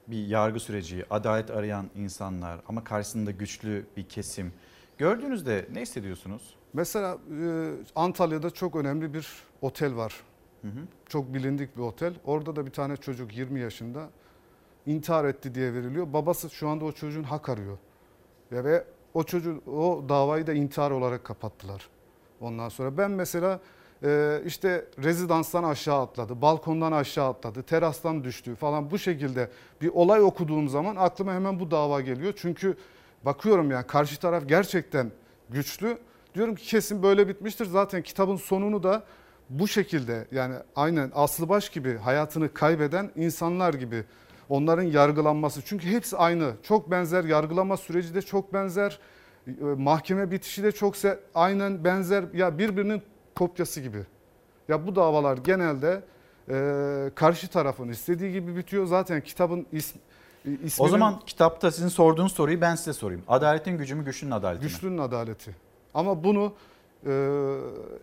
bir yargı süreci, adalet arayan insanlar ama karşısında güçlü bir kesim. Gördüğünüzde ne hissediyorsunuz? Mesela e, Antalya'da çok önemli bir otel var. Çok bilindik bir otel. Orada da bir tane çocuk 20 yaşında intihar etti diye veriliyor. Babası şu anda o çocuğun hak arıyor. Ya ve o çocuğu o davayı da intihar olarak kapattılar. Ondan sonra ben mesela e, işte rezidanstan aşağı atladı, balkondan aşağı atladı, terastan düştü falan bu şekilde bir olay okuduğum zaman aklıma hemen bu dava geliyor. Çünkü bakıyorum yani karşı taraf gerçekten güçlü. Diyorum ki kesin böyle bitmiştir. Zaten kitabın sonunu da bu şekilde yani aynen Aslı Baş gibi hayatını kaybeden insanlar gibi onların yargılanması. Çünkü hepsi aynı. Çok benzer yargılama süreci de çok benzer. e, Mahkeme bitişi de çok aynen benzer. Ya birbirinin kopyası gibi. Ya bu davalar genelde e, karşı tarafın istediği gibi bitiyor. Zaten kitabın ism, isminin O zaman kitapta sizin sorduğunuz soruyu ben size sorayım. Adaletin gücü mü güçlünün adaleti mi? güçlünün adaleti. Ama bunu e,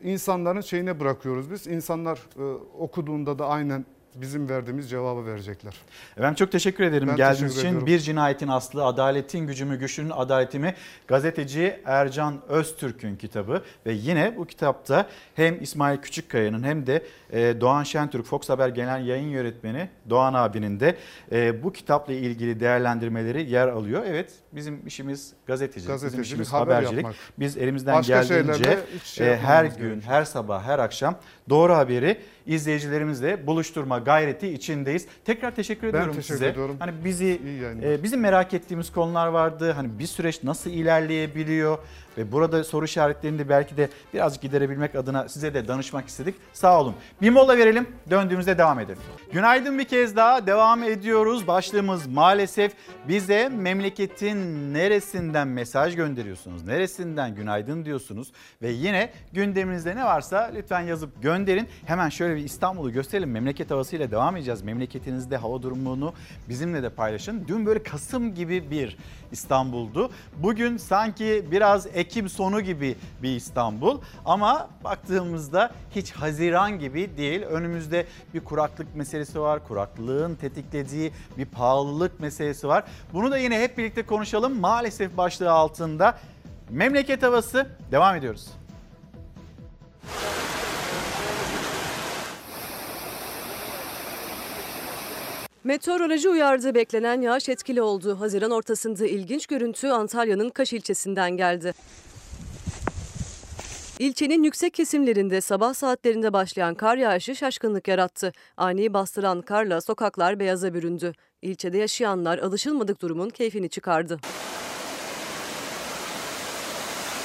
insanların şeyine bırakıyoruz biz. İnsanlar e, okuduğunda da aynen bizim verdiğimiz cevabı verecekler. Efendim çok teşekkür ederim Ben geldiğiniz teşekkür için. ediyorum. Bir cinayetin aslı, adaletin gücü mü, güçlünün adaleti mi? Gazeteci Ercan Öztürk'ün kitabı ve yine bu kitapta hem İsmail Küçükkaya'nın hem de e, Doğan Şentürk, Fox Haber Genel Yayın Yönetmeni Doğan abinin de e, bu kitapla ilgili değerlendirmeleri yer alıyor. Evet bizim işimiz gazetecilik, bizim Gazetecilik, işimiz haber habercilik. yapmak. Biz elimizden Başka geldiğince şey e, her gün, gerekiyor. her sabah, her akşam doğru haberi izleyicilerimizle buluşturma gayreti içindeyiz. Tekrar teşekkür Ben ediyorum teşekkür size. ediyorum. Hani bizi e, bizim merak ettiğimiz konular vardı. Hani bir süreç nasıl ilerleyebiliyor ve burada soru işaretlerini de belki de birazcık giderebilmek adına size de danışmak istedik. Sağ olun. Bir mola verelim. Döndüğümüzde devam edelim. Günaydın bir kez daha devam ediyoruz. Başlığımız maalesef bize memleketin neresinden mesaj gönderiyorsunuz? Neresinden günaydın diyorsunuz? Ve yine gündeminizde ne varsa lütfen yazıp gönderin. Hemen şöyle bir İstanbul'u gösterelim. Memleket havasıyla devam edeceğiz. Memleketinizde hava durumunu bizimle de paylaşın. Dün böyle Kasım gibi bir İstanbul'du. Bugün sanki biraz Ekim sonu gibi bir İstanbul ama baktığımızda hiç Haziran gibi değil. Önümüzde bir kuraklık meselesi var. Kuraklığın tetiklediği bir pahalılık meselesi var. Bunu da yine hep birlikte konuşalım. Maalesef başlığı altında memleket havası devam ediyoruz. Meteoroloji uyardı beklenen yağış etkili oldu. Haziran ortasında ilginç görüntü Antalya'nın Kaş ilçesinden geldi. İlçenin yüksek kesimlerinde sabah saatlerinde başlayan kar yağışı şaşkınlık yarattı. Ani bastıran karla sokaklar beyaza büründü. İlçede yaşayanlar alışılmadık durumun keyfini çıkardı.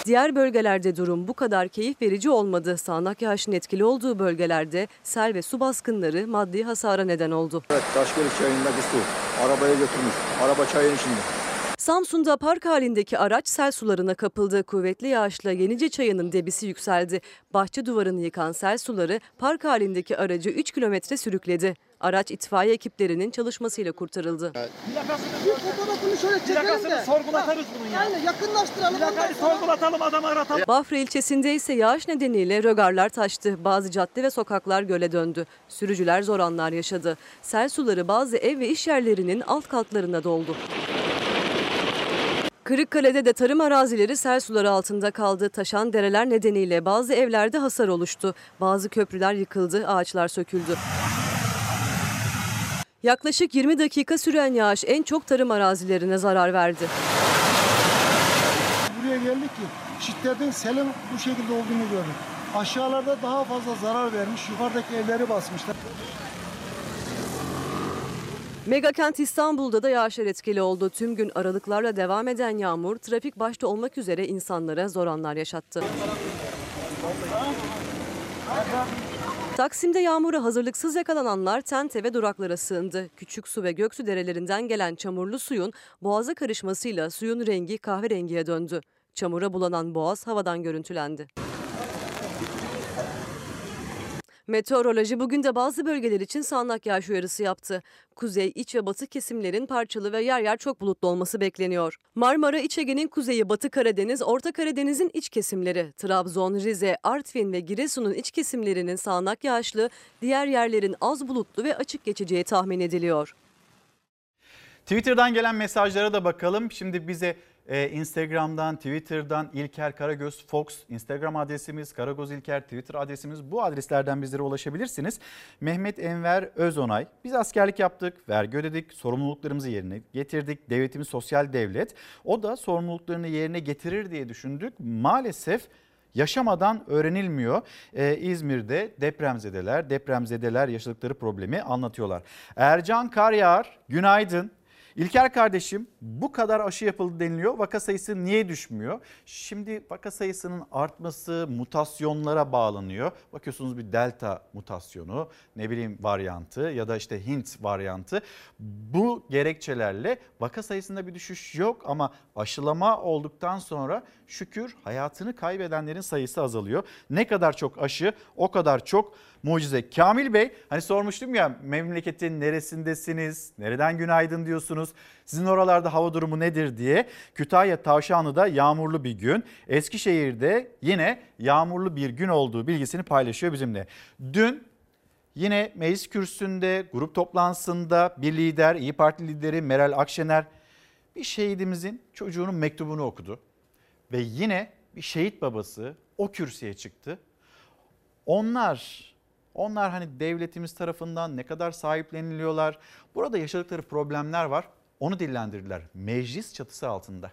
Diğer bölgelerde durum bu kadar keyif verici olmadı. Sağanak yağışın etkili olduğu bölgelerde sel ve su baskınları maddi hasara neden oldu. Evet, Taşgölük çayındaki su. Arabaya götürmüş. Araba çayın içinde. Samsun'da park halindeki araç sel sularına kapıldı. Kuvvetli yağışla Yenice Çayı'nın debisi yükseldi. Bahçe duvarını yıkan sel suları park halindeki aracı 3 kilometre sürükledi. Araç itfaiye ekiplerinin çalışmasıyla kurtarıldı. Bir fotoğrafını şöyle çekelim de. sorgulatarız bunun ya. Yani yakınlaştıralım. Plakayı sorgulatalım adamı aratalım. Bafra ilçesinde ise yağış nedeniyle rögarlar taştı. Bazı cadde ve sokaklar göle döndü. Sürücüler zor anlar yaşadı. Sel suları bazı ev ve iş yerlerinin alt katlarına doldu. Kırıkkale'de de tarım arazileri sel suları altında kaldı. Taşan dereler nedeniyle bazı evlerde hasar oluştu. Bazı köprüler yıkıldı, ağaçlar söküldü. Yaklaşık 20 dakika süren yağış en çok tarım arazilerine zarar verdi. Buraya geldik ki şiddetin selin bu şekilde olduğunu gördük. Aşağılarda daha fazla zarar vermiş. Yukarıdaki evleri basmışlar. Megakent İstanbul'da da yağışlar etkili oldu. Tüm gün aralıklarla devam eden yağmur trafik başta olmak üzere insanlara zor anlar yaşattı. Taksim'de yağmura hazırlıksız yakalananlar tente ve duraklara sığındı. Küçük su ve göksu derelerinden gelen çamurlu suyun boğaza karışmasıyla suyun rengi kahverengiye döndü. Çamura bulanan boğaz havadan görüntülendi. Meteoroloji bugün de bazı bölgeler için sağanak yağış uyarısı yaptı. Kuzey, iç ve batı kesimlerin parçalı ve yer yer çok bulutlu olması bekleniyor. Marmara, İç Ege'nin kuzeyi, Batı Karadeniz, Orta Karadeniz'in iç kesimleri, Trabzon, Rize, Artvin ve Giresun'un iç kesimlerinin sağanak yağışlı, diğer yerlerin az bulutlu ve açık geçeceği tahmin ediliyor. Twitter'dan gelen mesajlara da bakalım. Şimdi bize e, Instagram'dan, Twitter'dan İlker Karagöz Fox Instagram adresimiz, Karagöz İlker Twitter adresimiz. Bu adreslerden bizlere ulaşabilirsiniz. Mehmet Enver Özonay. Biz askerlik yaptık, vergi ödedik, sorumluluklarımızı yerine getirdik. Devletimiz sosyal devlet. O da sorumluluklarını yerine getirir diye düşündük. Maalesef yaşamadan öğrenilmiyor. Ee, İzmir'de depremzedeler, depremzedeler yaşadıkları problemi anlatıyorlar. Ercan Karyağar, günaydın. İlker kardeşim bu kadar aşı yapıldı deniliyor. Vaka sayısı niye düşmüyor? Şimdi vaka sayısının artması mutasyonlara bağlanıyor. Bakıyorsunuz bir delta mutasyonu, ne bileyim varyantı ya da işte Hint varyantı. Bu gerekçelerle vaka sayısında bir düşüş yok ama aşılama olduktan sonra şükür hayatını kaybedenlerin sayısı azalıyor. Ne kadar çok aşı o kadar çok mucize. Kamil Bey hani sormuştum ya memleketin neresindesiniz? Nereden günaydın diyorsunuz? Sizin oralarda hava durumu nedir diye. Kütahya Tavşanlı'da yağmurlu bir gün. Eskişehir'de yine yağmurlu bir gün olduğu bilgisini paylaşıyor bizimle. Dün yine meclis kürsüsünde grup toplantısında bir lider İyi Parti lideri Meral Akşener bir şehidimizin çocuğunun mektubunu okudu. Ve yine bir şehit babası o kürsüye çıktı. Onlar onlar hani devletimiz tarafından ne kadar sahipleniliyorlar. Burada yaşadıkları problemler var. Onu dillendirdiler meclis çatısı altında.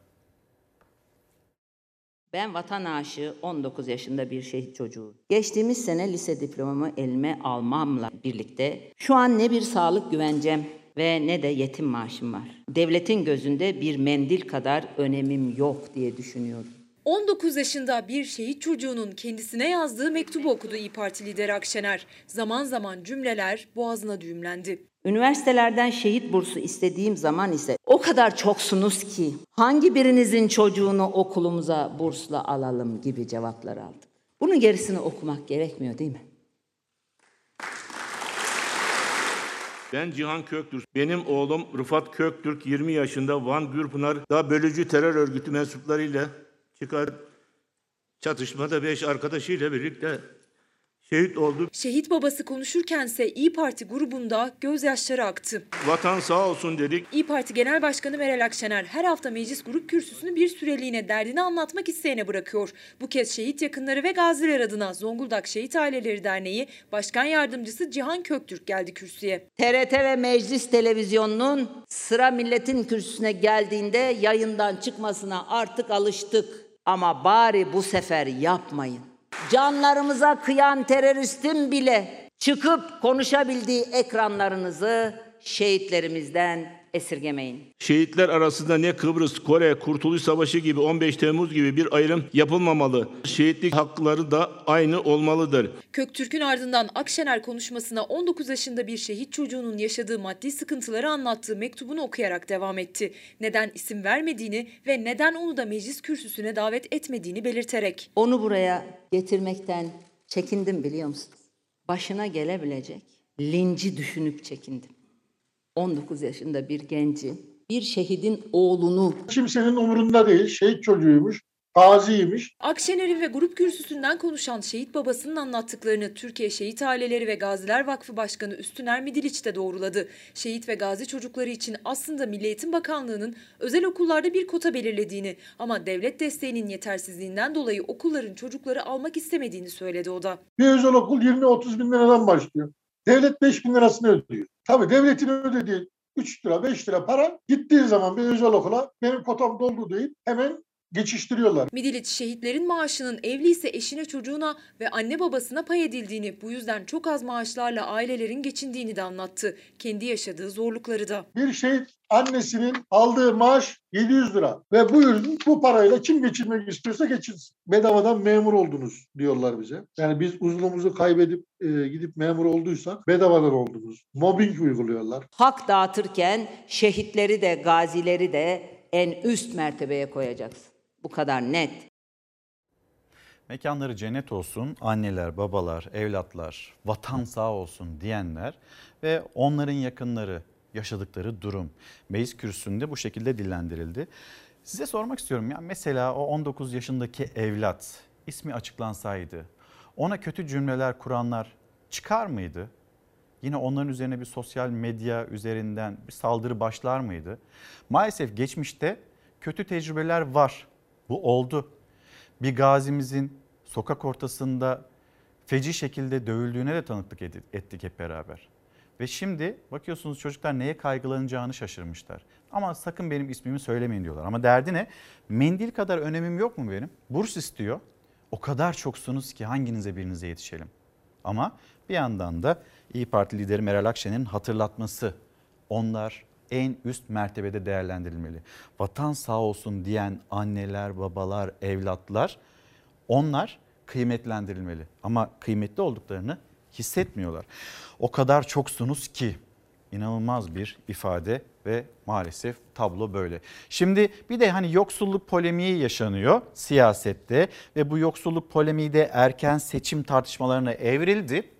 Ben vatan aşığı 19 yaşında bir şehit çocuğu. Geçtiğimiz sene lise diplomamı elime almamla birlikte şu an ne bir sağlık güvencem ve ne de yetim maaşım var. Devletin gözünde bir mendil kadar önemim yok diye düşünüyorum. 19 yaşında bir şehit çocuğunun kendisine yazdığı mektubu okudu İyi Parti lideri Akşener. Zaman zaman cümleler boğazına düğümlendi. Üniversitelerden şehit bursu istediğim zaman ise o kadar çoksunuz ki hangi birinizin çocuğunu okulumuza bursla alalım gibi cevaplar aldık. Bunun gerisini okumak gerekmiyor değil mi? Ben Cihan Köktürk. Benim oğlum Rıfat Köktürk 20 yaşında Van Gürpınar'da bölücü terör örgütü mensuplarıyla çıkar çatışmada 5 arkadaşıyla birlikte şehit oldu. Şehit babası konuşurkense İyi Parti grubunda gözyaşları aktı. Vatan sağ olsun dedik. İyi Parti Genel Başkanı Meral Akşener her hafta meclis grup kürsüsünü bir süreliğine derdini anlatmak isteyene bırakıyor. Bu kez şehit yakınları ve gaziler adına Zonguldak Şehit Aileleri Derneği Başkan Yardımcısı Cihan Köktürk geldi kürsüye. TRT ve Meclis Televizyonu'nun sıra milletin kürsüsüne geldiğinde yayından çıkmasına artık alıştık. Ama bari bu sefer yapmayın. Canlarımıza kıyan teröristin bile çıkıp konuşabildiği ekranlarınızı şehitlerimizden esirgemeyin. Şehitler arasında ne Kıbrıs, Kore, Kurtuluş Savaşı gibi 15 Temmuz gibi bir ayrım yapılmamalı. Şehitlik hakları da aynı olmalıdır. Köktürk'ün ardından Akşener konuşmasına 19 yaşında bir şehit çocuğunun yaşadığı maddi sıkıntıları anlattığı mektubunu okuyarak devam etti. Neden isim vermediğini ve neden onu da meclis kürsüsüne davet etmediğini belirterek. Onu buraya getirmekten çekindim biliyor musun? Başına gelebilecek linci düşünüp çekindim. 19 yaşında bir genci, bir şehidin oğlunu Kimsenin umurunda değil. Şehit çocuğuymuş, gaziymiş. Akşener'in ve grup kürsüsünden konuşan şehit babasının anlattıklarını Türkiye Şehit Aileleri ve Gaziler Vakfı Başkanı Üstüner Midiliç de doğruladı. Şehit ve gazi çocukları için aslında Milli Eğitim Bakanlığı'nın özel okullarda bir kota belirlediğini ama devlet desteğinin yetersizliğinden dolayı okulların çocukları almak istemediğini söyledi o da. Bir özel okul 20-30 bin liradan başlıyor. Devlet 5 bin lirasını ödüyor. Tabii devletin ödediği 3 lira 5 lira para gittiği zaman bir özel okula benim kotam doldu deyip hemen geçiştiriyorlar. Midiliç şehitlerin maaşının evli ise eşine çocuğuna ve anne babasına pay edildiğini bu yüzden çok az maaşlarla ailelerin geçindiğini de anlattı. Kendi yaşadığı zorlukları da. Bir şehit annesinin aldığı maaş 700 lira ve bu ürün bu parayla kim geçirmek istiyorsa geçirsin. Bedavadan memur oldunuz diyorlar bize. Yani biz uzunluğumuzu kaybedip e, gidip memur olduysak bedavadan oldunuz. Mobbing uyguluyorlar. hak dağıtırken şehitleri de gazileri de en üst mertebeye koyacaksın. Bu kadar net. Mekanları cennet olsun, anneler, babalar, evlatlar, vatan sağ olsun diyenler ve onların yakınları yaşadıkları durum meclis kürsüsünde bu şekilde dillendirildi. Size sormak istiyorum ya mesela o 19 yaşındaki evlat ismi açıklansaydı ona kötü cümleler kuranlar çıkar mıydı? Yine onların üzerine bir sosyal medya üzerinden bir saldırı başlar mıydı? Maalesef geçmişte kötü tecrübeler var. Bu oldu. Bir gazimizin sokak ortasında feci şekilde dövüldüğüne de tanıklık ettik hep beraber. Ve şimdi bakıyorsunuz çocuklar neye kaygılanacağını şaşırmışlar. Ama sakın benim ismimi söylemeyin diyorlar. Ama derdi ne? Mendil kadar önemim yok mu benim? Burs istiyor. O kadar çoksunuz ki hanginize birinize yetişelim. Ama bir yandan da İyi Parti lideri Meral Akşener'in hatırlatması. Onlar en üst mertebede değerlendirilmeli. Vatan sağ olsun diyen anneler, babalar, evlatlar onlar kıymetlendirilmeli. Ama kıymetli olduklarını hissetmiyorlar. O kadar çoksunuz ki inanılmaz bir ifade ve maalesef tablo böyle. Şimdi bir de hani yoksulluk polemiği yaşanıyor siyasette ve bu yoksulluk polemiği de erken seçim tartışmalarına evrildi.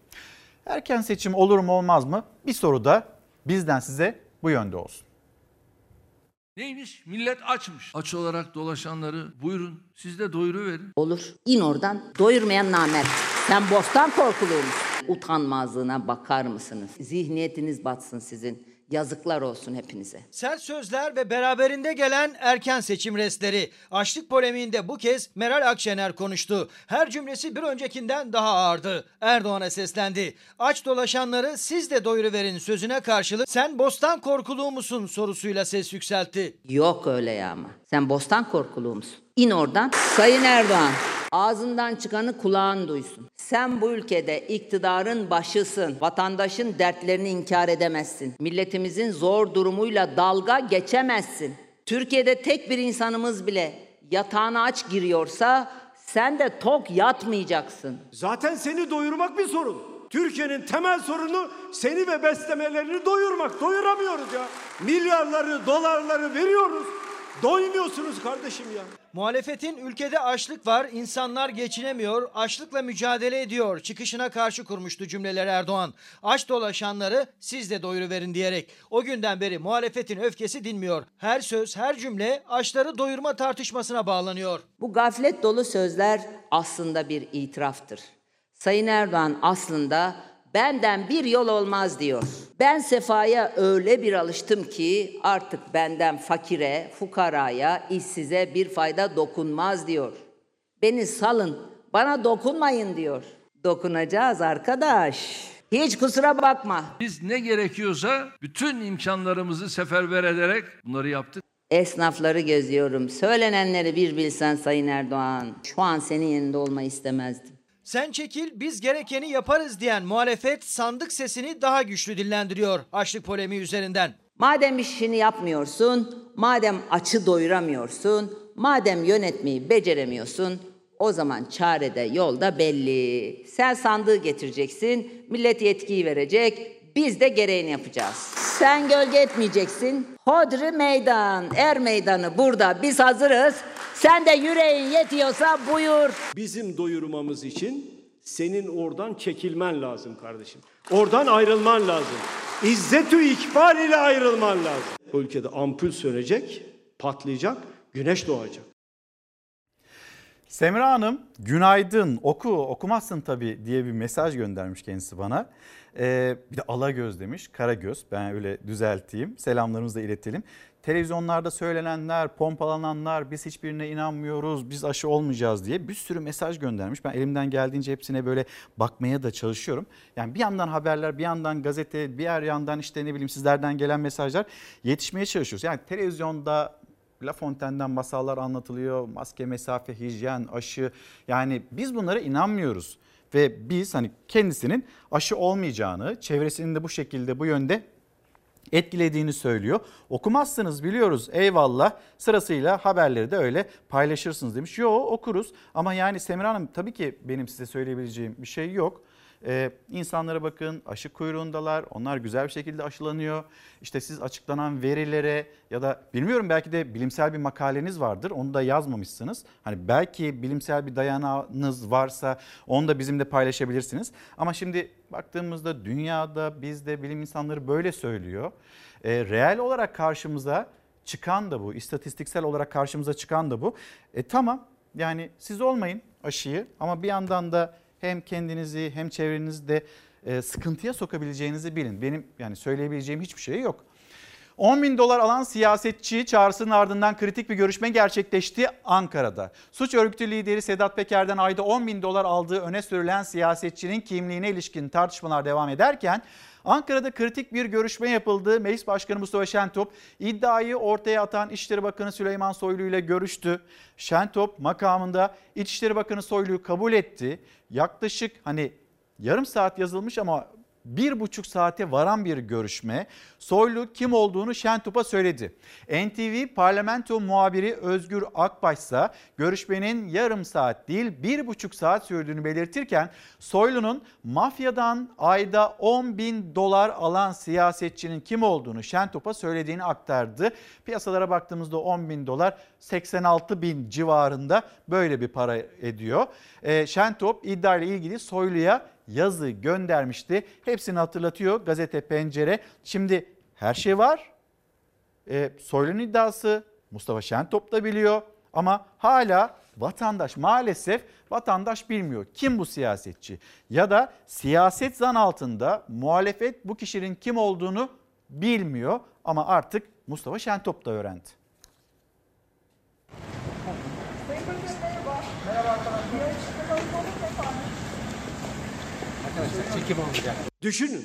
Erken seçim olur mu olmaz mı? Bir soru da bizden size bu yönde olsun. Neymiş? Millet açmış. Aç olarak dolaşanları buyurun siz de doyuruverin. Olur. İn oradan. Doyurmayan namert. Sen bostan korkuluyor musun? Utanmazlığına bakar mısınız? Zihniyetiniz batsın sizin. Yazıklar olsun hepinize. Sert sözler ve beraberinde gelen erken seçim restleri. Açlık polemiğinde bu kez Meral Akşener konuştu. Her cümlesi bir öncekinden daha ağırdı. Erdoğan'a seslendi. Aç dolaşanları siz de doyuruverin sözüne karşılık sen bostan korkuluğu musun sorusuyla ses yükseltti. Yok öyle ya ama. Sen bostan korkuluğu musun? İn oradan. Sayın Erdoğan, ağzından çıkanı kulağın duysun. Sen bu ülkede iktidarın başısın. Vatandaşın dertlerini inkar edemezsin. Milletimizin zor durumuyla dalga geçemezsin. Türkiye'de tek bir insanımız bile yatağına aç giriyorsa sen de tok yatmayacaksın. Zaten seni doyurmak bir sorun. Türkiye'nin temel sorunu seni ve beslemelerini doyurmak. Doyuramıyoruz ya. Milyarları, dolarları veriyoruz. Doymuyorsunuz kardeşim ya. Muhalefetin ülkede açlık var, insanlar geçinemiyor, açlıkla mücadele ediyor. Çıkışına karşı kurmuştu cümleleri Erdoğan. Aç dolaşanları siz de doyuruverin diyerek. O günden beri muhalefetin öfkesi dinmiyor. Her söz, her cümle açları doyurma tartışmasına bağlanıyor. Bu gaflet dolu sözler aslında bir itiraftır. Sayın Erdoğan aslında benden bir yol olmaz diyor. Ben sefaya öyle bir alıştım ki artık benden fakire, fukaraya, işsize bir fayda dokunmaz diyor. Beni salın, bana dokunmayın diyor. Dokunacağız arkadaş. Hiç kusura bakma. Biz ne gerekiyorsa bütün imkanlarımızı seferber ederek bunları yaptık. Esnafları gözüyorum. Söylenenleri bir bilsen Sayın Erdoğan. Şu an senin yerinde olmayı istemezdim. Sen çekil biz gerekeni yaparız diyen muhalefet sandık sesini daha güçlü dillendiriyor açlık polemiği üzerinden. Madem işini yapmıyorsun, madem açı doyuramıyorsun, madem yönetmeyi beceremiyorsun, o zaman çare de yolda belli. Sen sandığı getireceksin, millet yetkiyi verecek, biz de gereğini yapacağız. Sen gölge etmeyeceksin. Hodri meydan, er meydanı burada. Biz hazırız. Sen de yüreğin yetiyorsa buyur. Bizim doyurmamız için senin oradan çekilmen lazım kardeşim. Oradan ayrılman lazım. İzzetü ikbal ile ayrılman lazım. Bu ülkede ampul sönecek, patlayacak, güneş doğacak. Semra Hanım günaydın oku okumazsın tabii diye bir mesaj göndermiş kendisi bana. Ee, bir de Alagöz demiş Karagöz ben öyle düzelteyim selamlarımızı da iletelim. Televizyonlarda söylenenler pompalananlar biz hiçbirine inanmıyoruz biz aşı olmayacağız diye bir sürü mesaj göndermiş. Ben elimden geldiğince hepsine böyle bakmaya da çalışıyorum. Yani bir yandan haberler bir yandan gazete bir yandan işte ne bileyim sizlerden gelen mesajlar yetişmeye çalışıyoruz. Yani televizyonda La Fontaine'den masallar anlatılıyor. Maske, mesafe, hijyen, aşı. Yani biz bunlara inanmıyoruz. Ve biz hani kendisinin aşı olmayacağını, çevresinin de bu şekilde bu yönde etkilediğini söylüyor. Okumazsınız biliyoruz eyvallah sırasıyla haberleri de öyle paylaşırsınız demiş. Yo okuruz ama yani Semra Hanım tabii ki benim size söyleyebileceğim bir şey yok. Ee, insanlara bakın aşı kuyruğundalar onlar güzel bir şekilde aşılanıyor. İşte siz açıklanan verilere ya da bilmiyorum belki de bilimsel bir makaleniz vardır onu da yazmamışsınız. Hani belki bilimsel bir dayanağınız varsa onu da bizimle paylaşabilirsiniz. Ama şimdi baktığımızda dünyada bizde bilim insanları böyle söylüyor. Ee, reel olarak karşımıza çıkan da bu istatistiksel olarak karşımıza çıkan da bu. E tamam yani siz olmayın aşıyı ama bir yandan da hem kendinizi hem çevrenizi de e, sıkıntıya sokabileceğinizi bilin. Benim yani söyleyebileceğim hiçbir şey yok. 10 bin dolar alan siyasetçi çağrısının ardından kritik bir görüşme gerçekleşti Ankara'da. Suç örgütü lideri Sedat Peker'den ayda 10 bin dolar aldığı öne sürülen siyasetçinin kimliğine ilişkin tartışmalar devam ederken Ankara'da kritik bir görüşme yapıldı. Meclis Başkanı Mustafa Şentop iddiayı ortaya atan İçişleri Bakanı Süleyman Soylu ile görüştü. Şentop makamında İçişleri Bakanı Soylu'yu kabul etti. Yaklaşık hani yarım saat yazılmış ama bir buçuk saate varan bir görüşme. Soylu kim olduğunu Şentop'a söyledi. NTV parlamento muhabiri Özgür Akbaş ise görüşmenin yarım saat değil bir buçuk saat sürdüğünü belirtirken Soylu'nun mafyadan ayda 10 bin dolar alan siyasetçinin kim olduğunu Şentop'a söylediğini aktardı. Piyasalara baktığımızda 10 bin dolar 86 bin civarında böyle bir para ediyor. E, Şentop iddia ile ilgili Soylu'ya yazı göndermişti. Hepsini hatırlatıyor gazete Pencere. Şimdi her şey var. E, Soylu'nun iddiası Mustafa Şentop da biliyor ama hala vatandaş maalesef vatandaş bilmiyor. Kim bu siyasetçi? Ya da siyaset zan altında muhalefet bu kişinin kim olduğunu bilmiyor ama artık Mustafa Şentop da öğrendi. Düşünün.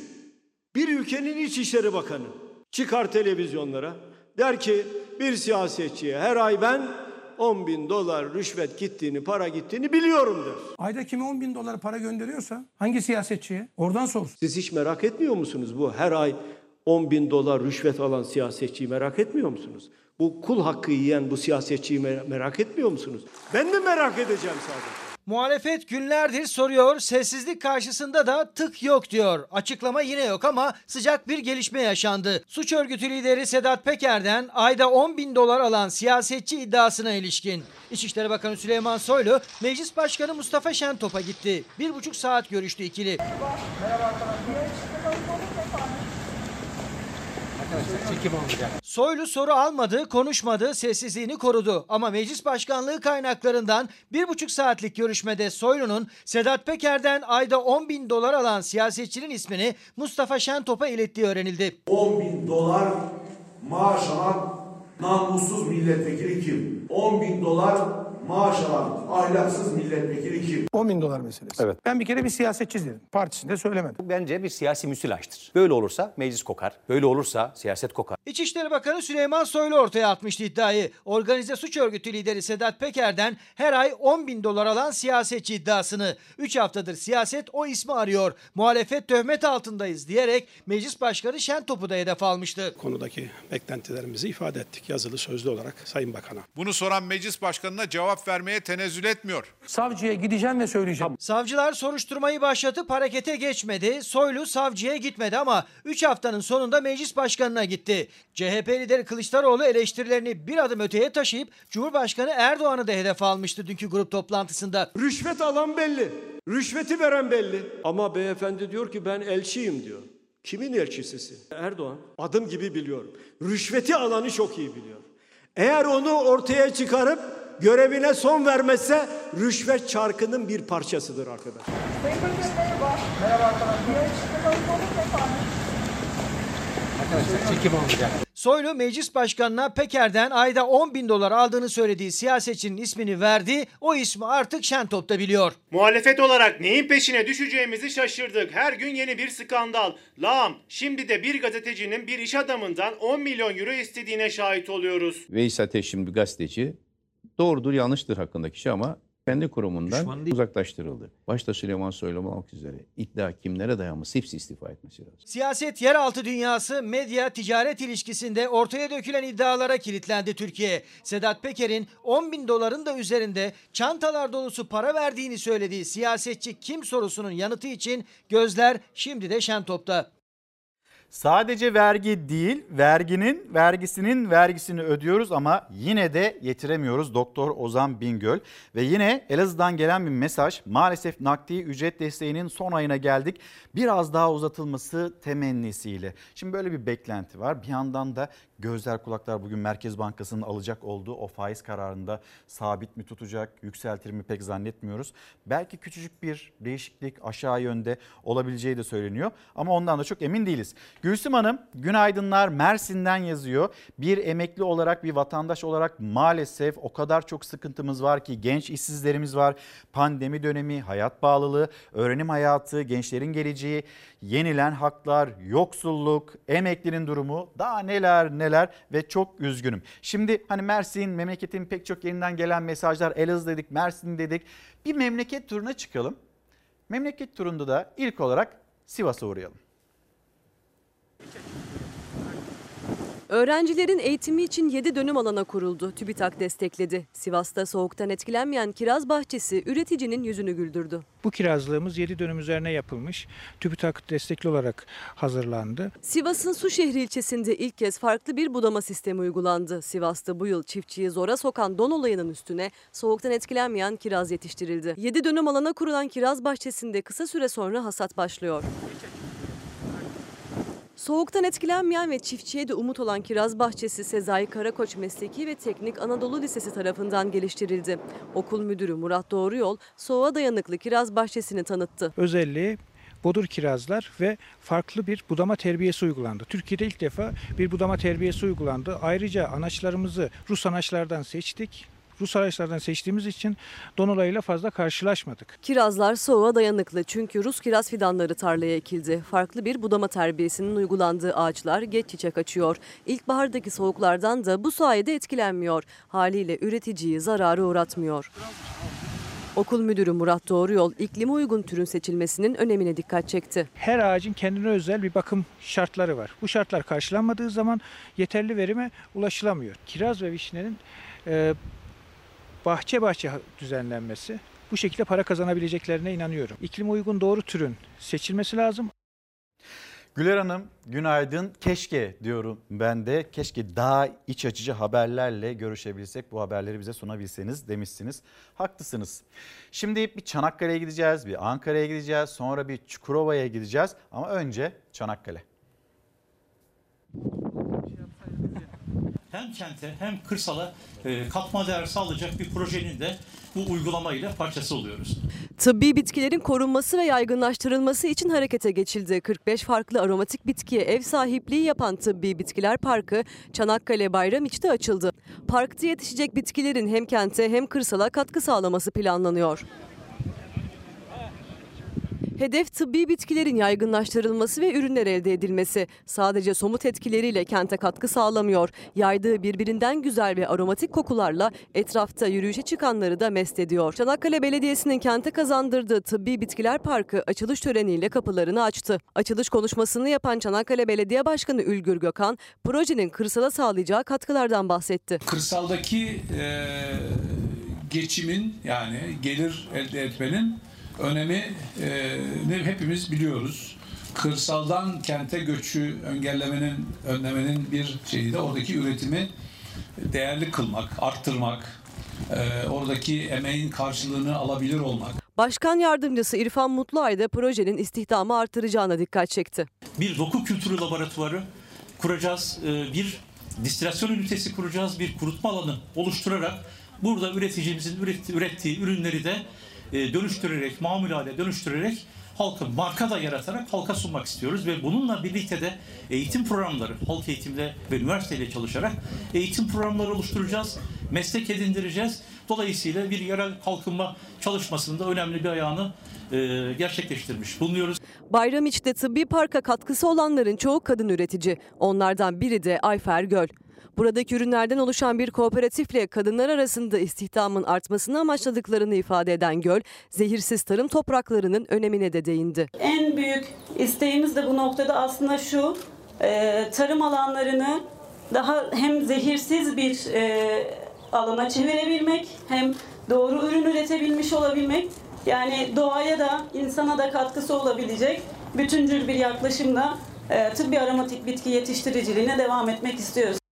Bir ülkenin İçişleri Bakanı çıkar televizyonlara der ki bir siyasetçiye her ay ben 10 bin dolar rüşvet gittiğini, para gittiğini biliyorum der. Ayda kime 10 bin dolar para gönderiyorsa hangi siyasetçiye oradan sor. Siz hiç merak etmiyor musunuz bu her ay 10 bin dolar rüşvet alan siyasetçiyi merak etmiyor musunuz? Bu kul hakkı yiyen bu siyasetçiyi mer- merak etmiyor musunuz? Ben de merak edeceğim sadece. Muhalefet günlerdir soruyor, sessizlik karşısında da tık yok diyor. Açıklama yine yok ama sıcak bir gelişme yaşandı. Suç örgütü lideri Sedat Peker'den ayda 10 bin dolar alan siyasetçi iddiasına ilişkin. İçişleri Bakanı Süleyman Soylu, Meclis Başkanı Mustafa Şentop'a gitti. Bir buçuk saat görüştü ikili. Soylu soru almadı, konuşmadı, sessizliğini korudu. Ama meclis başkanlığı kaynaklarından bir buçuk saatlik görüşmede Soylu'nun Sedat Peker'den ayda 10 bin dolar alan siyasetçinin ismini Mustafa Şentop'a ilettiği öğrenildi. 10 bin dolar maaş alan namussuz milletvekili kim? 10 bin dolar maaş alan ahlaksız milletvekili kim? 10 bin dolar meselesi. Evet. Ben bir kere bir siyasetçi dedim. Partisinde söylemedim. Bu bence bir siyasi müsilajdır. Böyle olursa meclis kokar. Böyle olursa siyaset kokar. İçişleri Bakanı Süleyman Soylu ortaya atmıştı iddiayı. Organize suç örgütü lideri Sedat Peker'den her ay 10 bin dolar alan siyasetçi iddiasını. 3 haftadır siyaset o ismi arıyor. Muhalefet töhmet altındayız diyerek Meclis Başkanı Şentop'u da hedef almıştı. konudaki beklentilerimizi ifade ettik yazılı sözlü olarak Sayın Bakan'a. Bunu soran meclis başkanına cevap vermeye tenezzül etmiyor. Savcıya gideceğim ve söyleyeceğim. Savcılar soruşturmayı başlatıp harekete geçmedi. Soylu savcıya gitmedi ama 3 haftanın sonunda meclis başkanına gitti. CHP lideri Kılıçdaroğlu eleştirilerini bir adım öteye taşıyıp Cumhurbaşkanı Erdoğan'ı da hedef almıştı dünkü grup toplantısında. Rüşvet alan belli. Rüşveti veren belli. Ama beyefendi diyor ki ben elçiyim diyor. Kimin elçisisin? Erdoğan. Adım gibi biliyorum. Rüşveti alanı çok iyi biliyor. Eğer onu ortaya çıkarıp görevine son vermezse rüşvet çarkının bir parçasıdır arkadaşlar. Soylu meclis başkanına Peker'den ayda 10 bin dolar aldığını söylediği siyasetçinin ismini verdi. O ismi artık Şentop'ta biliyor. Muhalefet olarak neyin peşine düşeceğimizi şaşırdık. Her gün yeni bir skandal. Lağım, şimdi de bir gazetecinin bir iş adamından 10 milyon euro istediğine şahit oluyoruz. Veys Ateş şimdi gazeteci. Doğrudur yanlıştır hakkındaki şey ama kendi kurumundan uzaklaştırıldı. Başta Süleyman Soylu olmak üzere iddia kimlere dayanmış hepsi istifa etmesi lazım. Siyaset yeraltı dünyası medya ticaret ilişkisinde ortaya dökülen iddialara kilitlendi Türkiye. Sedat Peker'in 10 bin doların da üzerinde çantalar dolusu para verdiğini söylediği siyasetçi kim sorusunun yanıtı için gözler şimdi de Şentop'ta. Sadece vergi değil, verginin vergisinin vergisini ödüyoruz ama yine de yetiremiyoruz Doktor Ozan Bingöl. Ve yine Elazığ'dan gelen bir mesaj. Maalesef nakdi ücret desteğinin son ayına geldik. Biraz daha uzatılması temennisiyle. Şimdi böyle bir beklenti var. Bir yandan da gözler kulaklar bugün Merkez Bankası'nın alacak olduğu o faiz kararında sabit mi tutacak, yükseltir mi pek zannetmiyoruz. Belki küçücük bir değişiklik aşağı yönde olabileceği de söyleniyor ama ondan da çok emin değiliz. Gülsüm Hanım günaydınlar Mersin'den yazıyor. Bir emekli olarak bir vatandaş olarak maalesef o kadar çok sıkıntımız var ki genç işsizlerimiz var. Pandemi dönemi, hayat bağlılığı, öğrenim hayatı, gençlerin geleceği, yenilen haklar, yoksulluk, emeklinin durumu daha neler neler ve çok üzgünüm. Şimdi hani Mersin memleketin pek çok yerinden gelen mesajlar Elazığ dedik, Mersin dedik. Bir memleket turuna çıkalım. Memleket turunda da ilk olarak Sivas'a uğrayalım. Öğrencilerin eğitimi için 7 dönüm alana kuruldu. TÜBİTAK destekledi. Sivas'ta soğuktan etkilenmeyen kiraz bahçesi üreticinin yüzünü güldürdü. Bu kirazlığımız 7 dönüm üzerine yapılmış. TÜBİTAK destekli olarak hazırlandı. Sivas'ın Suşehri ilçesinde ilk kez farklı bir budama sistemi uygulandı. Sivas'ta bu yıl çiftçiyi zora sokan don olayının üstüne soğuktan etkilenmeyen kiraz yetiştirildi. 7 dönüm alana kurulan kiraz bahçesinde kısa süre sonra hasat başlıyor. Soğuktan etkilenmeyen ve çiftçiye de umut olan kiraz bahçesi Sezai Karakoç Mesleki ve Teknik Anadolu Lisesi tarafından geliştirildi. Okul müdürü Murat Doğruyol soğuğa dayanıklı kiraz bahçesini tanıttı. Özelliği bodur kirazlar ve farklı bir budama terbiyesi uygulandı. Türkiye'de ilk defa bir budama terbiyesi uygulandı. Ayrıca anaçlarımızı Rus anaçlardan seçtik. Rus araçlardan seçtiğimiz için don olayıyla fazla karşılaşmadık. Kirazlar soğuğa dayanıklı çünkü Rus kiraz fidanları tarlaya ekildi. Farklı bir budama terbiyesinin uygulandığı ağaçlar geç çiçek açıyor. İlkbahardaki soğuklardan da bu sayede etkilenmiyor. Haliyle üreticiyi zarara uğratmıyor. Okul müdürü Murat Doğruyol iklime uygun türün seçilmesinin önemine dikkat çekti. Her ağacın kendine özel bir bakım şartları var. Bu şartlar karşılanmadığı zaman yeterli verime ulaşılamıyor. Kiraz ve vişnenin e, bahçe bahçe düzenlenmesi bu şekilde para kazanabileceklerine inanıyorum. İklim uygun doğru türün seçilmesi lazım. Güler Hanım günaydın. Keşke diyorum ben de. Keşke daha iç açıcı haberlerle görüşebilsek. Bu haberleri bize sunabilseniz demişsiniz. Haklısınız. Şimdi bir Çanakkale'ye gideceğiz, bir Ankara'ya gideceğiz, sonra bir Çukurova'ya gideceğiz. Ama önce Çanakkale. Hem kente hem kırsala e, katma değer sağlayacak bir projenin de bu uygulamayla parçası oluyoruz. Tıbbi bitkilerin korunması ve yaygınlaştırılması için harekete geçildi. 45 farklı aromatik bitkiye ev sahipliği yapan Tıbbi Bitkiler Parkı Çanakkale Bayramiç'te açıldı. Parkta yetişecek bitkilerin hem kente hem kırsala katkı sağlaması planlanıyor. Hedef tıbbi bitkilerin yaygınlaştırılması ve ürünler elde edilmesi. Sadece somut etkileriyle kente katkı sağlamıyor. Yaydığı birbirinden güzel ve aromatik kokularla etrafta yürüyüşe çıkanları da mest ediyor. Çanakkale Belediyesi'nin kente kazandırdığı Tıbbi Bitkiler Parkı açılış töreniyle kapılarını açtı. Açılış konuşmasını yapan Çanakkale Belediye Başkanı Ülgür Gökhan, projenin kırsala sağlayacağı katkılardan bahsetti. Kırsaldaki e, geçimin yani gelir elde etmenin önemi e, hepimiz biliyoruz. Kırsaldan kente göçü engellemenin, önlemenin bir şeyi de oradaki üretimi değerli kılmak, arttırmak, e, oradaki emeğin karşılığını alabilir olmak. Başkan yardımcısı İrfan Mutluay da projenin istihdamı artıracağına dikkat çekti. Bir doku kültürü laboratuvarı kuracağız, e, bir distilasyon ünitesi kuracağız, bir kurutma alanı oluşturarak burada üreticimizin ürettiği ürünleri de e, dönüştürerek, mamul hale dönüştürerek halka marka da yaratarak halka sunmak istiyoruz ve bununla birlikte de eğitim programları, halk eğitimde ve üniversiteyle çalışarak eğitim programları oluşturacağız, meslek edindireceğiz. Dolayısıyla bir yerel kalkınma çalışmasında önemli bir ayağını e, gerçekleştirmiş bulunuyoruz. Bayramiç'te tıbbi parka katkısı olanların çoğu kadın üretici. Onlardan biri de Ayfer Göl. Buradaki ürünlerden oluşan bir kooperatifle kadınlar arasında istihdamın artmasını amaçladıklarını ifade eden Göl, zehirsiz tarım topraklarının önemine de değindi. En büyük isteğimiz de bu noktada aslında şu, e, tarım alanlarını daha hem zehirsiz bir e, alana çevirebilmek, hem doğru ürün üretebilmiş olabilmek, yani doğaya da insana da katkısı olabilecek bütüncül bir yaklaşımla e, tıbbi aromatik bitki yetiştiriciliğine devam etmek istiyoruz.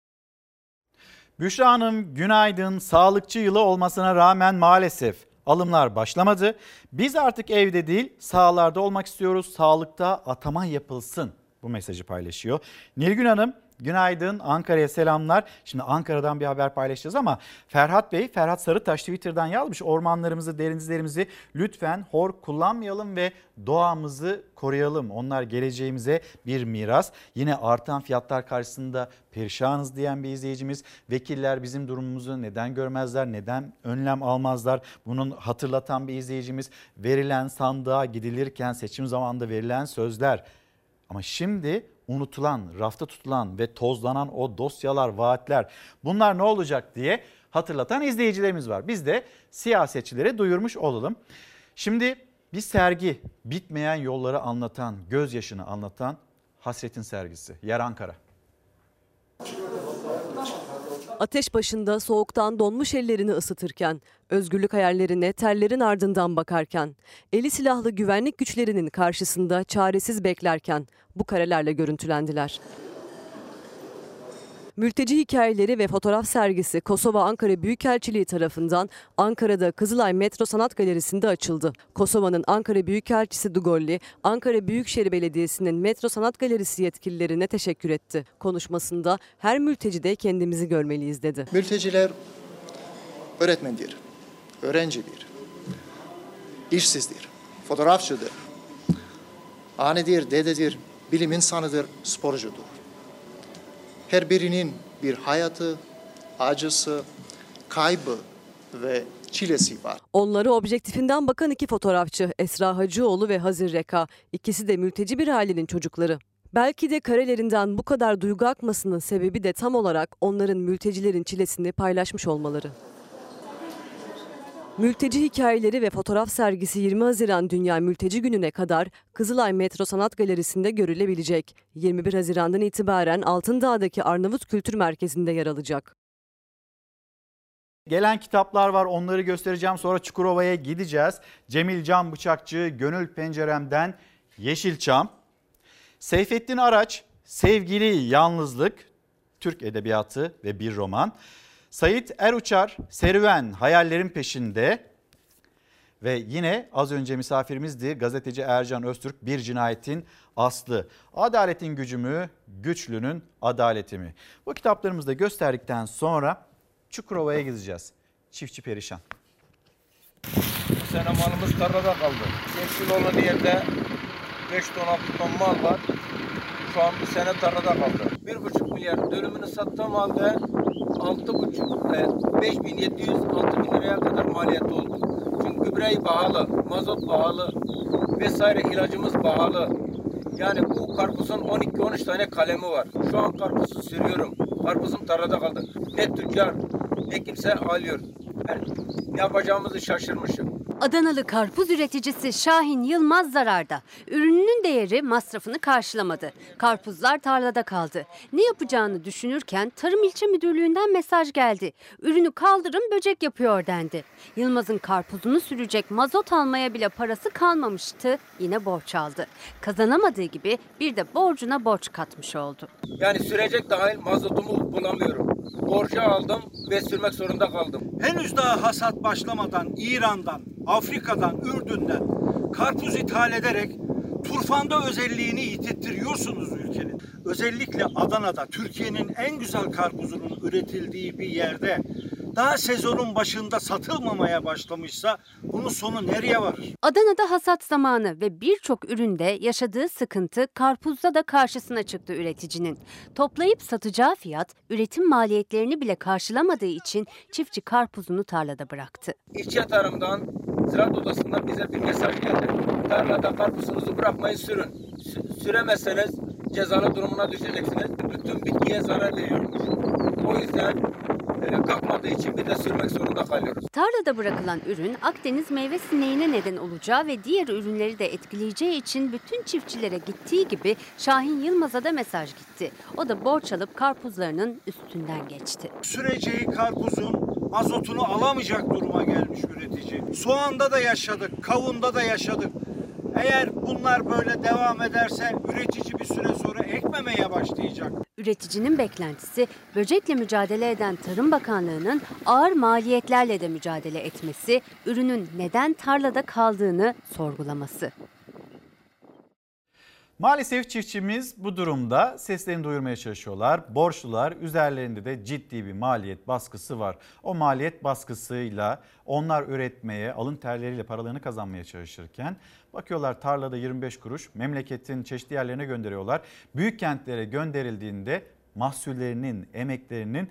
Büşra Hanım günaydın. Sağlıkçı yılı olmasına rağmen maalesef alımlar başlamadı. Biz artık evde değil sahalarda olmak istiyoruz. Sağlıkta atama yapılsın bu mesajı paylaşıyor. Nilgün Hanım Günaydın Ankara'ya selamlar. Şimdi Ankara'dan bir haber paylaşacağız ama Ferhat Bey, Ferhat Sarıtaş Twitter'dan yazmış. Ormanlarımızı, denizlerimizi lütfen hor kullanmayalım ve doğamızı koruyalım. Onlar geleceğimize bir miras. Yine artan fiyatlar karşısında perişanız diyen bir izleyicimiz. Vekiller bizim durumumuzu neden görmezler, neden önlem almazlar? Bunun hatırlatan bir izleyicimiz. Verilen sandığa gidilirken seçim zamanında verilen sözler. Ama şimdi unutulan, rafta tutulan ve tozlanan o dosyalar, vaatler bunlar ne olacak diye hatırlatan izleyicilerimiz var. Biz de siyasetçilere duyurmuş olalım. Şimdi bir sergi bitmeyen yolları anlatan, gözyaşını anlatan Hasret'in sergisi. Yer Ankara. Ateş başında soğuktan donmuş ellerini ısıtırken, özgürlük hayallerine terlerin ardından bakarken, eli silahlı güvenlik güçlerinin karşısında çaresiz beklerken bu karelerle görüntülendiler. Mülteci hikayeleri ve fotoğraf sergisi Kosova Ankara Büyükelçiliği tarafından Ankara'da Kızılay Metro Sanat Galerisi'nde açıldı. Kosova'nın Ankara Büyükelçisi Dugolli, Ankara Büyükşehir Belediyesi'nin Metro Sanat Galerisi yetkililerine teşekkür etti. Konuşmasında her mültecide kendimizi görmeliyiz dedi. Mülteciler öğretmendir, öğrencidir, işsizdir, fotoğrafçıdır, annedir, dededir, bilim insanıdır, sporcudur. Her birinin bir hayatı, acısı, kaybı ve çilesi var. Onları objektifinden bakan iki fotoğrafçı Esra Hacıoğlu ve Hazir Reka. İkisi de mülteci bir ailenin çocukları. Belki de karelerinden bu kadar duygu akmasının sebebi de tam olarak onların mültecilerin çilesini paylaşmış olmaları. Mülteci hikayeleri ve fotoğraf sergisi 20 Haziran Dünya Mülteci Günü'ne kadar Kızılay Metro Sanat Galerisi'nde görülebilecek. 21 Haziran'dan itibaren Altındağ'daki Arnavut Kültür Merkezi'nde yer alacak. Gelen kitaplar var onları göstereceğim sonra Çukurova'ya gideceğiz. Cemil Can Bıçakçı Gönül Pencerem'den Yeşilçam. Seyfettin Araç Sevgili Yalnızlık Türk Edebiyatı ve bir roman. Sait Eruçar Serüven Hayallerin Peşinde ve yine az önce misafirimizdi gazeteci Ercan Öztürk Bir Cinayetin Aslı. Adaletin gücü mü, güçlünün adaleti mi? Bu kitaplarımızı da gösterdikten sonra Çukurova'ya gideceğiz. Çiftçi perişan. Bu sene malımız tarlada kaldı. Seçil olan yerde 5 ton 6 ton mal var. Şu an bir sene tarlada kaldı. 1,5 milyar dönümünü sattığım halde 6,5 5700 6000 liraya kadar maliyeti oldu. Çünkü gübre pahalı, mazot pahalı vesaire ilacımız pahalı. Yani bu karpuzun 12-13 tane kalemi var. Şu an karpuzu sürüyorum. Karpuzum tarlada kaldı. Ne tüccar ne kimse alıyor. Yani ne yapacağımızı şaşırmışım. Adanalı karpuz üreticisi Şahin Yılmaz zararda. Ürününün değeri masrafını karşılamadı. Karpuzlar tarlada kaldı. Ne yapacağını düşünürken Tarım İlçe Müdürlüğü'nden mesaj geldi. Ürünü kaldırın böcek yapıyor dendi. Yılmaz'ın karpuzunu sürecek mazot almaya bile parası kalmamıştı. Yine borç aldı. Kazanamadığı gibi bir de borcuna borç katmış oldu. Yani sürecek dahil mazotumu bulamıyorum. Borcu aldım ve sürmek zorunda kaldım. Henüz daha hasat başlamadan İran'dan, Afrika'dan, Ürdün'den karpuz ithal ederek turfanda özelliğini yitirtiyorsunuz ülkenin. Özellikle Adana'da Türkiye'nin en güzel karpuzunun üretildiği bir yerde daha sezonun başında satılmamaya başlamışsa bunun sonu nereye varır? Adana'da hasat zamanı ve birçok üründe yaşadığı sıkıntı karpuzda da karşısına çıktı üreticinin. Toplayıp satacağı fiyat üretim maliyetlerini bile karşılamadığı için çiftçi karpuzunu tarlada bıraktı. İşçi tarımdan Ziraat Odası'ndan bize bir mesaj geldi. Tarlada karpuzunuzu bırakmayı sürün. Sü- süremezseniz cezalı durumuna düşeceksiniz. Bütün bitkiye zarar veriyormuş. O yüzden e, kalkmadığı için bir de sürmek zorunda kalıyoruz. Tarlada bırakılan ürün Akdeniz meyve sineğine neden olacağı ve diğer ürünleri de etkileyeceği için bütün çiftçilere gittiği gibi Şahin Yılmaz'a da mesaj gitti. O da borç alıp karpuzlarının üstünden geçti. Süreceği karpuzun mazotunu alamayacak duruma gelmiş üretici. Soğanda da yaşadık, kavunda da yaşadık. Eğer bunlar böyle devam ederse üretici bir süre sonra ekmemeye başlayacak. Üreticinin beklentisi böcekle mücadele eden Tarım Bakanlığı'nın ağır maliyetlerle de mücadele etmesi, ürünün neden tarlada kaldığını sorgulaması. Maalesef çiftçimiz bu durumda seslerini duyurmaya çalışıyorlar. Borçlular üzerlerinde de ciddi bir maliyet baskısı var. O maliyet baskısıyla onlar üretmeye, alın terleriyle paralarını kazanmaya çalışırken bakıyorlar tarlada 25 kuruş memleketin çeşitli yerlerine gönderiyorlar. Büyük kentlere gönderildiğinde mahsullerinin, emeklerinin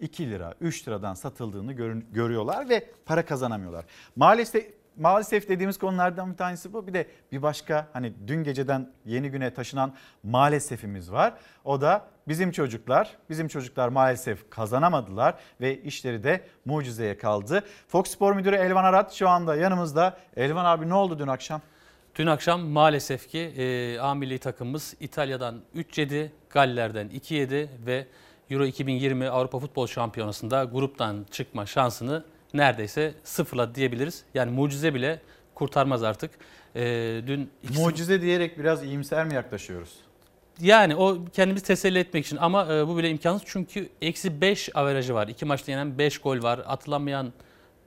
2 lira, 3 liradan satıldığını görüyorlar ve para kazanamıyorlar. Maalesef maalesef dediğimiz konulardan bir tanesi bu. Bir de bir başka hani dün geceden yeni güne taşınan maalesefimiz var. O da bizim çocuklar, bizim çocuklar maalesef kazanamadılar ve işleri de mucizeye kaldı. Fox Spor Müdürü Elvan Arat şu anda yanımızda. Elvan abi ne oldu dün akşam? Dün akşam maalesef ki e, A milli takımımız İtalya'dan 3 yedi, Galler'den 2 yedi ve Euro 2020 Avrupa Futbol Şampiyonası'nda gruptan çıkma şansını neredeyse sıfırladı diyebiliriz. Yani mucize bile kurtarmaz artık. Ee, dün Mucize diyerek biraz iyimser mi yaklaşıyoruz? Yani o kendimizi teselli etmek için ama e, bu bile imkansız çünkü eksi 5 averajı var. İki maçta yenen 5 gol var. Atılamayan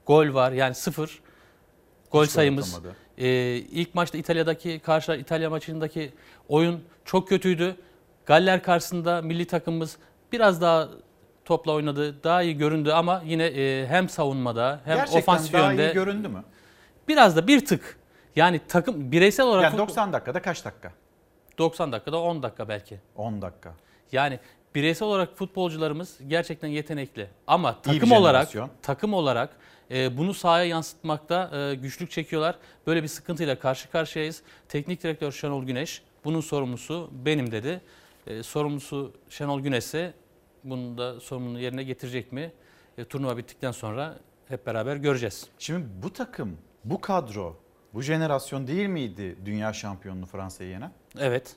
gol var yani sıfır gol Hiç sayımız. E, ilk maçta İtalya'daki karşı İtalya maçındaki oyun çok kötüydü. Galler karşısında milli takımımız biraz daha topla oynadı. Daha iyi göründü ama yine e, hem savunmada hem Gerçekten ofansif daha yönde. iyi göründü mü? Biraz da bir tık. Yani takım bireysel olarak... Yani 90 dakikada kaç dakika? 90 dakikada 10 dakika belki. 10 dakika. Yani bireysel olarak futbolcularımız gerçekten yetenekli. Ama takım olarak takım olarak e, bunu sahaya yansıtmakta e, güçlük çekiyorlar. Böyle bir sıkıntıyla karşı karşıyayız. Teknik direktör Şenol Güneş bunun sorumlusu benim dedi. E, sorumlusu Şenol Güneş ise bunun da sorumluluğunu yerine getirecek mi? E, turnuva bittikten sonra hep beraber göreceğiz. Şimdi bu takım, bu kadro, bu jenerasyon değil miydi dünya şampiyonluğu Fransa'yı yenen? Evet.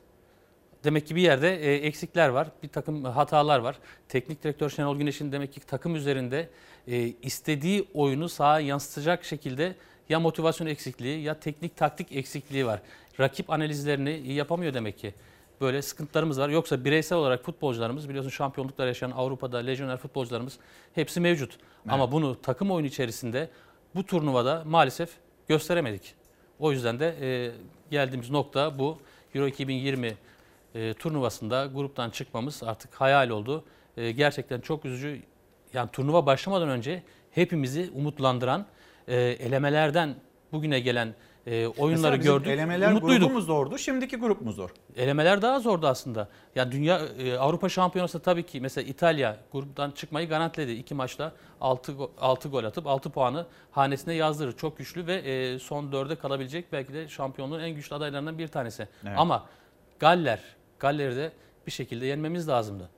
Demek ki bir yerde e, eksikler var, bir takım hatalar var. Teknik direktör Şenol Güneş'in demek ki takım üzerinde e, istediği oyunu sahaya yansıtacak şekilde ya motivasyon eksikliği ya teknik taktik eksikliği var. Rakip analizlerini yapamıyor demek ki böyle sıkıntılarımız var. Yoksa bireysel olarak futbolcularımız biliyorsun şampiyonluklar yaşayan Avrupa'da lejyoner futbolcularımız hepsi mevcut. Evet. Ama bunu takım oyunu içerisinde bu turnuvada maalesef gösteremedik. O yüzden de e, geldiğimiz nokta bu. Euro 2020 e, turnuvasında gruptan çıkmamız artık hayal oldu. E, gerçekten çok üzücü. Yani turnuva başlamadan önce hepimizi umutlandıran e, elemelerden bugüne gelen e, oyunları Mesela gördük. Elemeler Umutluyduk. grubu mu zordu, şimdiki grup mu zor? Elemeler daha zordu aslında. Ya dünya e, Avrupa Şampiyonası tabii ki mesela İtalya gruptan çıkmayı garantiledi. İki maçta 6 6 gol atıp 6 puanı hanesine yazdırır. Çok güçlü ve e, son dörde kalabilecek belki de şampiyonluğun en güçlü adaylarından bir tanesi. Evet. Ama Galler, Galler'i de bir şekilde yenmemiz lazımdı.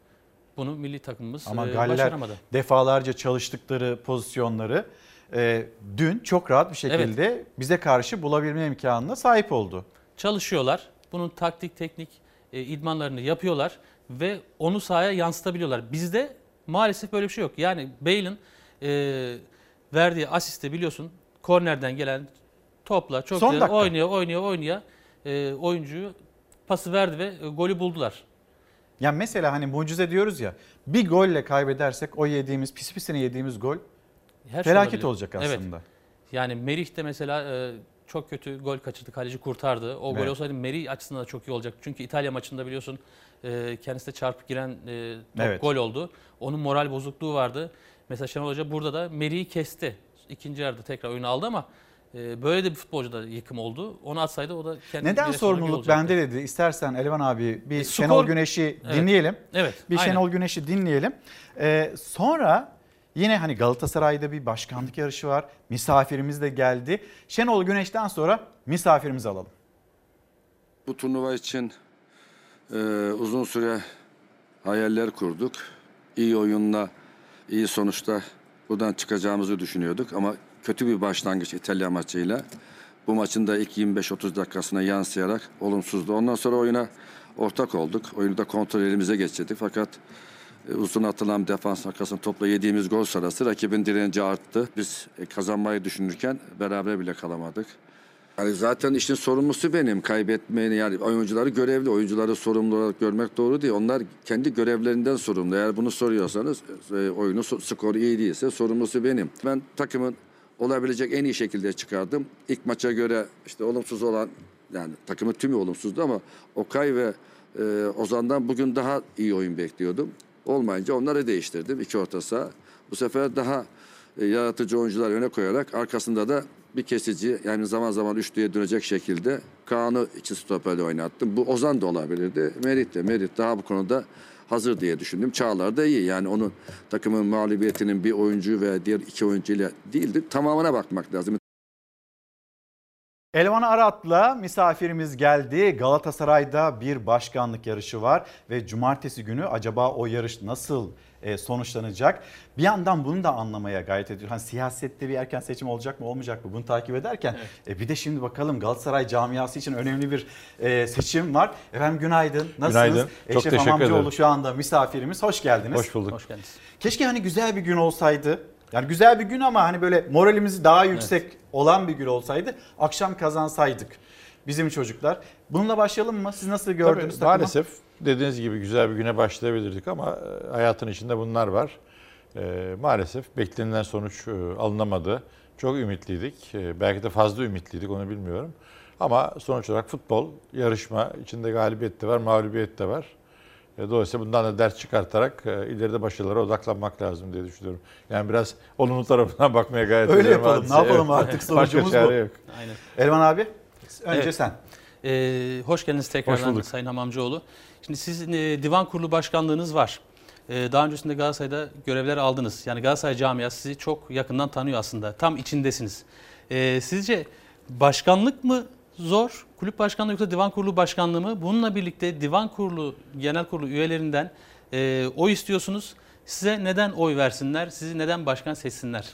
Bunu milli takımımız Ama e, Galler başaramadı. defalarca çalıştıkları pozisyonları e, dün çok rahat bir şekilde evet. bize karşı bulabilme imkanına sahip oldu. Çalışıyorlar. Bunun taktik, teknik e, idmanlarını yapıyorlar ve onu sahaya yansıtabiliyorlar. Bizde maalesef böyle bir şey yok. Yani Bale'ın e, verdiği asiste biliyorsun kornerden gelen topla çok Son güzel dakika. oynuyor, oynuyor, oynuyor. E, oyuncuyu pası verdi ve e, golü buldular. Ya mesela hani mucize diyoruz ya bir golle kaybedersek o yediğimiz pis pisine yediğimiz gol her şey Felaket şey olacak aslında. Evet. Yani Merih de mesela e, çok kötü gol kaçırdı. Kaleci kurtardı. O evet. gol olsaydı Merih açısından da çok iyi olacak. Çünkü İtalya maçında biliyorsun e, kendisi de çarpıp giren e, top evet. gol oldu. Onun moral bozukluğu vardı. Mesela Şenol Hoca burada da Merih'i kesti. İkinci yarıda tekrar oyunu aldı ama böyle de bir futbolcu da yıkım oldu. Onu atsaydı o da kendi Neden sorumluluk bende dedi? İstersen Elvan abi bir e, Şenol Güneş'i evet. dinleyelim. Evet. Bir aynen. Şenol Güneş'i dinleyelim. Ee, sonra Yine hani Galatasaray'da bir başkanlık yarışı var. Misafirimiz de geldi. Şenol Güneş'ten sonra misafirimizi alalım. Bu turnuva için e, uzun süre hayaller kurduk. İyi oyunla, iyi sonuçta buradan çıkacağımızı düşünüyorduk. Ama kötü bir başlangıç İtalya maçıyla. Bu maçın da ilk 25-30 dakikasına yansıyarak olumsuzdu. Ondan sonra oyuna ortak olduk. Oyunu da kontrol elimize geçirdik. Fakat uzun atılan defans arkasında topla yediğimiz gol sırası rakibin direnci arttı. Biz e, kazanmayı düşünürken beraber bile kalamadık. Yani zaten işin sorumlusu benim. Kaybetmeyin yani oyuncuları görevli. Oyuncuları sorumlu olarak görmek doğru değil. Onlar kendi görevlerinden sorumlu. Eğer bunu soruyorsanız e, oyunu skoru iyi değilse sorumlusu benim. Ben takımın olabilecek en iyi şekilde çıkardım. İlk maça göre işte olumsuz olan Yani takımın tümü olumsuzdu ama Okay ve e, Ozan'dan bugün daha iyi oyun bekliyordum. Olmayınca onları değiştirdim. iki orta saha. Bu sefer daha e, yaratıcı oyuncular öne koyarak arkasında da bir kesici yani zaman zaman üçlüye dönecek şekilde Kaan'ı iki stoperle oynattım. Bu Ozan da olabilirdi. Merit de. Merit daha bu konuda hazır diye düşündüm. Çağlar da iyi. Yani onun takımın mağlubiyetinin bir oyuncu ve diğer iki oyuncuyla değildi. Tamamına bakmak lazım. Elvan Arat'la misafirimiz geldi. Galatasaray'da bir başkanlık yarışı var ve cumartesi günü acaba o yarış nasıl e, sonuçlanacak? Bir yandan bunu da anlamaya gayret ediyor. Hani siyasette bir erken seçim olacak mı olmayacak mı bunu takip ederken e, bir de şimdi bakalım Galatasaray camiası için önemli bir e, seçim var. Efendim günaydın. Nasılsınız? Günaydın. Çok Eşref teşekkür Hamamcıoğlu ederim. şu anda misafirimiz. Hoş geldiniz. Hoş bulduk. Hoş geldiniz. Keşke hani güzel bir gün olsaydı. Yani güzel bir gün ama hani böyle moralimizi daha yüksek olan bir gün olsaydı. Akşam kazansaydık bizim çocuklar. Bununla başlayalım mı? Siz nasıl gördünüz Tabii, takımı? maalesef dediğiniz gibi güzel bir güne başlayabilirdik ama e, hayatın içinde bunlar var. E, maalesef beklenilen sonuç e, alınamadı. Çok ümitliydik. E, belki de fazla ümitliydik onu bilmiyorum. Ama sonuç olarak futbol, yarışma içinde galibiyet de var, mağlubiyet de var. E, dolayısıyla bundan da ders çıkartarak e, ileride başarılara odaklanmak lazım diye düşünüyorum. Yani biraz olumlu tarafından bakmaya gayret Öyle ediyorum. yapalım. Ne yapalım Evet. artık sonucumuz bu. yok. Aynen. Elvan abi önce Evet. sen. Ee, hoş geldiniz tekrardan Hoş. Sayın Hamamcıoğlu. Şimdi sizin e, divan kurulu başkanlığınız var. E, daha öncesinde Galatasaray'da görevler aldınız. Yani Galatasaray camiası sizi çok yakından tanıyor aslında. Tam içindesiniz. E, sizce başkanlık mı zor, kulüp başkanlığı yoksa divan kurulu başkanlığı mı? Bununla birlikte divan kurulu, genel kurulu üyelerinden e, oy istiyorsunuz. Size neden oy versinler? Sizi neden başkan seçsinler?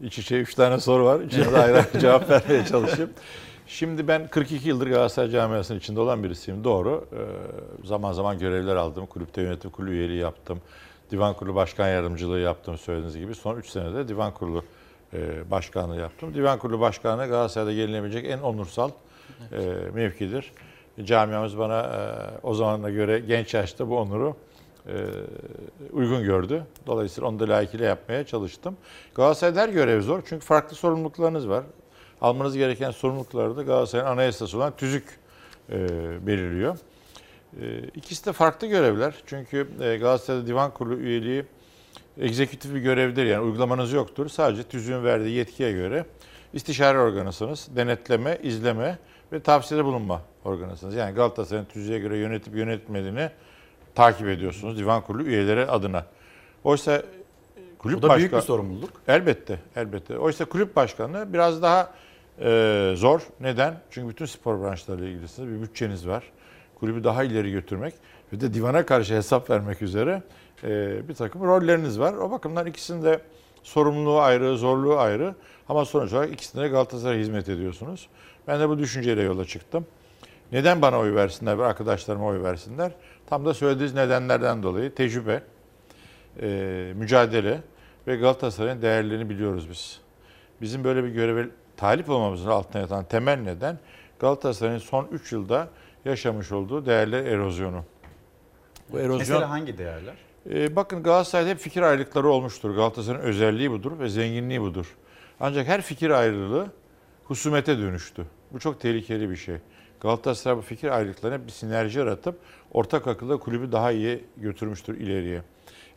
İç içe üç tane soru var. İçine de ayrı cevap vermeye çalışayım. Şimdi ben 42 yıldır Galatasaray camiasının içinde olan birisiyim. Doğru. Ee, zaman zaman görevler aldım. Kulüpte yönetim kurulu üyeliği yaptım. Divan kurulu başkan yardımcılığı yaptım söylediğiniz gibi. Son 3 senede divan kurulu e, başkanlığı yaptım. Divan kurulu başkanlığı Galatasaray'da gelinebilecek en onursal e, mevkidir. Camiamız bana e, o zamana göre genç yaşta bu onuru e, uygun gördü. Dolayısıyla onu da layıkıyla yapmaya çalıştım. Galatasaray'da her görev zor çünkü farklı sorumluluklarınız var. Almanız gereken sorumlulukları da Galatasaray'ın anayasası olan tüzük e, belirliyor. E, ikisi de farklı görevler. Çünkü e, Galatasaray'da divan kurulu üyeliği egzekütif bir görevdir. Yani uygulamanız yoktur. Sadece tüzüğün verdiği yetkiye göre istişare organısınız. Denetleme, izleme ve tavsiyede bulunma organısınız. Yani Galatasaray'ın tüzüğe göre yönetip yönetmediğini takip ediyorsunuz divan kurulu üyeleri adına. Oysa kulüp Bu da büyük başkan- bir sorumluluk. Elbette, elbette. Oysa kulüp başkanlığı biraz daha e, zor. Neden? Çünkü bütün spor branşlarıyla ilgilisiniz. Bir bütçeniz var. Kulübü daha ileri götürmek ve de divana karşı hesap vermek üzere e, bir takım rolleriniz var. O bakımdan ikisinin de sorumluluğu ayrı, zorluğu ayrı. Ama sonuç olarak ikisine de Galatasaray'a hizmet ediyorsunuz. Ben de bu düşünceyle yola çıktım. Neden bana oy versinler ve arkadaşlarıma oy versinler? Tam da söylediğiniz nedenlerden dolayı tecrübe, e, mücadele ve Galatasaray'ın değerlerini biliyoruz biz. Bizim böyle bir göreve talip olmamızın altına yatan temel neden Galatasaray'ın son 3 yılda yaşamış olduğu değerler erozyonu. Bu erozyon Mesela hangi değerler? ee, bakın Galatasaray'da hep fikir ayrılıkları olmuştur. Galatasaray'ın özelliği budur ve zenginliği budur. Ancak her fikir ayrılığı husumete dönüştü. Bu çok tehlikeli bir şey. Galatasaray bu fikir ayrılıklarına bir sinerji yaratıp ortak akılda kulübü daha iyi götürmüştür ileriye.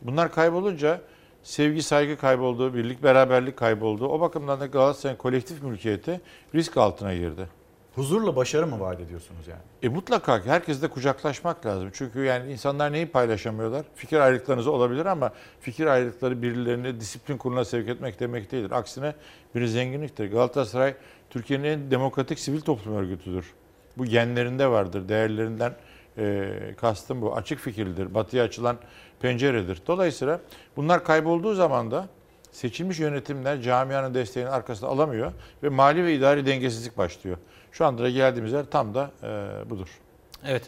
Bunlar kaybolunca sevgi, saygı kayboldu, birlik, beraberlik kayboldu. O bakımdan da Galatasaray'ın kolektif mülkiyeti risk altına girdi. Huzurla başarı mı vaat ediyorsunuz yani? E mutlaka herkesle kucaklaşmak lazım. Çünkü yani insanlar neyi paylaşamıyorlar? Fikir ayrılıklarınız olabilir ama fikir ayrılıkları birilerini disiplin kuruluna sevk etmek demek değildir. Aksine bir zenginliktir. Galatasaray Türkiye'nin en demokratik sivil toplum örgütüdür. Bu genlerinde vardır. Değerlerinden e, kastım bu. Açık fikirlidir. Batıya açılan penceredir. Dolayısıyla bunlar kaybolduğu zaman da seçilmiş yönetimler camianın desteğini arkasına alamıyor ve mali ve idari dengesizlik başlıyor. Şu anda da geldiğimiz yer tam da e, budur. Evet.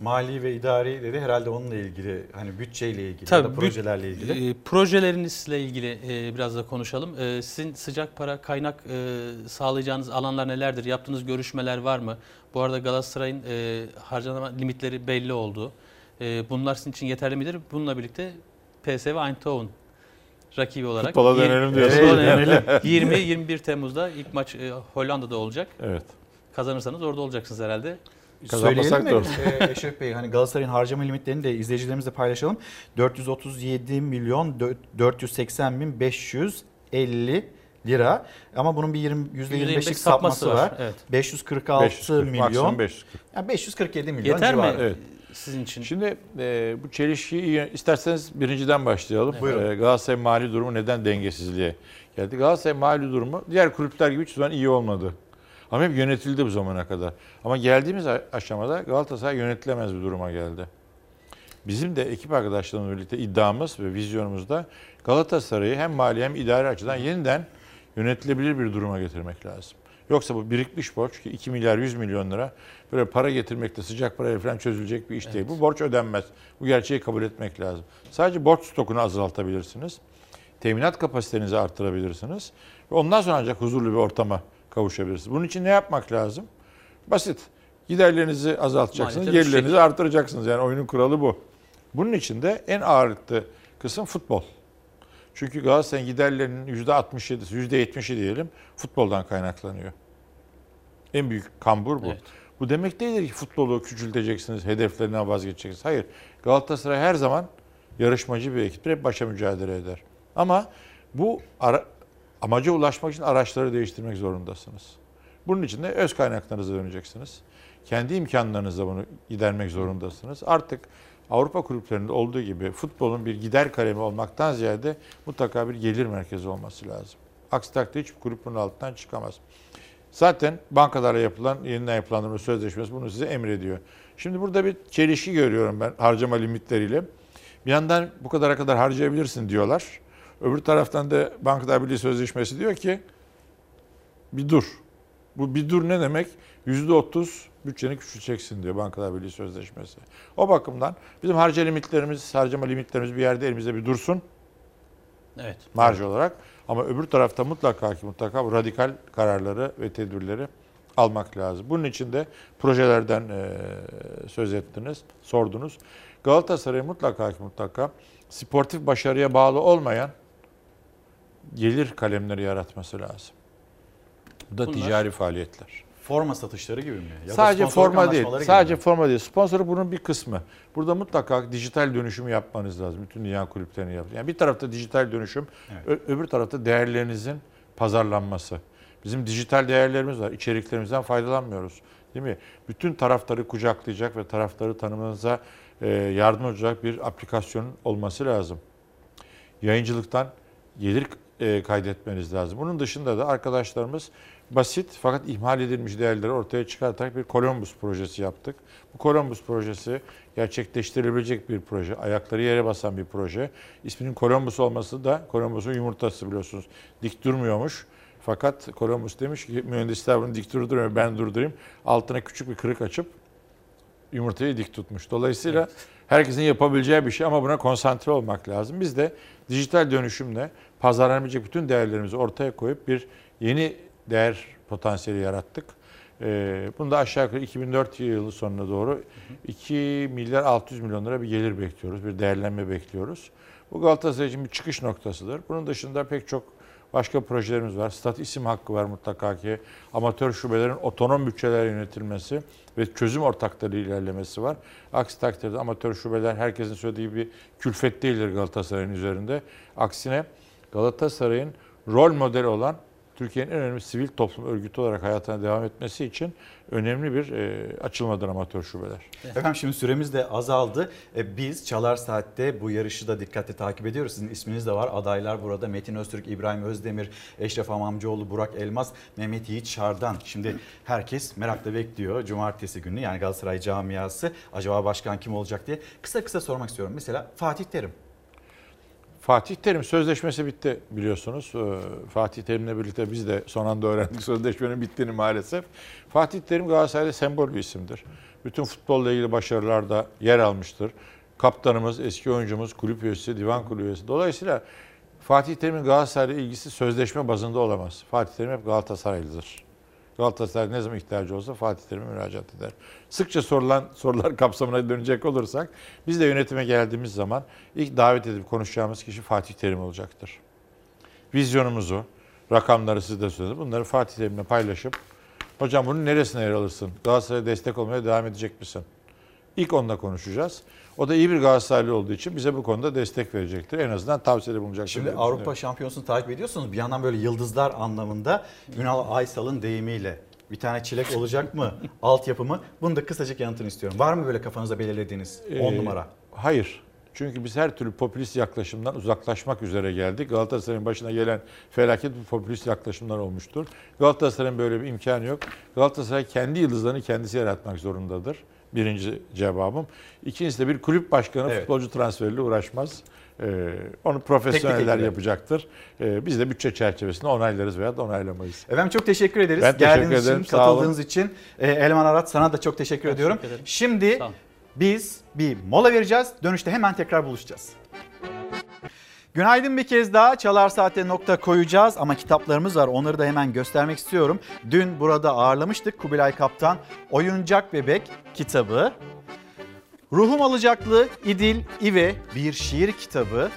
Mali ve idari dedi herhalde onunla ilgili hani bütçeyle ilgili ya Tabii, da projelerle ilgili. E, projelerinizle ilgili e, biraz da konuşalım. E, sizin sıcak para kaynak e, sağlayacağınız alanlar nelerdir? Yaptığınız görüşmeler var mı? Bu arada Galatasaray'ın e, harcama limitleri belli oldu. E, bunlar sizin için yeterli midir? Bununla birlikte PSV Eindhoven rakibi olarak. Futbola dönelim. Futbola dönelim. 20-21 Temmuz'da ilk maç e, Hollanda'da olacak. Evet. Kazanırsanız orada olacaksınız herhalde. Söyleyelim mi e, Eşref Bey? Hani Galatasaray'ın harcama limitlerini de izleyicilerimizle paylaşalım. 437 milyon 480 bin 550 lira ama bunun bir 20 %25'lik sapması var. var. Evet. 546 540, milyon. 540. Yani 547 milyon Yeter civarı. mi? Evet. Sizin için. Şimdi e, bu çelişkiyi isterseniz birinciden başlayalım. Buyurun. E, Galatasaray mali durumu neden dengesizliğe geldi? Galatasaray mali durumu diğer kulüpler gibi hiç zaman iyi olmadı. Ama hep yönetildi bu zamana kadar. Ama geldiğimiz aşamada Galatasaray yönetilemez bir duruma geldi. Bizim de ekip arkadaşlarımızla birlikte iddiamız ve vizyonumuzda Galatasaray'ı hem mali hem idari açıdan yeniden yönetilebilir bir duruma getirmek lazım. Yoksa bu birikmiş borç ki 2 milyar 100 milyon lira böyle para getirmekte sıcak parayla falan çözülecek bir iş evet. değil. Bu borç ödenmez. Bu gerçeği kabul etmek lazım. Sadece borç stokunu azaltabilirsiniz. Teminat kapasitenizi arttırabilirsiniz. Ve ondan sonra ancak huzurlu bir ortama kavuşabilirsiniz. Bunun için ne yapmak lazım? Basit. Giderlerinizi azaltacaksınız, Maalesef gelirlerinizi şey. artıracaksınız. Yani oyunun kuralı bu. Bunun için de en ağırlıklı kısım futbol. Çünkü Galatasaray'ın giderlerinin %67'si, %70'i diyelim futboldan kaynaklanıyor. En büyük kambur bu. Evet. Bu demek değildir ki futbolu küçülteceksiniz, hedeflerinden vazgeçeceksiniz. Hayır. Galatasaray her zaman yarışmacı bir ekiptir. Hep başa mücadele eder. Ama bu ara, amaca ulaşmak için araçları değiştirmek zorundasınız. Bunun için de öz kaynaklarınıza döneceksiniz. Kendi imkanlarınızla bunu gidermek zorundasınız. Artık Avrupa kulüplerinde olduğu gibi futbolun bir gider kalemi olmaktan ziyade mutlaka bir gelir merkezi olması lazım. Aksi takdirde hiçbir kulüp bunun altından çıkamaz. Zaten bankalarla yapılan yeniden yapılandırma sözleşmesi bunu size emrediyor. Şimdi burada bir çelişki görüyorum ben harcama limitleriyle. Bir yandan bu kadara kadar harcayabilirsin diyorlar. Öbür taraftan da Bankalar Birliği Sözleşmesi diyor ki bir dur. Bu bir dur ne demek? %30 bütçeni küçülteceksin diyor Bankalar Birliği Sözleşmesi. O bakımdan bizim harca limitlerimiz, harcama limitlerimiz bir yerde elimizde bir dursun. Evet. Marj evet. olarak. Ama öbür tarafta mutlaka ki mutlaka radikal kararları ve tedbirleri almak lazım. Bunun için de projelerden e, söz ettiniz, sordunuz. Galatasaray mutlaka ki mutlaka sportif başarıya bağlı olmayan gelir kalemleri yaratması lazım. Bu da Bunlar, ticari faaliyetler. Forma satışları gibi mi? Ya sadece forma değil. Sadece mi? forma değil. Sponsoru bunun bir kısmı. Burada mutlaka dijital dönüşümü yapmanız lazım. Bütün dünya kulüplerini yapın. Yani bir tarafta dijital dönüşüm, evet. öbür tarafta değerlerinizin pazarlanması. Bizim dijital değerlerimiz var. İçeriklerimizden faydalanmıyoruz. Değil mi? Bütün tarafları kucaklayacak ve tarafları tanımanıza e, yardım olacak bir aplikasyonun olması lazım. Yayıncılıktan gelir e, kaydetmeniz lazım. Bunun dışında da arkadaşlarımız basit fakat ihmal edilmiş değerleri ortaya çıkartarak bir Columbus projesi yaptık. Bu Columbus projesi gerçekleştirilebilecek bir proje. Ayakları yere basan bir proje. İsminin Columbus olması da Columbus'un yumurtası biliyorsunuz. Dik durmuyormuş. Fakat Columbus demiş ki mühendisler bunu dik durduruyor ben durdurayım. Altına küçük bir kırık açıp yumurtayı dik tutmuş. Dolayısıyla evet. herkesin yapabileceği bir şey ama buna konsantre olmak lazım. Biz de dijital dönüşümle pazarlanabilecek bütün değerlerimizi ortaya koyup bir yeni değer potansiyeli yarattık. Ee, bunu da aşağı yukarı 2004 yılı sonuna doğru 2 milyar 600 milyon lira bir gelir bekliyoruz, bir değerlenme bekliyoruz. Bu Galatasaray için bir çıkış noktasıdır. Bunun dışında pek çok başka projelerimiz var. Stat isim hakkı var mutlaka ki. Amatör şubelerin otonom bütçeler yönetilmesi ve çözüm ortakları ilerlemesi var. Aksi takdirde amatör şubeler herkesin söylediği gibi külfet değildir Galatasaray'ın üzerinde. Aksine Galatasaray'ın rol modeli olan Türkiye'nin en önemli sivil toplum örgütü olarak hayatına devam etmesi için önemli bir e, açılmadır amatör şubeler. Efendim şimdi süremiz de azaldı. E, biz Çalar Saat'te bu yarışı da dikkatle takip ediyoruz. Sizin isminiz de var. Adaylar burada. Metin Öztürk, İbrahim Özdemir, Eşref Amamcıoğlu, Burak Elmas, Mehmet Yiğit Şardan. Şimdi herkes merakla bekliyor cumartesi günü yani Galatasaray camiası. Acaba başkan kim olacak diye. Kısa kısa sormak istiyorum. Mesela Fatih Terim Fatih Terim sözleşmesi bitti biliyorsunuz. Ee, Fatih Terim'le birlikte biz de son anda öğrendik sözleşmenin bittiğini maalesef. Fatih Terim Galatasaray'da sembol bir isimdir. Bütün futbolla ilgili başarılarda yer almıştır. Kaptanımız, eski oyuncumuz, kulüp üyesi, divan kulübü üyesi. Dolayısıyla Fatih Terim'in Galatasaray'la ilgisi sözleşme bazında olamaz. Fatih Terim hep Galatasaraylıdır. Galatasaray ne zaman ihtiyacı olsa Fatih Terim'e müracaat eder. Sıkça sorulan sorular kapsamına dönecek olursak biz de yönetime geldiğimiz zaman ilk davet edip konuşacağımız kişi Fatih Terim olacaktır. Vizyonumuzu, rakamları siz de söylediniz. Bunları Fatih Terim'le paylaşıp Hocam bunun neresine yer alırsın? Galatasaray'a destek olmaya devam edecek misin? İlk onunla konuşacağız. O da iyi bir Galatasaraylı olduğu için bize bu konuda destek verecektir. En azından tavsiyede bulunacaktır. Şimdi Avrupa. Şampiyonası'nı takip ediyorsunuz. Bir yandan böyle yıldızlar anlamında Ünal Aysal'ın deyimiyle bir tane çilek olacak mı? Altyapı mı? Bunu da kısacık yanıtını istiyorum. Var mı böyle kafanızda belirlediğiniz 10 Ee, numara? Hayır. Çünkü biz her türlü popülist yaklaşımdan uzaklaşmak üzere geldik. Galatasaray'ın başına gelen felaket bir popülist yaklaşımlar olmuştur. Galatasaray'ın böyle bir imkanı yok. Galatasaray kendi yıldızlarını kendisi yaratmak zorundadır. Birinci cevabım. İkincisi de bir kulüp başkanı Evet. futbolcu transferiyle uğraşmaz. Ee, onu profesyoneller yapacaktır. Ee, biz de bütçe çerçevesinde onaylarız veya da onaylamayız. Efendim çok teşekkür ederiz. Ben teşekkür Geldiğiniz ederim. için, Sağ katıldığınız olun. için. Ee, Elman Arat sana da çok teşekkür ediyorum. ederim. Şimdi biz bir mola vereceğiz. Dönüşte hemen tekrar buluşacağız. Günaydın bir kez daha Çalar Saat'e nokta koyacağız ama kitaplarımız var onları da hemen göstermek istiyorum. Dün burada ağırlamıştık Kubilay Kaptan Oyuncak Bebek kitabı. Ruhum Alacaklı İdil İve bir şiir kitabı.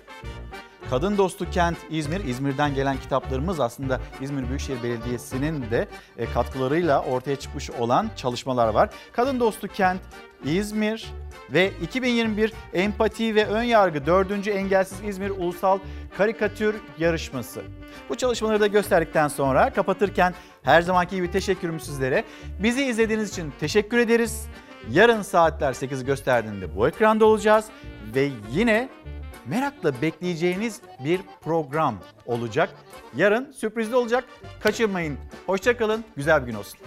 Kadın Dostu Kent İzmir, İzmir'den gelen kitaplarımız aslında İzmir Büyükşehir Belediyesi'nin de e, katkılarıyla ortaya çıkmış olan çalışmalar var. Kadın Dostu Kent İzmir ve 2021 Empati ve Ön Yargı 4. Engelsiz İzmir Ulusal Karikatür Yarışması. Bu çalışmaları da gösterdikten sonra kapatırken her zamanki gibi teşekkürüm sizlere. Bizi izlediğiniz için teşekkür ederiz. Yarın saatler 8'i gösterdiğinde bu ekranda olacağız ve yine merakla bekleyeceğiniz bir program olacak. Yarın sürprizli olacak. Kaçırmayın. Hoşçakalın. Güzel bir gün olsun.